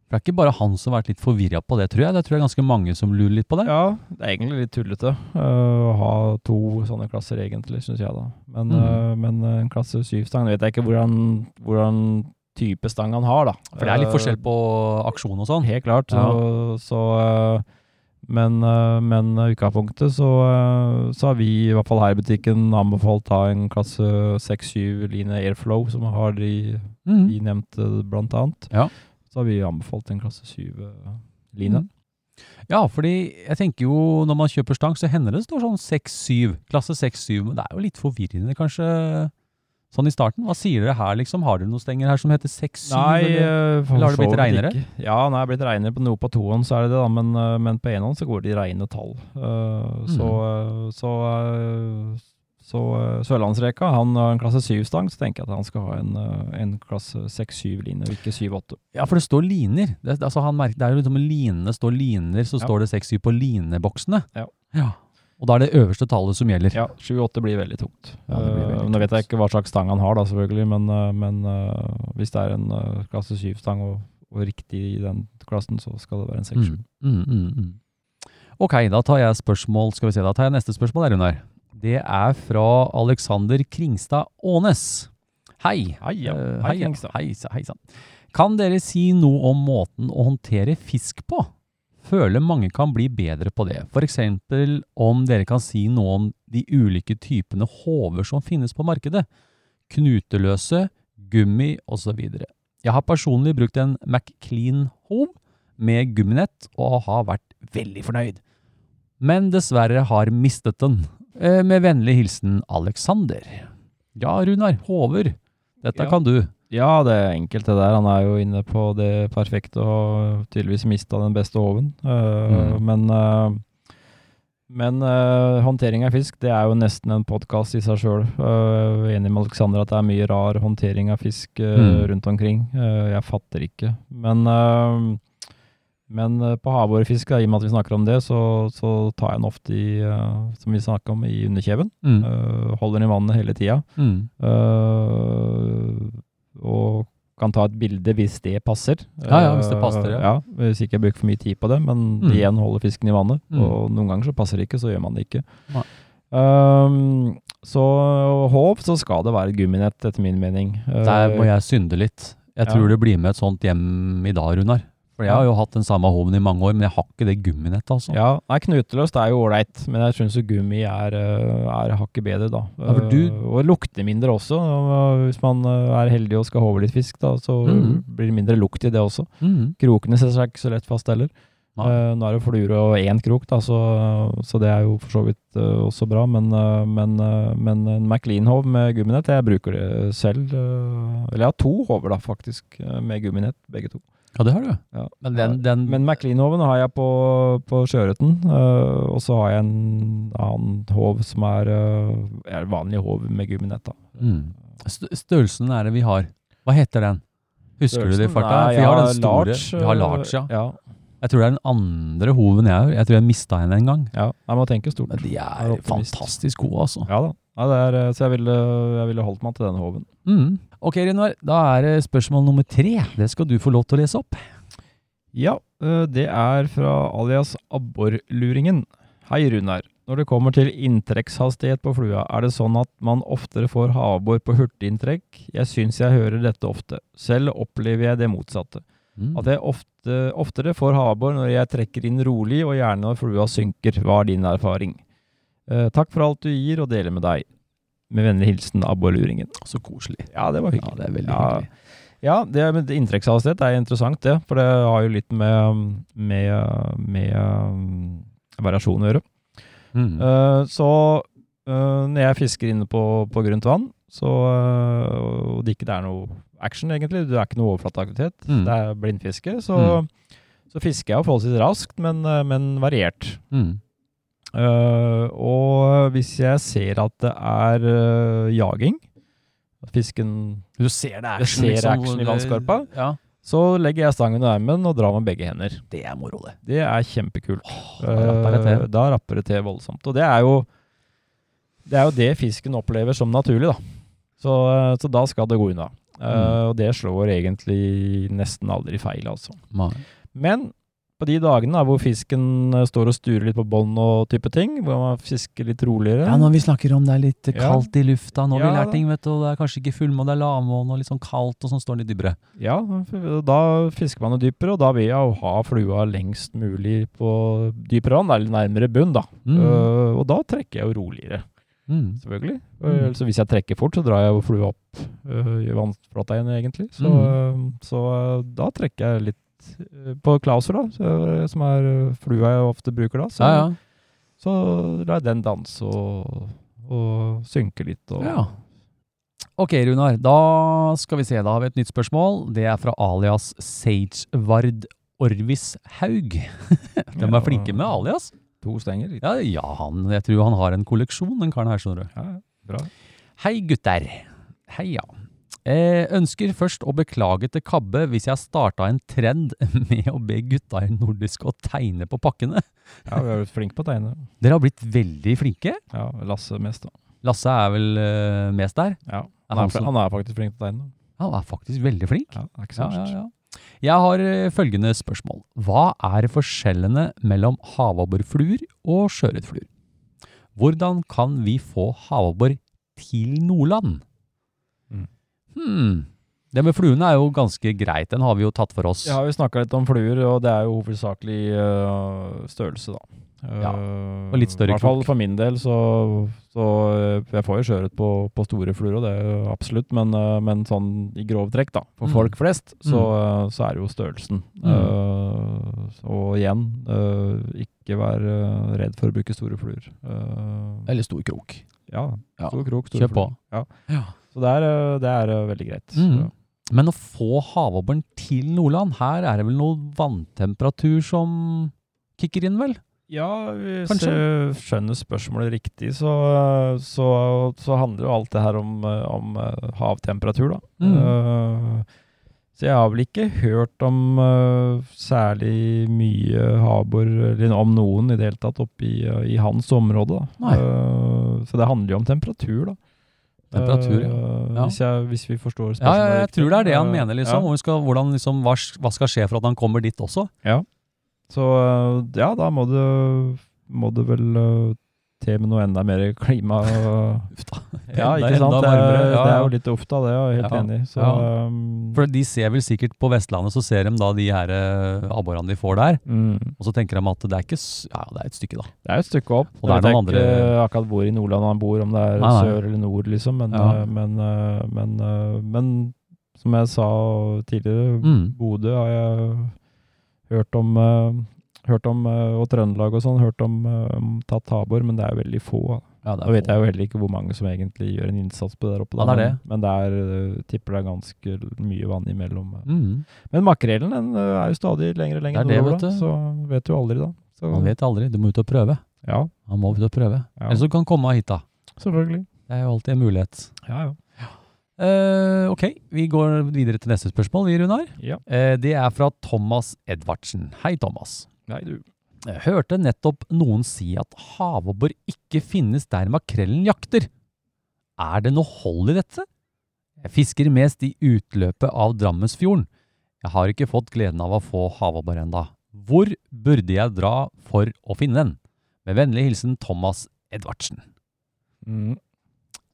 For det er ikke bare han som har vært litt forvirra på det, tror jeg. Det tror jeg er ganske mange som lurer litt på det. Ja, det er egentlig litt tullete uh, å ha to sånne klasser, egentlig, syns jeg da. Men, mm. uh, men uh, en klasse syv-stang, vet jeg ikke hvordan, hvordan, type stang han har, da. For det er litt forskjell på aksjon og sånn? Helt klart. Ja. Så, så men, men utgangspunktet så, så har vi, i hvert fall her i butikken, anbefalt ta en klasse 6-7 line Airflow, som har de, mm. de nevnte blant annet. Ja. Så har vi anbefalt en klasse 7-line. Mm. Ja, fordi jeg tenker jo når man kjøper stang, så hender det står sånn 6-7. Klasse 6-7. Men det er jo litt forvirrende, kanskje, sånn i starten. Hva sier dere her, liksom? Har dere noen stenger her som heter 6-7? Nei, eller, eh, eller har det blitt reinere? Ja, nå er det blitt reinere på noe på toen, så er det det, da. Men, eh, men på enhånd så går det i reine tall. Uh, mm. Så, så så Sørlandsreka han har en klasse 7-stang, så tenker jeg at han skal ha en, en klasse 6-7-line, og ikke 7-8. Ja, for det står liner. Det, altså merker, det er jo liksom linene står liner, så ja. står det 6-7 på lineboksene. Ja. ja. Og da er det øverste tallet som gjelder. Ja, 7-8 blir veldig tungt. Ja, blir veldig uh, nå vet jeg ikke hva slags stang han har, da, selvfølgelig, men, men hvis det er en klasse 7-stang og, og, riktig i den klassen, så skal det være en 6-7. Mm, mm, mm, mm, ok, da tar jeg spørsmål, skal vi se, da tar jeg neste spørsmål Runar. Det er fra Alexander Kringstad Aanes. Hei. Hei, ja. hei, hei, Kringstad. Hei, hei sann. Kan dere si noe om måten å håndtere fisk på? Føler mange kan bli bedre på det. For eksempel om dere kan si noe om de ulike typene håver som finnes på markedet. Knuteløse, gummi osv. Jeg har personlig brukt en McClean-hov med gumminett og har vært veldig fornøyd. Men dessverre har mistet den. Eh, med vennlig hilsen Alexander. Ja, Runar. Håver. Dette ja. kan du. Ja, det er enkelt det der. Han er jo inne på det perfekte og tydeligvis mista den beste håven. Uh, mm. Men, uh, men uh, håndtering av fisk, det er jo nesten en podkast i seg sjøl. Uh, enig med Alexander at det er mye rar håndtering av fisk mm. rundt omkring. jeg fatter ikke. Men men på havårefiske, i og med at vi snakker om det, så, så tar jeg den ofte i, som vi snakker om, i underkjeven. Mm. Holder den i vannet hele tida. Mm. Og kan ta et bilde hvis det passer. Ja, ja, hvis det passer, ja. ja hvis ikke jeg bruker for mye tid på det, men mm. igjen holder fisken i vannet. Mm. Og noen ganger så passer det ikke, så gjør man det ikke. Um, så håp, så skal det være gumminett, etter min mening. Der må jeg synde litt. Jeg tror det blir med et sånt hjem i dag, Runar. For jeg har jo hatt den samme hoven i mange år, men jeg har ikke det gumminettet, altså. Ja, nei, knuteløst er jo ålreit, men jeg syns gummi er, eh, er hakket bedre, da. Ja, du... Uh, og lukter mindre også. Hvis man uh, er heldig og skal håve litt fisk, da, så mm. blir det mindre lukt i det også. Mm. Krokene setter seg ikke så lett fast heller. nå er det fluer og én krok, da, så, så, det er jo for så vidt også bra. Men, men, men en McLean-hov med gumminett, jeg bruker det selv. eller jeg har to hover, da, faktisk, med gumminett, begge to. Ja, det har du. Ja. Men, den, den Men McLean-hoven har jeg på, på sjøørreten. Uh, og så har jeg en annen hov som er, uh, er vanlig hov med gumminett. Mm. Størrelsen er det vi har. Hva heter den? Husker Størrelsen? du det i farta? Nei, vi har den store. Large, vi har large, ja. ja. Jeg tror det er den andre hoven jeg har. Jeg tror jeg mista henne en gang. Ja, jeg må tenke stort. Men de er fantastisk gode, altså. Ja da. Ja, er, så jeg ville, jeg ville, holdt meg til denne håven. Mm. Ok, Runar. Da er det spørsmål nummer tre. Det skal du få lov til å lese opp. Ja, det er fra alias Abborluringen. Hei, Runar. Når det kommer til inntrekkshastighet på flua, er det sånn at man oftere får havabbor på hurtiginntrekk? Jeg syns jeg hører dette ofte. Selv opplever jeg det motsatte. Mm. At jeg ofte, oftere får havabbor når jeg trekker inn rolig, og gjerne når flua synker. Hva er din erfaring? Eh, takk for alt du gir og deler med deg. Med vennlig hilsen Abborluringen. Så koselig. Ja, det var hyggelig. Ja, det er veldig ja. hyggelig. Ja, det med inntrekkshastighet er interessant, det. For det har jo litt med, med, med um, variasjon å gjøre. Mm. Uh, så uh, når jeg fisker inne på, på grunt vann, så, uh, og det ikke er noe action, egentlig, det er ikke noe overflateaktivitet, mm. det er blindfiske, så, mm. så, fisker jeg jo forholdsvis raskt, men, men variert. Mm. Uh, og hvis jeg ser at det er uh, jaging, Fisken Du ser det action, ser liksom, action i hvor vannskorpa. Ja. Så legger jeg stangen under armen og drar med begge hender. Det er moro, det. Det er kjempekult. da rapper det til. Eh, Da rapper det til voldsomt. Og det er jo det er jo det fisken opplever som naturlig, da. Så, så da skal det gå unna. Mm. og det slår egentlig nesten aldri feil, altså. Nei. Men på de dagene da, hvor fisken eh, står og sturer litt på bånd og type ting, hvor man fisker litt roligere Ja, når vi snakker om det er litt Ja. kaldt i lufta, når vi Ja, lærer da. ting, vet du, og det er kanskje ikke fullmåne, det er lavmåne og litt sånn kaldt, og sånn står litt dypere. Ja, da fisker man jo dypere, og da vil jeg jo ha flua lengst mulig på dypere vann, eller nærmere bunn, da. Mm. Uh, og da trekker jeg jo roligere, Mm. selvfølgelig. Mm. Uh, Så hvis jeg trekker fort, så drar jeg jo flua opp i vannflata igjen, egentlig. Så, Mm. så uh, da trekker jeg litt på Klauser, da, som er uh, flua jeg ofte bruker da. Så, Ja, ja. så la jeg den danse og, og synke litt. Og, Ja. Ok, Runar. Da skal vi se. Da har vi et nytt spørsmål. Det er fra alias Sagevard Orvis Haug. [LAUGHS] De er flinke med alias. To stenger. Ja, ja han, jeg tror han har en kolleksjon, den karen her, skjønner du. Ja, bra. Hei, gutter. Hei, ja. Eh, ønsker først å beklage til Kabbe hvis jeg starta en trend [LAUGHS] med å be gutta i nordisk å tegne på pakkene. Ja, vi har blitt flinke på å tegne. Dere har blitt veldig flinke. Ja, Lasse mest, da. Lasse er vel uh, mest der. Ja, han, han er, han er faktisk flink til å tegne. Han er faktisk veldig flink. Ja, det er ikke så Ja, ja, ja. Jeg har eh, følgende spørsmål. Hva er forskjellene mellom havabborfluer og sjøørretfluer? Hvordan kan vi få havabbor til Nordland? Mm. Hmm. Det med fluene er jo ganske greit, den har vi jo tatt for oss. Ja, vi snakka litt om fluer, og det er jo hovedsakelig uh, størrelse, da. Ja, Øh, og litt større I hvert fall for min del, så, så øh, Jeg får jo sjøørret på, på store fluer, og det er jo absolutt, men, men sånn i grove trekk, da, for Mm. folk flest, så, Mm. så er det jo størrelsen. Mm. Uh, og igjen, uh, ikke vær redd for å bruke store fluer. Uh, Eller stor krok. ja, Ja, krok, store Kjør på. fluer. Ja. Ja. Så det er, øh, det er øh, veldig greit. Mm. Men å få havabboren til Nordland, her er det vel noe vanntemperatur som kicker inn, vel? Ja, hvis Kanskje? jeg skjønner spørsmålet riktig, så, så, så handler jo alt det her om, eh, om eh, havtemperatur, da. Mm. Uh, så jeg har vel ikke hørt om uh, særlig mye havbor, eller om noen i det hele tatt, oppe i, eh, i hans område. Da. Eh, så det handler jo om temperatur, da. Temperatur, ja. Eh, Ja. Hvis, jeg, hvis vi forstår spørsmålet Ja, ja, jeg tror det er det han Eh, mener, liksom. ja. Skal, hvordan, liksom hva, hva skal skje for at han kommer dit også? Så øh, ja, da må det, må det vel til med noe enda mer klima. Og, [LAUGHS] ja, ikke sant? Det er, det er jo litt uff da, det er jeg helt Ja, enig i. Så, ja. um, For de ser vel sikkert på Vestlandet, så ser de da de her eh, abborene de får der. mm, Og så tenker de at det er ikke Ja, det er et stykke, da. det er et stykke opp. Og det er noen andre- akkurat hvor i Nordland han bor, om det er Nei, nei. sør eller nord, liksom. Men, Ja. øh, men, øh, men, men som jeg sa tidligere, Mm. Bodø har jeg hørt om, hørt om øh, og Trøndelag og sånn, hørt om, øh, om tatt havbor, men det er veldig få. Ja, det Da vet jeg jo heller ikke hvor mange som egentlig gjør en innsats på det der oppe. Ja, det det. Men, der er, øh, tipper det er ganske mye vann imellom. Mm. Men makrellen den er jo stadig lenger og lenger er nordover, da, så vet du aldri, da. Så, Man vet aldri. Du må ut og prøve. Ja, Han må ut og prøve. ja. Eller så kan du komme hit, da. selvfølgelig. Det er jo alltid en mulighet. Ja, ja. Uh, ok, vi går videre til neste spørsmål, vi, Runar. ja. Uh, det er fra Thomas Edvardsen. Hei, Thomas. Nei, du. Jeg hørte nettopp noen si at havabbor ikke finnes der makrellen jakter. Er det noe hold i dette? Jeg fisker mest i utløpet av Drammensfjorden. Jeg har ikke fått gleden av å få havabbor enda. Hvor burde jeg dra for å finne den? Med vennlig hilsen Thomas Edvardsen. Mm.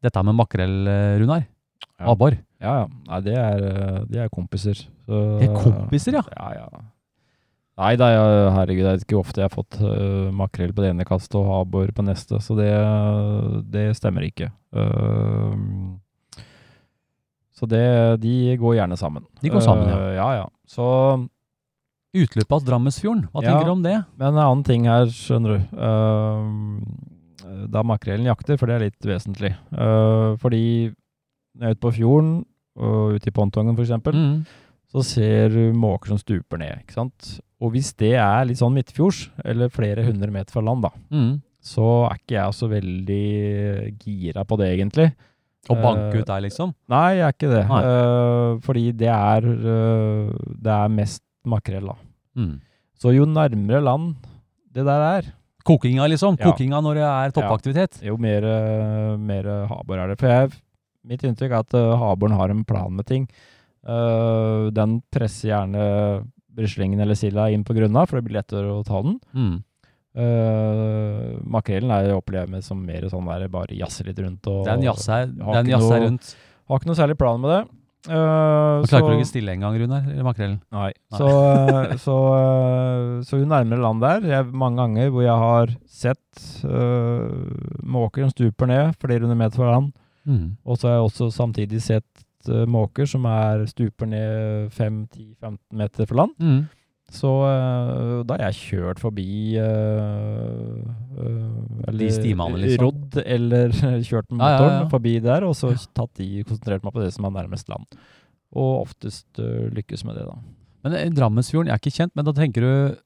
Dette med makrell, eh, Runar. Ja. Abbor. Ja, ja. Nei, det er, øh, de er kompiser. Så, De er kompiser, ja. Ja, ja. Nei da, herregud, det er ikke ofte jeg har fått uh, makrell på det ene kastet og abbor på neste, så det, det stemmer ikke. Uh, så det, de går gjerne sammen. De går sammen, ja. Uh, ja, ja. Så, Utløpet av Drammensfjorden. Hva Ja. tenker du om det? men en annen ting her, skjønner du. Uh, da makrellen jakter, for det er litt vesentlig. Uh, fordi når jeg er ute på fjorden, og ute i pontongen eksempel, Mm. Så ser du måker som stuper ned, ikke sant? Og hvis det er litt sånn midtfjords, eller flere hundre meter fra land da, Mm. så er ikke jeg så veldig gira på det egentlig. Å banke ut der, liksom? Nei, jeg er ikke det. Eh, fordi det er, uh, det er mest makrell, da. Mm. Så jo nærmere land det der er, Kokinga, liksom? Ja. Kokinga når det er toppaktivitet? jo mer, eh, mer havbor er det. For jeg, mitt inntrykk er at uh, havboren har en plan med ting. Eh, den presser gjerne brislingen eller silda inn på grunna, for det blir lettere å ta den. Mm. Uh, makrellen er jeg opplever med som mer sånn der bare jazze litt rundt. Og, Den jazzer har den ikke jazzer noe- rundt. Har ikke noe særlig plan med det. Uh, Du klarer ikke å ligge stille engang, Runar, eller makrellen. Nei. Nei. Så, uh, så, uh, så jo nærmere land det er jeg, Mange ganger hvor jeg har sett uh, måker som stuper ned flere hundre meter fra land, Mm. og så har jeg også samtidig sett måker som er stuper ned 5-10-15 meter fra land. Mm. Så uh, da har jeg kjørt forbi uh, uh, eller De stimene, liksom. rodd eller [LAUGHS] kjørt med Ja, ja, ja. forbi der, og så tatt de, konsentrert meg på det som er nærmest land. Og oftest uh, lykkes med det, da. Men eh, Drammensfjorden jeg er ikke kjent, men da tenker du eh,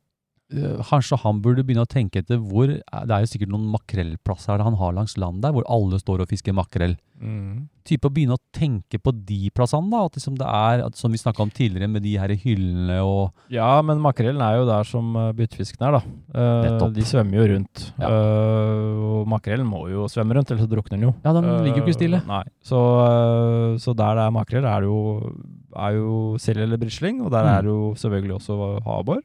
Kanskje han burde begynne å tenke etter hvor Det er jo sikkert noen makrellplasser han har langs land der, hvor alle står og fisker makrell. Type å begynne å tenke på de plassene, da. At liksom det er, at, som vi snakka om tidligere, med de her hyllene og Ja, men makrellen er jo der som uh, byttefisken er, da. Uh, de svømmer jo rundt. Ja. Uh, og makrellen må jo svømme rundt, ellers så drukner den jo. Ja, den ligger jo ikke stille. Uh, nei. Så, så der det er makrell, er det jo, er jo sild eller brisling, og der Mm. er det jo selvfølgelig også havbor.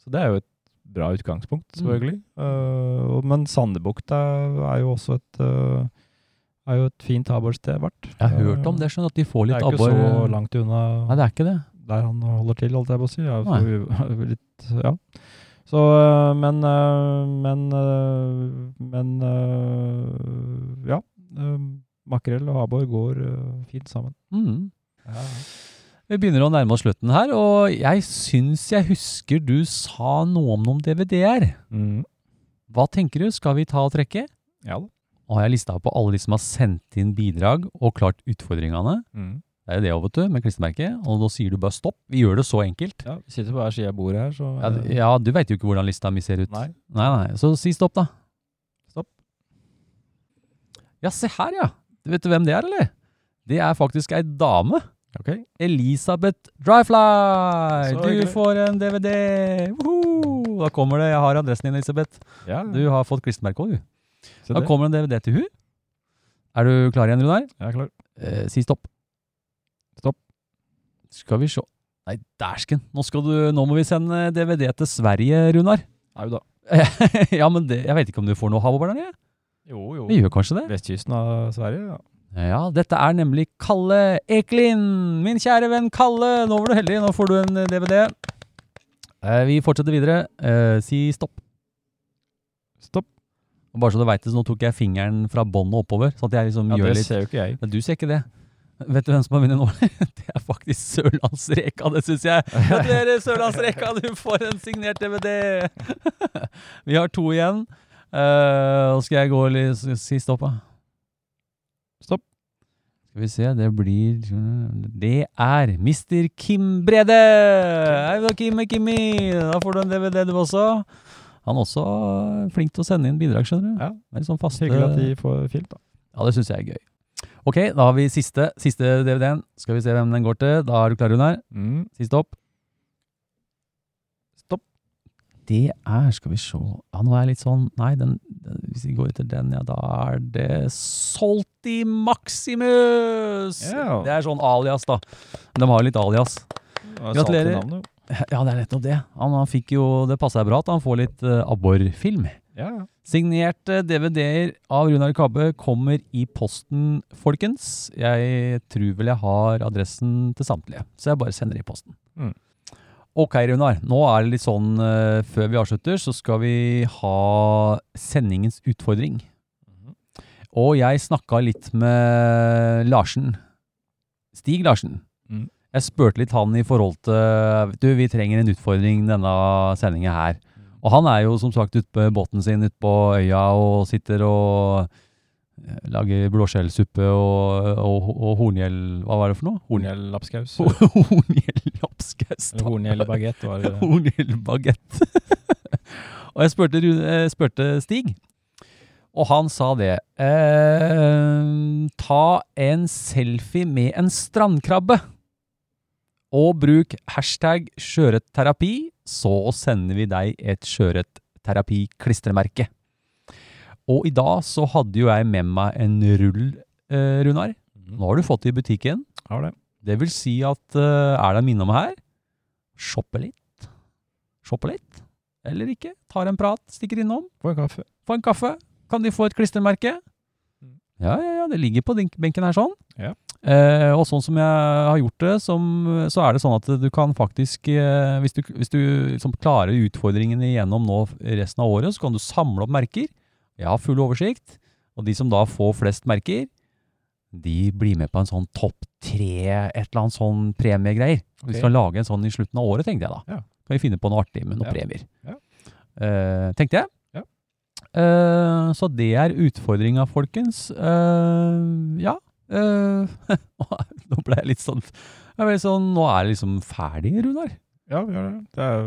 Så det er jo et bra utgangspunkt, Mm. selvfølgelig. Uh, men Sandebukta er jo også et uh, er jo et fint abborsted vært. Jeg har hørt om det, skjønner at de får Det litt er ikke abbor. så langt unna Nei, det er ikke det. der han holder til, holdt jeg på å si. Ja, litt, ja. så øh, men men men ja. Makrell og abbor går fint sammen. Mm. Vi begynner å nærme oss slutten her, og jeg syns jeg husker du sa noe om noen DVD-er. Mm. Hva tenker du, skal vi ta og trekke? Ja da. Og har jeg lista på alle de som har sendt inn bidrag og klart utfordringene. Mm. Det er jo det òg, vet du, med klistremerket. Og nå sier du bare stopp. Vi gjør det så enkelt. Ja, vi sitter på hver side av bordet her, så Ja, ja du veit jo ikke hvordan lista mi ser ut. Nei. nei, nei. Så si stopp, da. Stopp. Ja, se her, ja. Vet du hvem det er, eller? Det er faktisk ei dame. Ok. Elisabeth Dryfly! Så Du får en DVD! Woohoo! Da kommer det. Jeg har adressen din, Elisabeth. Ja, Du har fått klistremerke òg, du. se Da det. kommer en DVD til hun. Er du klar igjen, Runar? Jeg er klar. Eh, si stopp. Stopp. Skal vi se Nei, dæsken. Nå, skal du, nå må vi sende DVD til Sverige, Runar. Au da. [LAUGHS] ja, men det, jeg vet ikke om du får noe havover der nede? Jo, jo. Vi gjør kanskje det? Vestkysten av Sverige, ja. Ja, dette er nemlig Kalle Eklin. Min kjære venn Kalle. Nå var du heldig, nå får du en eh, DVD. Eh, vi fortsetter videre. Eh, si stopp. Stopp. Og bare så du vet det, så nå tok jeg fingeren fra båndet oppover. Så at jeg liksom Ja, gjør det litt ser jo ikke jeg. Men du ser ikke det. Vet du hvem som har vunnet nå? [LAUGHS] Det er faktisk Sørlandsreka, det syns jeg. Gratulerer, Sørlandsreka, du får en signert DVD! [LAUGHS] Vi har to igjen. Eh, Nå skal jeg gå litt Si stopp, da. Skal vi se, det blir Det er Mr. Kim Brede! Hei da, Kim og Kimmi! Da får du en DVD, du også. Han er også flink til å sende inn bidrag, skjønner du. Ja. Det er sånn faste Hyggelig at de får filt, da. ja, det syns jeg er gøy. Ok, da har vi siste, siste DVD-en. Skal vi se hvem den går til. Da er du klar, Runar? Mm. Siste stopp. Stopp. Det er, skal vi se Ja, nå er jeg litt sånn Nei, den, den, hvis vi går etter den, ja, da er det Solti Maximus! Yeah. Det er sånn alias, da. De har jo litt alias. Gratulerer. navnet. Ja, det er nettopp det. Han, han fikk jo Det passer bra at han får litt uh, abborfilm. Ja, ja. Signerte DVD-er av Runar Kabbe kommer i posten, folkens. Jeg tror vel jeg har adressen til samtlige, så jeg bare sender i posten. Mm. Ok, Runar. Nå er det litt sånn uh, Før vi avslutter, så skal vi ha sendingens utfordring. Mhm. Og jeg snakka litt med Larsen. Stig Larsen. Mm. Jeg spurte litt han i forhold til Du, vi trenger en utfordring denne sendinga her. Og han er jo som sagt ute på båten sin ute på øya og sitter og eh, lager blåskjellsuppe og, og, og horngjell... Hva var det for noe? Horngjell Horngjell-lapskaus. [LAUGHS] Horngjell-lapskaus. Horngjell-bagett, var det. Horngjell-bagett. [LAUGHS] og jeg spurte, Rune- eh, spurte Stig Og han sa det. Eh, ta en selfie med en strandkrabbe. Og bruk hashtag skjøretterapi, så sender vi deg et skjøretterapi-klistremerke. Og i dag så hadde jo jeg med meg en rull, eh, Runar. Mhm. Nå har du fått det i butikken. Har det. Det vil si at eh, er det minne om her, shoppe litt. Shoppe litt. Eller ikke. Tar en prat, stikker innom. Få en kaffe. Få en kaffe. Kan de få et klistremerke? Mm. Ja, ja, ja, det ligger på benken her sånn. Ja. Eh, og sånn som jeg har gjort det, som, så er det sånn at du kan faktisk, eh, hvis du, hvis du liksom klarer utfordringene igjennom nå resten av året, så kan du samle opp merker. Jeg har full oversikt, og de som da får flest merker, de blir med på en sånn topp tre, et eller annet sånn premiegreier. Vi skal lage en sånn i slutten av året, tenkte jeg da. Ja. Kan vi finne på noe artig med noen Ja. premier. Ja. Uh, tenkte jeg. Ja. Uh, så det er utfordringa, folkens. Uh, ja. [LAUGHS] nå ble jeg litt sånn, jeg ble litt sånn Nå er det liksom ferdig, Runar. Ja, vi gjør det. Det er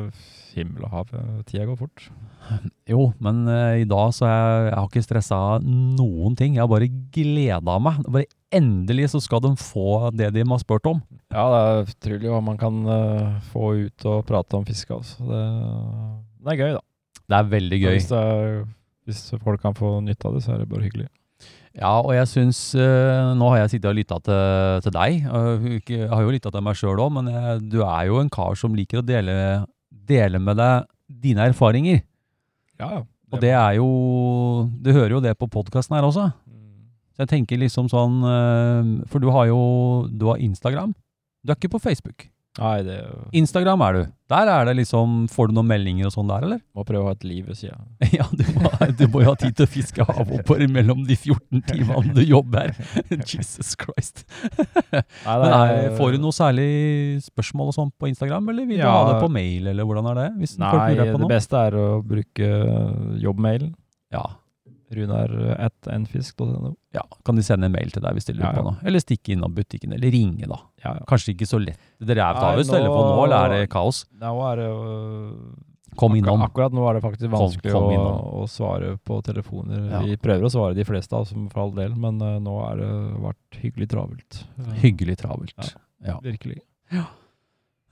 himmel og hav. Tida går fort. [LAUGHS] Jo, men uh, i dag så jeg, jeg har ikke stressa noen ting. Jeg har bare gleda meg. Bare endelig så skal de få det de har spurt om. Ja, det er utrolig hva man kan uh, få ut og prate om fiske. Altså. Det, det er gøy, da. Det er veldig gøy. Hvis, er, hvis folk kan få nytte av det, så er det bare hyggelig. Ja, og jeg syns eh, Nå har jeg sittet og lytta til, til deg. Jeg har jo lytta til meg sjøl òg, men jeg, du er jo en kar som liker å dele, dele med deg dine erfaringer. Ja, ja. Og det er jo Du hører jo det på podkasten her også. Mm. Så jeg tenker liksom sånn eh, For du har jo Du har Instagram. Du er ikke på Facebook. Nei, det Instagram er du. Der er det liksom Får du noen meldinger og sånn der, eller? må prøve å ha et liv ved sida. [LAUGHS] Ja, du må, du må jo ha tid til å fiske havhopper mellom de 14 timene du jobber. [LAUGHS] Jesus Christ. Nei, er, får du noe særlig spørsmål og sånn på Instagram, eller vil du Ja. ha det på mail, eller hvordan er det? Nei, på det beste er å bruke jobbmailen. Ja, Runar at nfisk.no. ja, kan de sende en mail til deg hvis de lurer Ja, ja. på noe? Eller stikke innom butikken, eller ringe da. Ja, ja. Kanskje ikke så lett. Dere er tar jo telefon nå, eller er det kaos? Nå er det jo Kom innom. Akkurat, nå er det faktisk vanskelig kom å, å svare på telefoner. Ja. Vi prøver å svare de fleste, altså, for all del, men uh, nå har det vært hyggelig travelt. Hyggelig travelt. Ja. Virkelig.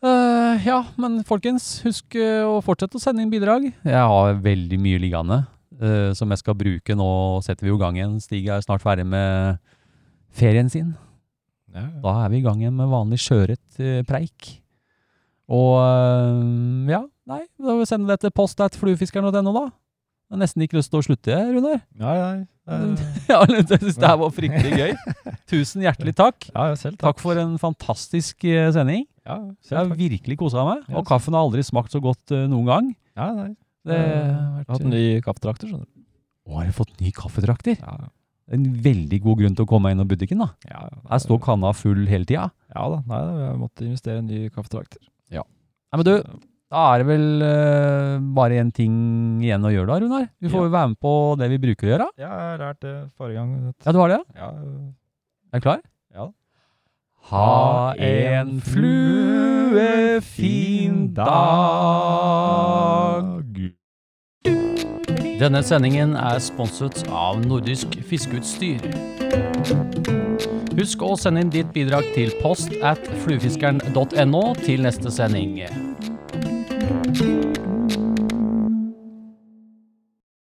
Eh, ja, men folkens, husk eh, å fortsette å sende inn bidrag. Jeg har veldig mye liggende eh, som jeg skal bruke. Nå setter vi jo i gang igjen. Stig er snart ferdig med ferien sin. Ja, ja. Da er vi i gang igjen med vanlig skjøret uh, preik. Og uh, ja, nei, da vil vi sende det til post at fluefiskeren.no, da. Jeg har nesten ikke lyst til å slutte, Runar. Nei. eh, Ja, [LAUGHS] jeg syns det her var fryktelig gøy. [LAUGHS] Tusen hjertelig takk. ja, ja, selv Takk takk for en fantastisk sending. Ja, selv takk. Jeg har virkelig kosa meg. Og kaffen har aldri smakt så godt noen gang. Ja, nei. Det Jeg har har vært- hatt ny kaffetrakter, skjønner du. Å, har jeg fått ny kaffetrakter? Ja, En veldig god grunn til å komme meg inn i butikken, da. ja, Her står kanna full hele tida. Ja da, nei, da, jeg måtte investere i en ny kaffetrakter. Ja. Nei, men du, da er det vel uh, bare én ting igjen å gjøre da, Runar. Vi får Ja. være med på det vi bruker å gjøre. Ja, jeg har lært det forrige gang. Ja, du har det? Ja, Er du klar? Ha en fluefin dag. Denne sendingen er sponset av Nordisk Fiskeutstyr. Husk å sende inn ditt bidrag til post at fluefiskeren.no til neste sending.